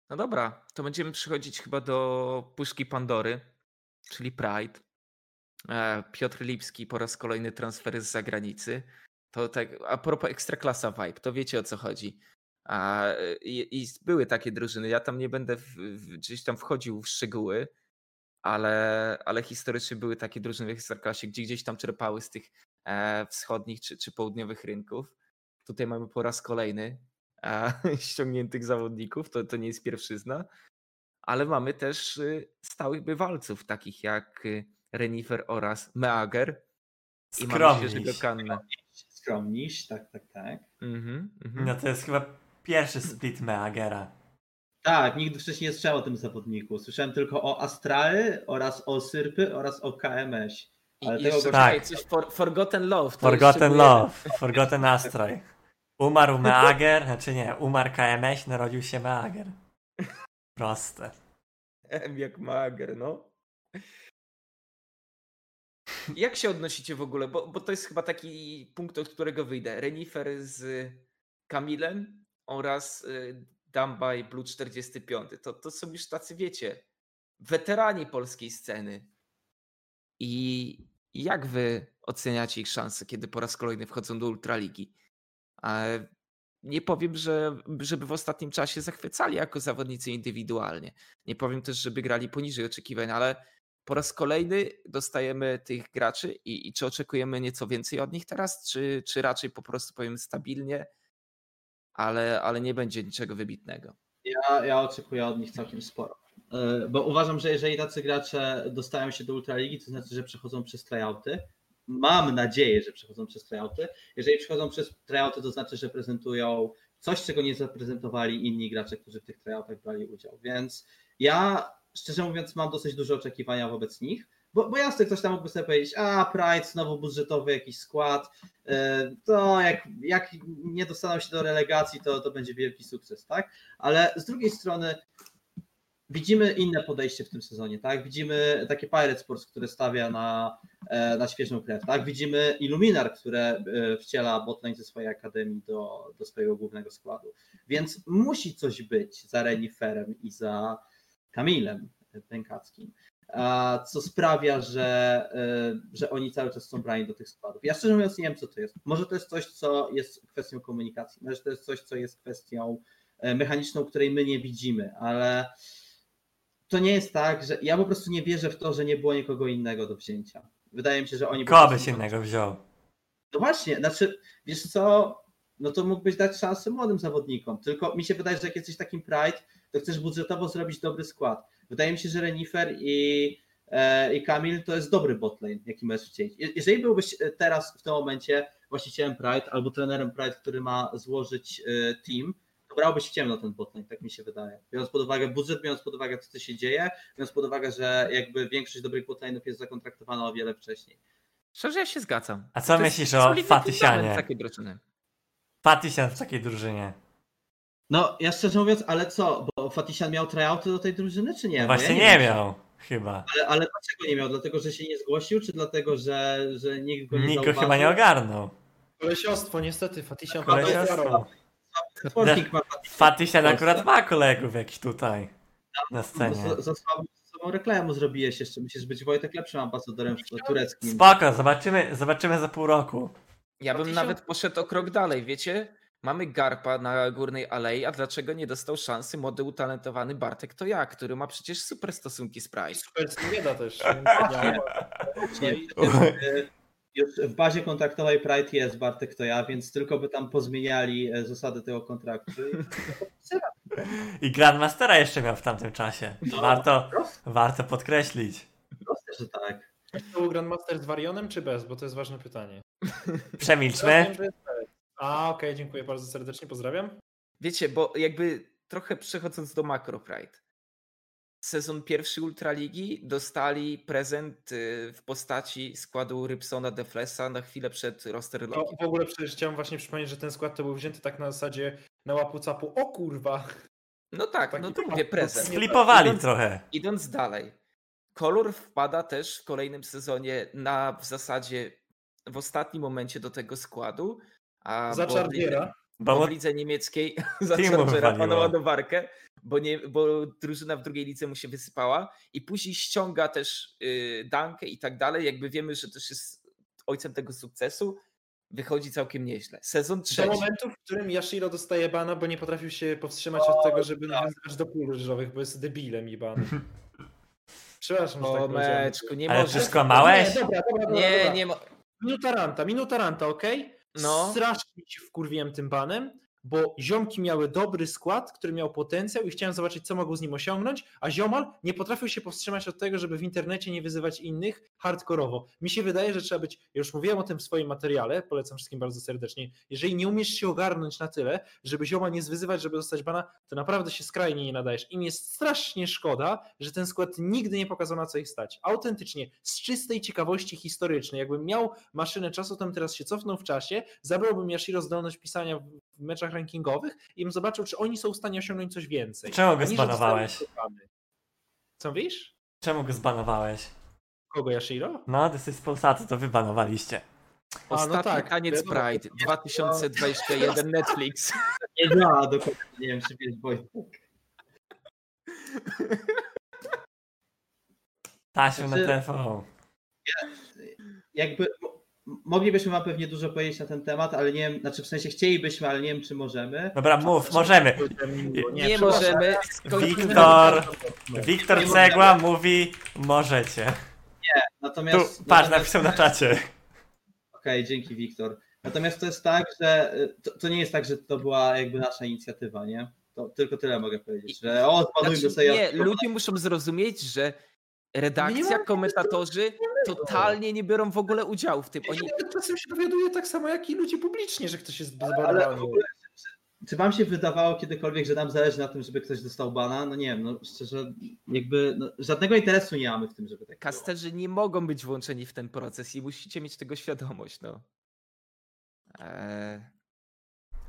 No dobra, to będziemy przechodzić chyba do puszki Pandory, czyli Pride. E, Piotr Lipski po raz kolejny transfer z zagranicy. To tak, a propos Ekstraklasa Vibe, to wiecie o co chodzi. A, i, I były takie drużyny, ja tam nie będę w, w, gdzieś tam wchodził w szczegóły, ale, ale historycznie były takie drużyny w Ekstraklasie, gdzie gdzieś tam czerpały z tych e, wschodnich czy, czy południowych rynków. Tutaj mamy po raz kolejny e, ściągniętych zawodników, to, to nie jest pierwszyzna, ale mamy też y, stałych bywalców, takich jak y, Renifer oraz Meager i mamy świeżego Skromniś. Skromniś, tak, tak, tak. Mhm, mhm. No to jest chyba pierwszy split Meagera. Tak, nigdy wcześniej nie słyszałem o tym zawodniku. Słyszałem tylko o Astrały oraz o Syrpy oraz o KMS. Ale i tego jeszcze Tak. coś for, Forgotten Love. to Forgotten Love, Forgotten Astroj. Umarł Meager, znaczy nie, umarł KMS, narodził się Meager. Proste. M jak Meager, no. Jak się odnosicie w ogóle? Bo, bo to jest chyba taki punkt, od którego wyjdę. Renifer z Kamilem oraz y, Dambaj Blue 45. To, to są już tacy, wiecie, weterani polskiej sceny. I jak wy oceniacie ich szanse, kiedy po raz kolejny wchodzą do Ultraligi? Nie powiem, że żeby w ostatnim czasie zachwycali jako zawodnicy indywidualnie. Nie powiem też, żeby grali poniżej oczekiwań, ale po raz kolejny dostajemy tych graczy i, i czy oczekujemy nieco więcej od nich teraz, czy, czy raczej po prostu powiem stabilnie, ale, ale nie będzie niczego wybitnego. Ja, ja oczekuję od nich całkiem sporo. E, Bo uważam, że jeżeli tacy gracze dostają się do Ultraligi, to znaczy, że przechodzą przez tryouty. Mam nadzieję, że przechodzą przez tryouty. Jeżeli przechodzą przez tryouty, to znaczy, że prezentują coś, czego nie zaprezentowali inni gracze, którzy w tych tryoutach brali udział. Więc ja, szczerze mówiąc, mam dosyć duże oczekiwania wobec nich. Bo, bo jasne, ktoś tam mógłby sobie powiedzieć, a Pride, znowu budżetowy jakiś skład, e, to jak, jak nie dostaną się do relegacji, to, to będzie wielki sukces, tak? Ale z drugiej strony widzimy inne podejście w tym sezonie, tak? Widzimy takie Pirate Sports, które stawia na, e, na świeżą krew, tak? Widzimy Illuminar, które e, wciela botlane ze swojej akademii do, do swojego głównego składu. Więc musi coś być za Reniferem i za Kamilem Pękackim, a co sprawia, że, e, że oni cały czas są brani do tych składów. Ja szczerze mówiąc nie wiem, co to jest. Może to jest coś, co jest kwestią komunikacji, może to jest coś, co jest kwestią e, mechaniczną, której my nie widzimy, ale to nie jest tak, że ja po prostu nie wierzę w to, że nie było nikogo innego do wzięcia. Wydaje mi się, że oni. po Kogo prostu- byś innego wziął? No właśnie, znaczy, wiesz co, no to mógłbyś dać szansę młodym zawodnikom, tylko mi się wydaje, że jak jesteś takim Pride, to chcesz budżetowo zrobić dobry skład. Wydaje mi się, że Renifer i, e, i Kamil to jest dobry botlane, jaki możesz chcieć. Je- Jeżeli byłbyś e, teraz w tym momencie właścicielem Pride albo trenerem Pride, który ma złożyć e, team, to brałbyś w ciemno ten botlane, tak mi się wydaje. Biorąc pod uwagę budżet, biorąc pod uwagę to, co się dzieje, biorąc pod uwagę, że jakby większość dobrych botlane'ów jest zakontraktowana o wiele wcześniej. Szczerze, ja się zgadzam. A co To jest myślisz o Fatysianie? fundament takiej drużyny. Fatysian w takiej drużynie. No, ja szczerze mówiąc, ale co, bo Fatisian miał tryouty do tej drużyny, czy nie? Właśnie ja nie wiem. miał, chyba. Ale, ale dlaczego nie miał? Dlatego, że się nie zgłosił, czy dlatego, że, że nikt go nie Nikt go chyba nie ogarnął. Kolesiostwo, niestety, Fatisian Kolesiostwo. Polsce. akurat ma kolegów jakiś tutaj na scenie. za, słabą reklamę mu zrobiłeś jeszcze. Myślisz, być Wojtek lepszym ambasadorem w tureckim. Spoko, zobaczymy, zobaczymy za pół roku. Ja bym nawet poszedł o krok dalej, wiecie? Mamy Garpa na Górnej Alei, a dlaczego nie dostał szansy młody, utalentowany Bartek to ja, który ma przecież super stosunki z Price. Super nie da też. już w bazie kontraktowej Pride jest Bartek to ja, więc tylko by tam pozmieniali e, zasady tego kontraktu. I Grandmastera jeszcze miał w tamtym czasie. No, Warto, proste, warto podkreślić. proste, że tak. To był Grandmaster z Warionem czy bez? Bo to jest ważne pytanie. Przemilczmy. A, okej, dziękuję bardzo serdecznie, pozdrawiam. Wiecie, bo jakby trochę przechodząc do Macro Pride. Sezon pierwszy Ultraligi dostali prezent y, w postaci składu Rybsona Deflesa na chwilę przed roster No, w ogóle przecież chciałem właśnie przypomnieć, że ten skład to był wzięty tak na zasadzie na łapu capu. O kurwa! No tak, taki no to mówię prezent. Sflipowali Idąc- trochę. Idąc dalej. Kolor wpada też w kolejnym sezonie na w zasadzie w ostatnim momencie do tego składu. A Za lidze- Bo w lidze niemieckiej za wywaliło. ma ładowarkę, bo, nie, bo drużyna w drugiej lidze mu się wysypała i później ściąga też y, Dankę i tak dalej. Jakby wiemy, że też jest ojcem tego sukcesu. Wychodzi całkiem nieźle. Sezon Do trzeci. momentu, w którym Yashiro dostaje bana, bo nie potrafił się powstrzymać od tego, żeby nawiązywać do pól różowych, bo jest debilem i ban. Przepraszam, że O tak powiedziałem. meczku, nie Ale może. przecież kłamałeś? Nie, dobra, dobra, dobra, Nie, dobra. nie ma. Minuta ranta, minuta ranta, okej? No. Strasznie ci wkurwiłem tym banem, bo ziomki miały dobry skład, który miał potencjał i chciałem zobaczyć, co mogą z nim osiągnąć, a ziomal nie potrafił się powstrzymać od tego, żeby w internecie nie wyzywać innych hardkorowo. Mi się wydaje, że trzeba być, już mówiłem o tym w swoim materiale, polecam wszystkim bardzo serdecznie, jeżeli nie umiesz się ogarnąć na tyle, żeby ziomal nie zwyzywać, żeby dostać bana, to naprawdę się skrajnie nie nadajesz. I mi jest strasznie szkoda, że ten skład nigdy nie pokazał na co ich stać. Autentycznie, z czystej ciekawości historycznej, jakbym miał maszynę czasu, to teraz się cofnął w czasie, zabrałbym Yashiro zdolność pisania w meczach rankingowych i bym zobaczył, czy oni są w stanie osiągnąć coś więcej. Czemu go zbanowałeś? Co wiesz? Czemu go zbanowałeś? Kogo Yashiro? No, This is Polsatu, to wy banowaliście. no Ostatni tak, taniec wiadomo. Pride 2021 Netflix. Nie działa dokładnie, nie wiem czy wiesz Wojtek. Taśmy na Znaczy- TV. Jakby mo- moglibyśmy wam pewnie dużo powiedzieć na ten temat, ale nie wiem, znaczy w sensie chcielibyśmy, ale nie wiem czy możemy. Dobra, mów, możemy. Nie, przepraszam. możemy. Wiktor, Wiktor Cegła mówi, możecie. Tu, Natomiast patrz, natomiast- napisał na czacie. Okej, dzięki Wiktor. Natomiast to jest tak, że y, to, to nie jest tak, że to była jakby nasza inicjatywa, nie? To tylko tyle mogę powiedzieć, że o, zbanujmy Znaczy, sobie nie, ludzie muszą zrozumieć, że Nie redakcja, komentatorzy totalnie nie biorą w ogóle udziału w tym. Oni, Oni czasem się dowiaduje tak samo jak i ludzie publicznie, że ktoś jest zbanowany. czy wam się wydawało kiedykolwiek, że nam zależy na tym, żeby ktoś dostał bana? No nie wiem, no szczerze, jakby no, żadnego interesu nie mamy w tym, żeby tak było. kasterzy nie mogą być włączeni w ten proces i musicie mieć tego świadomość. No. Eee...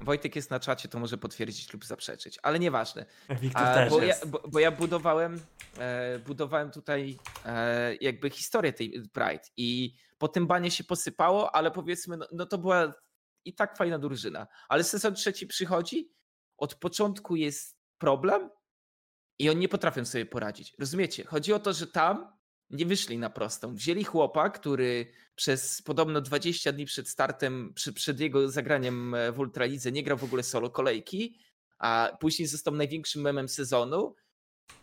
Wojtek jest na czacie, to może potwierdzić lub zaprzeczyć, ale nieważne. Wiktor A, też bo, ja, bo, bo ja budowałem, e, budowałem tutaj e, jakby historię tej Pride i po tym banie się posypało, ale powiedzmy, no, no to była i tak fajna drużyna. Ale sezon trzeci przychodzi, od początku jest problem i oni nie potrafią sobie poradzić. Rozumiecie? Chodzi o to, że tam nie wyszli na prostą. Wzięli chłopa, który przez podobno 20 dni przed startem, przy, przed jego zagraniem e, w Ultralidze nie grał w ogóle solo kolejki, a później został największym memem sezonu.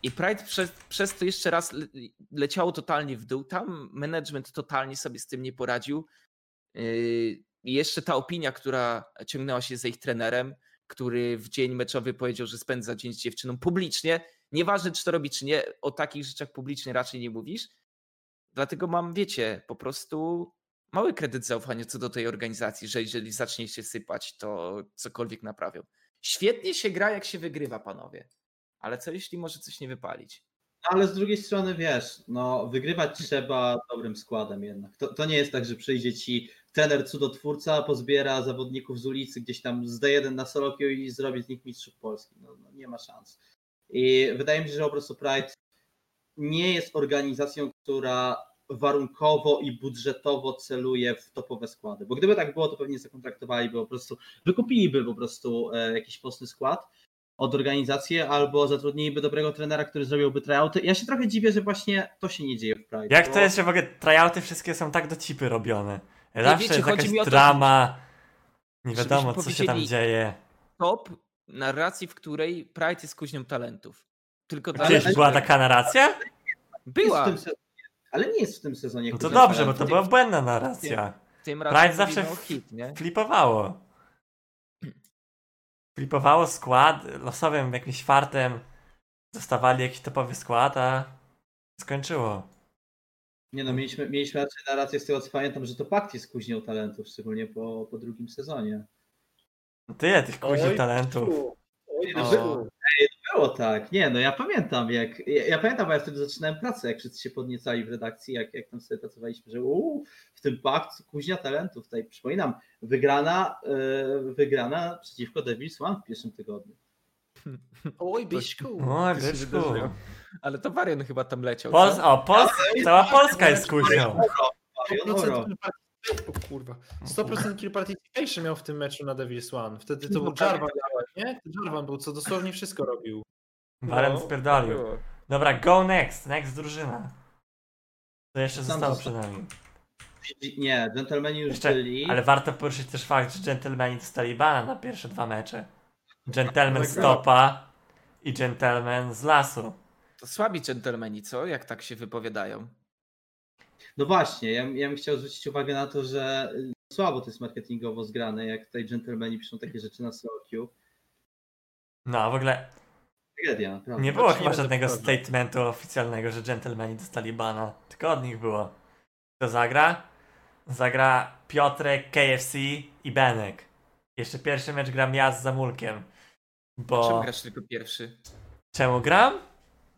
I Pride przez, przez to jeszcze raz le, leciało totalnie w dół. Tam management totalnie sobie z tym nie poradził. Yy, I jeszcze ta opinia, która ciągnęła się za ich trenerem, który w dzień meczowy powiedział, że spędza dzień z dziewczyną publicznie. Nieważne, czy to robi, czy nie, o takich rzeczach publicznie raczej nie mówisz. Dlatego mam, wiecie, po prostu mały kredyt zaufania co do tej organizacji, że jeżeli zacznie się sypać, to cokolwiek naprawią. Świetnie się gra, jak się wygrywa, panowie. Ale co jeśli może coś nie wypalić? Ale z drugiej strony wiesz, no wygrywać trzeba dobrym składem jednak. To, to nie jest tak, że przyjdzie ci trener cudotwórca, pozbiera zawodników z ulicy, gdzieś tam zda jeden na solo queue i zrobi z nich mistrzów Polski. No, no nie ma szans. I wydaje mi się, że po prostu Pride nie jest organizacją, która warunkowo i budżetowo celuje w topowe składy. Bo gdyby tak było, to pewnie zakontraktowaliby po prostu, wykupiliby po prostu e, jakiś postny skład od organizacji, albo zatrudniliby dobrego trenera, który zrobiłby tryouty. Ja się trochę dziwię, że właśnie to się nie dzieje w Pride. Jak bo- to jest, że w ogóle tryouty wszystkie są tak do cipy robione? Zawsze wiecie, jest jakaś o to, drama. Nie wiadomo, co się tam dzieje. Top narracji, w której Pride jest kuźnią talentów. Tylko dla Gdzieś była taka narracja? jest w Była. tym sezonie, ale nie jest w tym sezonie. No to dobrze, bo to była błędna narracja. Tym Pride razem zawsze hit, nie? Flipowało. Flipowało skład, losowym jakimś fartem dostawali jakiś topowy skład, a skończyło. Nie no, mieliśmy, mieliśmy raczej narrację z tego, co pamiętam, że to Pakt jest kuźnią talentów, szczególnie po, po drugim sezonie. No Tyle tych kuźni Oj, talentów. Oj, No, o. Było tak, nie no ja pamiętam jak, ja, ja pamiętam, bo ja wtedy zaczynałem pracę, jak wszyscy się podniecali w redakcji, jak, jak tam sobie pracowaliśmy, że uu, w tym pakt kuźnia talentów, tutaj przypominam, wygrana, yy, wygrana przeciwko Devil's One w pierwszym tygodniu. Oj, Byśku. O, To się byczku. wydarzyło. Ale to Varian chyba tam leciał. O, Pols cała Polska jest kuźnią. Marion Oro. 100% kill participation- o kurwa. 100% kill participation miał w tym meczu na Devil's One. Wtedy to No był tak. Jarvan, nie? To Jarvan był, co dosłownie wszystko robił. Baren No, spierdolił. Dobra, go next, next drużyna. To jeszcze Tam zostało przed nami. Nie, dżentelmeni już Jeszcze, byli. ale warto poruszyć też fakt, że dżentelmeni dostali bana na pierwsze dwa mecze. Gentleman Tak, z topa i gentleman z lasu. To słabi dżentelmeni, co? Jak tak się wypowiadają? No właśnie, ja, ja bym chciał zwrócić uwagę na to, że y, słabo to jest marketingowo zgrane, jak tutaj dżentelmeni piszą takie rzeczy na queue. No, a w ogóle Tragedia, naprawdę. nie było Znaczy, chyba żadnego statementu oficjalnego, że gentlemani dostali bana. Tylko od nich było. Kto zagra? Zagra Piotrek, KFC i Benek. Jeszcze pierwszy mecz gram ja z Zamulkiem. Bo... Czemu grasz tylko pierwszy? Czemu gram?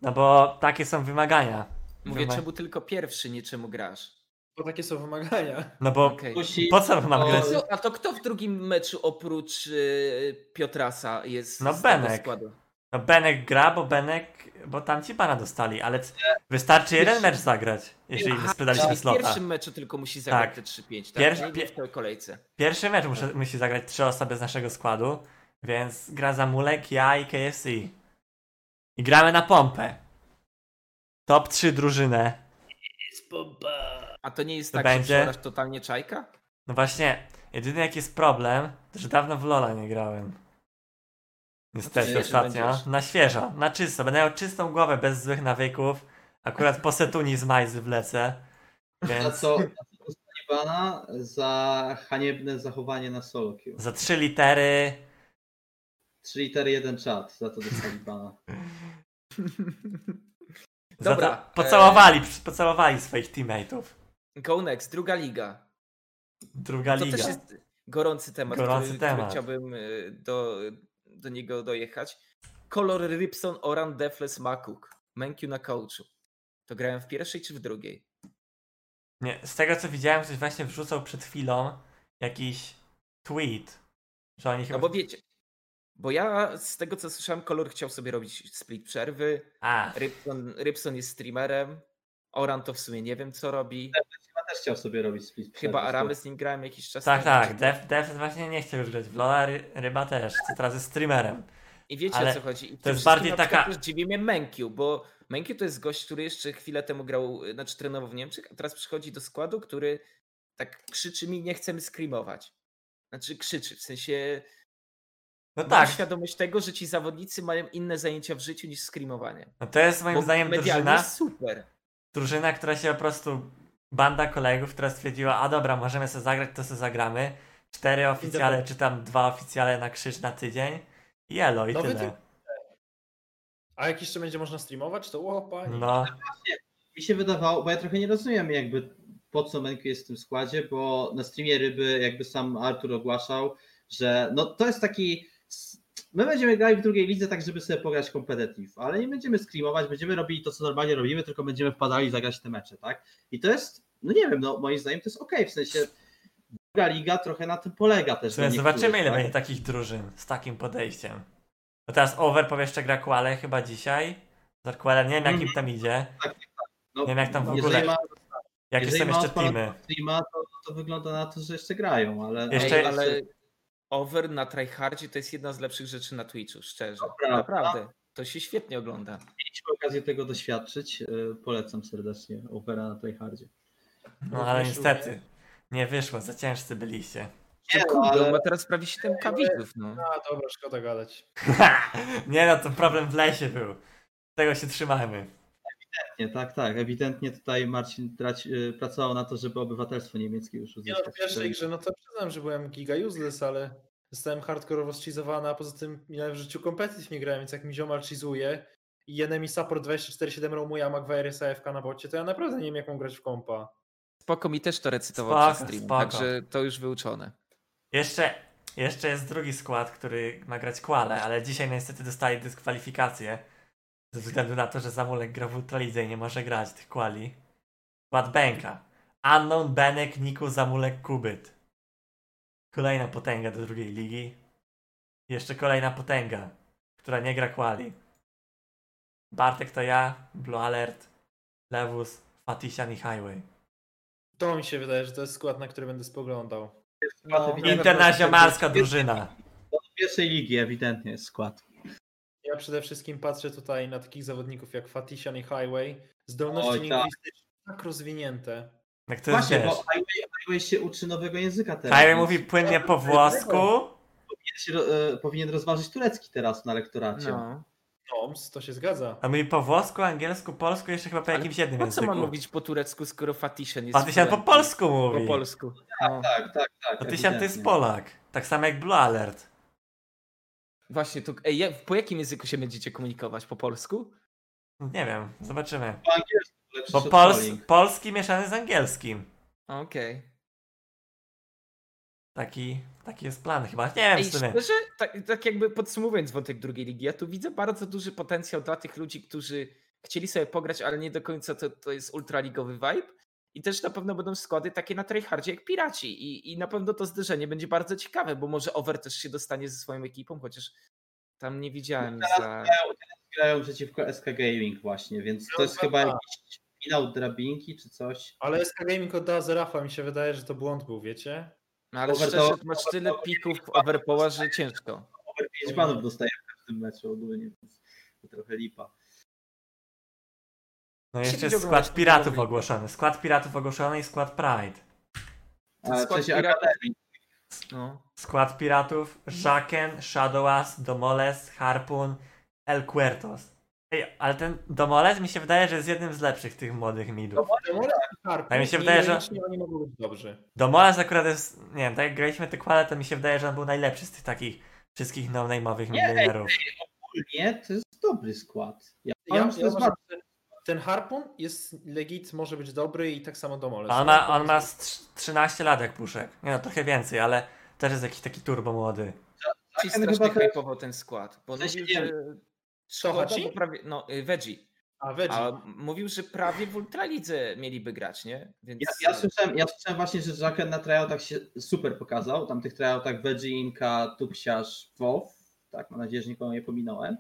No bo takie są wymagania. Mówię, Wyma- czemu tylko pierwszy, nie czemu grasz. Bo takie są wymagania. No bo. Musi, po co mam grać? Co, a to kto w drugim meczu oprócz y, Piotrasa jest No, z tego Benek. składu? No Benek gra, bo Benek, bo tam ci pana dostali, ale c- wystarczy jeden mecz zagrać, jeżeli my sprzedaliśmy Czyli w slota. pierwszym meczu tylko musi zagrać Tak. te 3-5, tak? Pierwszy- Nie, nie w tej kolejce. Pierwszy mecz muszę, musi zagrać trzy osoby z naszego składu, więc gra Zamulek, ja i KFC. I gramy na pompę. Top 3 drużynę. A to nie jest To tak, będzie? że totalnie czajka? No właśnie, jedyny jaki jest problem, to że dawno w Lola nie grałem. Niestety świeży ostatnio. będziesz. Na świeżo, na czysto. Będę miał czystą głowę bez złych nawyków. Akurat po setuni z Majzy wlecę. Więc co, a co bana za haniebne zachowanie na solo queue? za trzy litery. 3 litery, jeden czat, za to dostali bana. Dobra, to pocałowali, pocałowali swoich teammateów. Go next, druga liga. Druga To liga. też jest gorący temat, Gorący który, temat. który chciałbym y, do, do niego dojechać. Kolor Rybson, Oran, Defles, Makuk. Menkyu na coachu. To grałem w pierwszej czy w drugiej? Nie, z tego co widziałem, ktoś właśnie wrzucał przed chwilą jakiś tweet, że oni chyba... No bo wiecie, bo ja z tego co słyszałem, Kolor chciał sobie robić split przerwy, A, Rybson, Rybson jest streamerem, Oran to w sumie nie wiem co robi, Chyba też chciał sobie robić split. chyba przerwy, Aramy z nim grałem jakiś czas tak, temu, tak, Def, Def właśnie nie chciał już grać w Lola, Ry, Ryba też, co teraz jest streamerem. I wiecie Ale o co chodzi. I to jest bardziej taka- Też dziwi mnie Menkyu, bo Menkyu to jest gość, który jeszcze chwilę temu grał, znaczy trenował w Niemczech, a teraz przychodzi do składu, który tak krzyczy mi, nie chcemy screamować. Znaczy krzyczy, w sensie No mam tak, świadomość tego, że ci zawodnicy mają inne zajęcia w życiu niż screamowanie. no to jest moim Bo zdaniem drużyna, jest super. drużyna, która się po prostu, banda kolegów, która stwierdziła, a dobra, możemy sobie zagrać, to sobie zagramy. Cztery oficjale, czy tam dwa oficjale na krzyż na tydzień. I elo, i No tyle. A jak jeszcze będzie można streamować, to o panie. No, Mi się wydawało, bo ja trochę nie rozumiem jakby po co Menku jest w tym składzie, bo na streamie ryby jakby sam Artur ogłaszał, że no to jest taki my będziemy grali w drugiej lidze tak, żeby sobie pograć competitive, ale nie będziemy screamować, będziemy robili to, co normalnie robimy, tylko będziemy wpadali i zagrać te mecze, tak? I to jest, no nie wiem, no moim zdaniem to jest okej, w sensie druga liga trochę na tym polega też. niektórych, zobaczymy ile tak? będzie takich drużyn z takim podejściem. No teraz Over powie jeszcze gra Quale chyba dzisiaj. Z nie wiem jak im tam idzie. No, nie wiem, jak tam w ogóle- ma Jakie są jeszcze teamy. streama, to, to wygląda na to, że jeszcze grają, ale... Jeszcze- ale over na tryhardzie to jest jedna z lepszych rzeczy na Twitchu, szczerze. prawda. Naprawdę. To się świetnie ogląda. mieliśmy okazję tego doświadczyć. Yy, Polecam serdecznie Opera na Tryhardzie. No ale Wyszło, niestety. Nie wyszło, za ciężcy byliście. Nie, no, Kurde, ale- ma teraz prawie 7k widzów, no. A dobra, szkoda gadać. nie no, to problem w lesie był. Tego się trzymajmy. Nie, tak, tak. Ewidentnie tutaj Marcin traci, yy, pracował na to, żeby obywatelstwo niemieckie już Nie no, uzyskać. w pierwszej grze, no to przyznam, że byłem giga useless, ale zostałem hardkorowo schizowany, a poza tym ja w życiu competitive nie grałem, więc jak mi ziomal cheezuje i enemy support 24-7 roamuje, a Magwire AFK na bocie, to ja naprawdę nie wiem jak mam grać w kompa. Spoko mi też to recytował Spoko, przez stream, spoko. także to już wyuczone. Jeszcze, jeszcze jest drugi skład, który ma grać Quale, ale dzisiaj niestety dostali dyskwalifikację. Ze względu na to, że Zamulek gra w Ultralidze i nie może grać tych quali. Skład Benka. Unknown, Benek, Niku, Zamulek, Kubyt. Kolejna potęga do drugiej ligi. Jeszcze kolejna potęga, która nie gra quali. Bartek to ja, Blue Alert, Lewus, Fatisian i Highway. To mi się wydaje, że to jest skład, na który będę spoglądał. No, Internacjonalska drużyna. pierwszej ligi ewidentnie jest skład. Ja przede wszystkim patrzę tutaj na takich zawodników jak Fatisian i Highway. Zdolności Oj, tak. lingwistyczne tak rozwinięte. Jak to jest, Właśnie, bo Highway, Highway się uczy nowego języka teraz. Highway mówi płynnie po włosku. powinien, się, e, powinien rozważyć turecki teraz na lektoracie. No. Toms, to się zgadza. A mówi po włosku, angielsku, polsku, jeszcze chyba po Ale jakimś jednym Po co języku. mam mówić po turecku, skoro Fatishan jest Fatisian po polsku mówi. Po polsku. No. Tak, tak, tak. Fatisian to jest. Polak. Tak samo jak Blue Alert. Właśnie, to, ej, po jakim języku się będziecie komunikować? Po polsku? Nie wiem, zobaczymy. Po angielsku Bo pols calling. polski mieszany z angielskim. Okej. Taki, taki jest plan chyba. Nie wiem Ej, w sumie. szczerze, tak, tak jakby podsumowując wątek drugiej ligi, ja tu widzę bardzo duży potencjał dla tych ludzi, którzy chcieli sobie pograć, ale nie do końca to, to jest ultraligowy vibe. I też na pewno będą składy takie na tryhardzie jak Piraci. I, I na pewno to zderzenie będzie bardzo ciekawe, bo może Over też się dostanie ze swoją ekipą, chociaż Tam nie widziałem Teraz za... grają, teraz grają przeciwko SK Gaming właśnie, więc to jest No, chyba tak. jakiś finał drabinki czy coś. Ale SK Gaming oddała Zerafa, mi się wydaje, że to błąd był, wiecie? No, ale Over szczerze, to- to masz tyle pików overpoła, że ciężko. Over 5 banów dostaje w każdym meczu ogólnie, więc to trochę lipa. No jeszcze jest skład piratów ogłoszony. Skład piratów ogłoszony i skład Pride. Skład piratów- Akademii. No. Skład piratów Shaken, Shadowas, Domoles, Harpoon, El Cuertos. Ej, ale ten Domoles mi się wydaje, że jest jednym z lepszych tych młodych midów. Demole i Harp. A mi się wydaje, że- Oni mogą być dobrzy. Domoles akurat jest, nie wiem, tak jak graliśmy te kwale, to mi się wydaje, że on był najlepszy z tych takich wszystkich no-name'owych Nie, midlanerów. Ogólnie to jest dobry skład. Ja, Ja, bardzo... że ten Harpun jest legit, może być dobry i tak samo Domole. A On ma, on ma z trz- 13 lat jak puszek. Nie no, trochę więcej, ale też jest jakiś taki turbo młody. Ci Haken strasznie chyba hypował ten skład. Bo mówił, że... Co, Szkoda, bo prawie... No, y, Veggie. A Veggie. A mówił, że prawie w Ultralidze mieliby grać, nie? Więc... Ja, ja, słyszałem, ja słyszałem właśnie, że Jacken na tryoutach się super pokazał. Tam tych tryoutach Veggie, Inka, Tupsiarz, WoW. Tak, mam nadzieję, że nikogo nie pominąłem.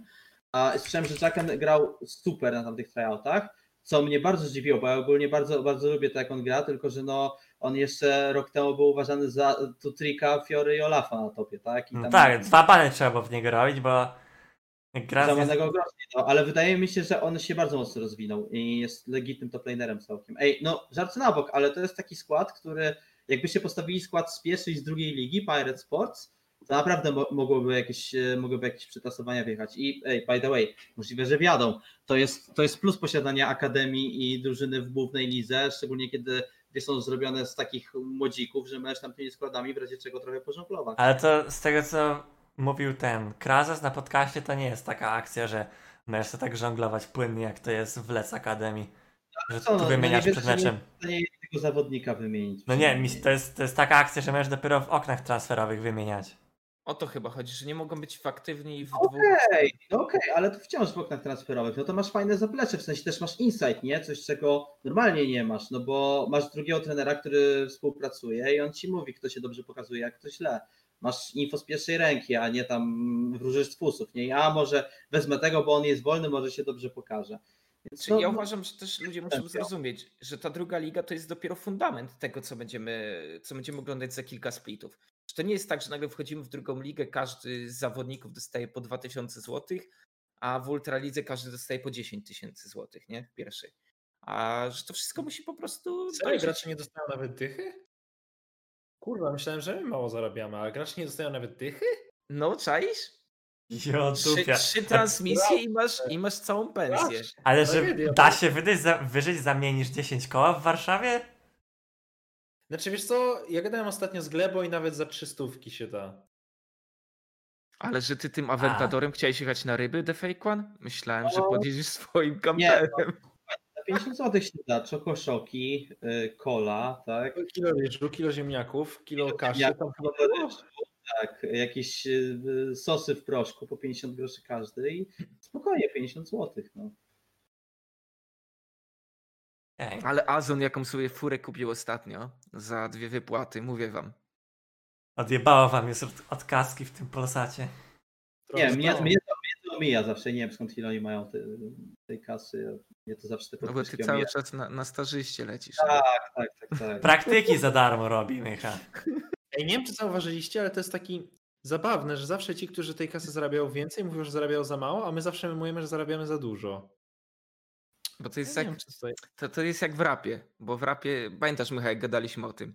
A słyszałem, że Jacken grał super na tamtych tryoutach, co mnie bardzo zdziwiło, bo ja ogólnie bardzo, bardzo lubię to, jak on gra, tylko że no, on jeszcze rok temu był uważany za Tutrika, Fiory i Olafa na topie, tak? No tak, dwa bany trzeba było w niego robić, bo gra z Zamianego grosza, no, ale wydaje mi się, że on się bardzo mocno rozwinął i jest legitnym toplanerem całkiem. Ej, no żart na bok, ale to jest taki skład, który jakbyście postawili skład z pierwszej i z drugiej ligi, Pirate Sports, to naprawdę mo- mogłoby jakieś, e, mogłyby jakieś przetasowania wjechać. I ej, by the way, możliwe, że wiadą, to jest, to jest plus posiadania akademii i drużyny w głównej lidze, szczególnie kiedy gdzie są zrobione z takich młodzików, że możesz tam tymi składami w razie czego trochę pożonglować. Ale to z tego co mówił ten Krazes na podcaście, to nie jest taka akcja, że możesz tak żonglować płynnie, jak to jest w Lec Akademii. Że co, no, tu no wymieniasz nie przed meczem. W stanie jednego zawodnika wymienić. No nie, to jest, to jest taka akcja, że możesz dopiero w oknach transferowych wymieniać. O to chyba chodzi, że nie mogą być aktywni w dwóch... Okej, no okej, ale to wciąż w oknach transferowych, no to masz fajne zaplecze, w sensie też masz insight, nie? Coś, czego normalnie nie masz, no bo masz drugiego trenera, który współpracuje i on ci mówi, kto się dobrze pokazuje, a kto źle. Masz info z pierwszej ręki, a nie tam wróżysz z fusów, nie? Ja może wezmę tego, bo on jest wolny, może się dobrze pokaże. Więc Czyli no, ja no, uważam, że też ludzie muszą zrozumieć, że ta druga liga to jest dopiero fundament tego, co będziemy, co będziemy oglądać za kilka splitów. Że to nie jest tak, że nagle wchodzimy w drugą ligę, każdy z zawodników dostaje po 2000 zł, a w Ultralidze każdy dostaje po 10 tysięcy złotych, nie? W pierwszej. A że to wszystko musi po prostu dojrzeć. gracze nie dostają nawet dychy? Kurwa, myślałem, że my mało zarabiamy, a gracze nie dostają nawet dychy? No, czaisz? Jo, Trzy, trzy transmisje i masz, i masz całą pensję. Ale że Tragedia. da się wydać za, wyżyć za mniej niż 10 koła w Warszawie? Znaczy wiesz co, ja gadałem ostatnio z Glebo i nawet za trzy stówki się da. Ale że ty tym Aventadorem chciałeś jechać na ryby, The Fake One? Myślałem, że No. podjedziesz swoim Nie, kamperem. za 50 zł się da, czokoszoki, y, cola, tak? Kilo ryżu, kilo ziemniaków, kilo kaszy, ziemniaków, tam kilo ryżu. Tak, jakieś y, y, sosy w proszku po 50 groszy każdy i spokojnie 50 zł. No. Ej. Ale Azon, jaką sobie furę kupił ostatnio za dwie wypłaty, mówię wam. Odjebało wam już od, od kaski w tym Polsacie. Nie, mnie, to. mnie, to, mnie to mija zawsze, nie wiem skąd ile oni mają te, tej kasy, mnie to zawsze te No bo ty podwyżki cały omija. czas na, na stażyście lecisz. Tak, tak, tak, tak. Praktyki za darmo robi, Micha. Ej, nie wiem, czy zauważyliście, ale to jest taki zabawne, że zawsze ci, którzy tej kasy zarabiają więcej, mówią, że zarabiają za mało, a my zawsze mymujemy, że zarabiamy za dużo. Bo to jest, Ja jak, wiem, to, to jest jak w rapie. Bo w rapie, pamiętasz Michał, jak gadaliśmy o tym,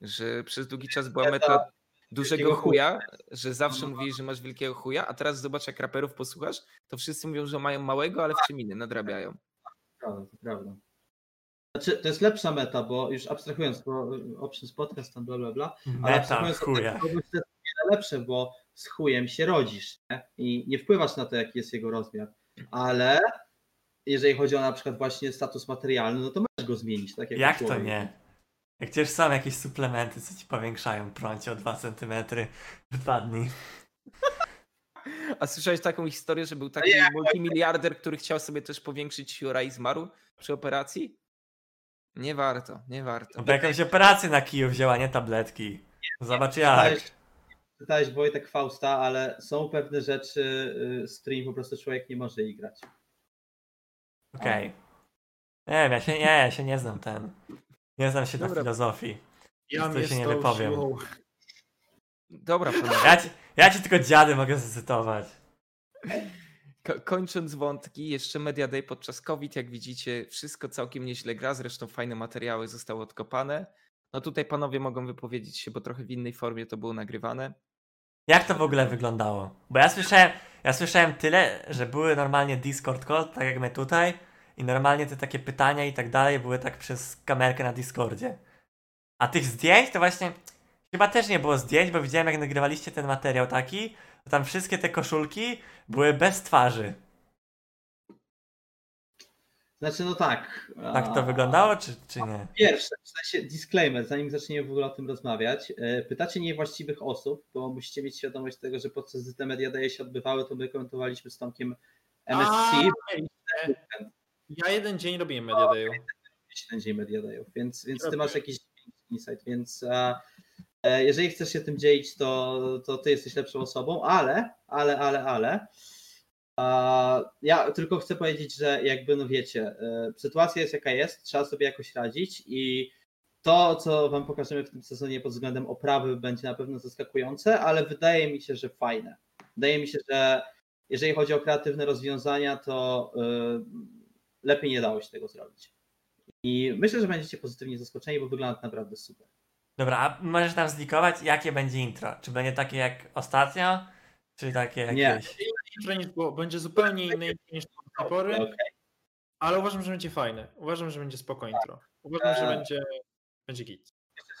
że przez długi czas była Meta meta dużego chuja, że zawsze No. mówisz, że masz wielkiego chuja, a teraz zobacz jak raperów posłuchasz, to wszyscy mówią, że mają małego, ale w czym innym nadrabiają. Prawda, to prawda. Znaczy, to jest lepsza meta, bo już abstrahując, bo options podcast tam bla bla bla, ale Meta abstrahując od chuja. to jest wiele lepsze, bo z chujem się rodzisz nie? i nie wpływasz na to, jaki jest jego rozmiar, ale jeżeli chodzi o na przykład właśnie status materialny, no to możesz go zmienić, tak? Jak, Jak to nie? Jak przecież są jakieś suplementy, co ci powiększają prącie o 2 cm w dwa dni. A słyszałeś taką historię, że był taki multimiliarder, który chciał sobie też powiększyć siura i zmarł przy operacji? Nie warto, nie warto. No bo jakąś operację na kiju wzięła, nie tabletki. Zobacz jak. Pytałeś Wojtek Fausta, ale są pewne rzeczy, y, z którymi po prostu człowiek nie może igrać. Okej. Nie wiem, ja się nie, ja się nie znam ten. Nie znam się na Dobra. filozofii. Ja To się nie wypowiem. siłą- Dobra, panowie. Ja ci, ja ci tylko dziady mogę zacytować. Ko- kończąc wątki, jeszcze Media Day podczas COVID, jak widzicie, wszystko całkiem nieźle gra, zresztą fajne materiały zostały odkopane. No tutaj panowie mogą wypowiedzieć się, bo trochę w innej formie to było nagrywane. Jak to w ogóle wyglądało? Bo ja słyszałem, ja słyszałem tyle, że były normalnie Discord call, tak jak my tutaj, i normalnie te takie pytania i tak dalej były tak przez kamerkę na Discordzie. A tych zdjęć to właśnie chyba też nie było zdjęć, bo widziałem jak nagrywaliście ten materiał taki, to tam wszystkie te koszulki były bez twarzy. Znaczy, no tak. Tak to wyglądało, czy, czy nie? Pierwsze, w sensie disclaimer, zanim zaczniemy w ogóle o tym rozmawiać. e, Pytacie niewłaściwych osób, bo musicie mieć świadomość tego, że podczas gdy te media daje się odbywały, to my komentowaliśmy z Tomkiem MSC, A, Ja jeden dzień robiłem Media Dayu. ten dzień media dayów, więc, więc ty masz jakiś insight, więc e, e, jeżeli chcesz się tym dzielić, to, to ty jesteś lepszą osobą, ale, ale, ale, ale ja tylko chcę powiedzieć, że jakby no wiecie, e, sytuacja jest jaka jest, trzeba sobie jakoś radzić i to, co wam pokażemy w tym sezonie pod względem oprawy będzie na pewno zaskakujące, ale wydaje mi się, że fajne. Wydaje mi się, że jeżeli chodzi o kreatywne rozwiązania, to e, lepiej nie dało się tego zrobić. I myślę, że będziecie pozytywnie zaskoczeni, bo wygląda to naprawdę super. Dobra, a możesz nam zlikować, jakie będzie intro? Czy będzie takie jak ostatnio? Czy takie Nie. jakieś? Intro było, będzie zupełnie inne niż do tej pory, ale uważam, że będzie fajne. Uważam, że będzie spoko intro. Uważam, że Eee. będzie, będzie git.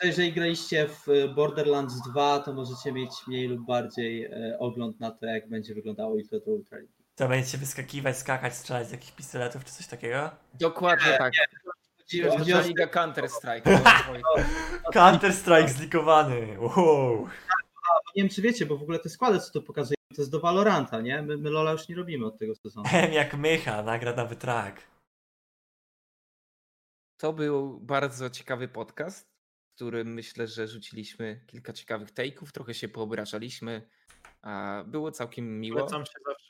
Jeżeli graliście w Borderlands 2, to możecie mieć mniej lub bardziej e, ogląd na to, jak będzie wyglądało intro do Ultra League. To będziecie wyskakiwać, skakać, strzelać z jakichś pistoletów, czy coś takiego? Dokładnie tak. Chodzi- chodzi Ultra o- Liga Counter Strike. Counter Strike zlikowany! Wow! Nie wiem, czy wiecie, bo w ogóle te składy, co tu pokazują, to jest do Valoranta, nie? My, my Lola już nie robimy od tego sezonu. M jak Mycha, nagra nowy track. To był bardzo ciekawy podcast, w którym myślę, że rzuciliśmy kilka ciekawych take'ów, trochę się poobrażaliśmy. a Było całkiem miło. Polecam się zawsze.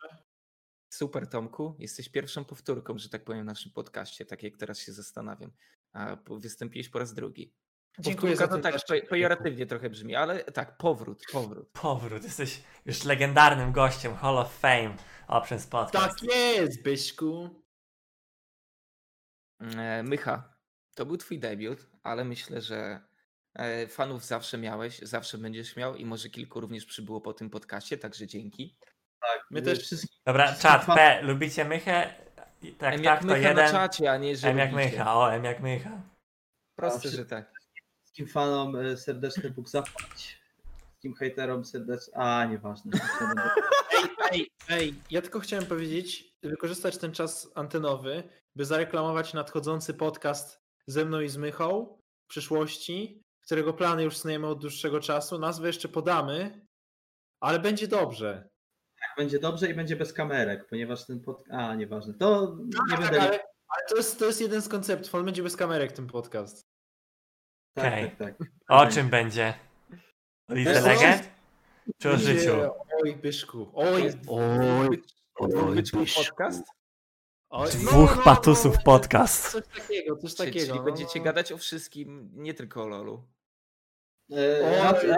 Super Tomku, jesteś pierwszą powtórką, że tak powiem, w naszym podcaście, tak jak teraz się zastanawiam. A po- wystąpiłeś po raz drugi. Dziękuję za Powtórka ten to tak pe- pejoratywnie trochę brzmi, ale tak, powrót, powrót. Powrót, jesteś już legendarnym gościem Hall of Fame Options Podcast. Tak jest, Byśku. E, Mycha, to był twój debiut, ale myślę, że e, fanów zawsze miałeś, zawsze będziesz miał i może kilku również przybyło po tym podcaście, także dzięki. My też Wszystkich Dobra, czat, P, lubicie Mychę? Tak, M tak, jak to Mycha na jeden. czacie, a nie że M jak lubicie. Mycha, o, M jak Mycha. Proste, że tak. wszystkim fanom e, serdeczny Bóg zapłać. Wszystkim hejterom serdeczny... A, nieważne. Ej, ej, ej, ja tylko chciałem powiedzieć, wykorzystać ten czas antenowy, by zareklamować nadchodzący podcast ze mną i z Mychą w przyszłości, którego plany już snujemy od dłuższego czasu. Nazwę jeszcze podamy, ale będzie dobrze. Będzie dobrze i będzie bez kamerek, ponieważ ten pod... A, nieważne. To nie Tak, będę... ale, ale to, jest, to jest jeden z konceptów. On będzie bez kamerek ten podcast. Tak, Okej. tak, tak. O czym będzie? O Lidze? Czy o życiu? Oj, Byszku. Oj, Oj, Dwóch byczków podcast? oj. No, Dwóch no, patusów no, podcast. Coś takiego, coś Czyli, takiego. czyli no, będziecie no. gadać o wszystkim, nie tylko o LoLu. E, Oj. raczej- Czy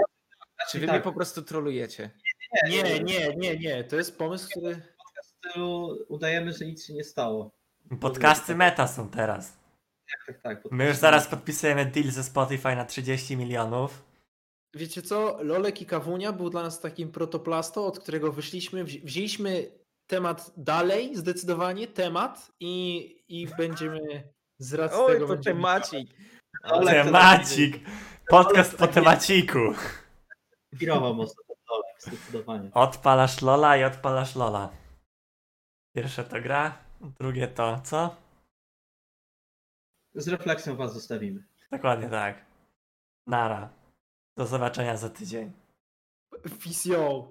raczej wy tak. mnie po prostu trolujecie? Nie, nie, nie, nie. To jest pomysł, który. w stylu udajemy, że nic się nie stało. Podcasty meta są teraz. Tak, tak. My już zaraz podpisujemy deal ze Spotify na 30 milionów. Wiecie co? Lolek i Kawunia był dla nas takim protoplasto, od którego wyszliśmy. wzi- Wzięliśmy temat dalej, zdecydowanie temat i, i będziemy z racji Oj, tego. to będziemy- temacik. Ale Temacik! Podcast po temaciku. Inspirował mocno zdecydowanie. Odpalasz Lola i odpalasz Lola. Pierwsze to gra, drugie to co? Z refleksją was zostawimy. Dokładnie tak. Nara. Do zobaczenia za tydzień. Fisio.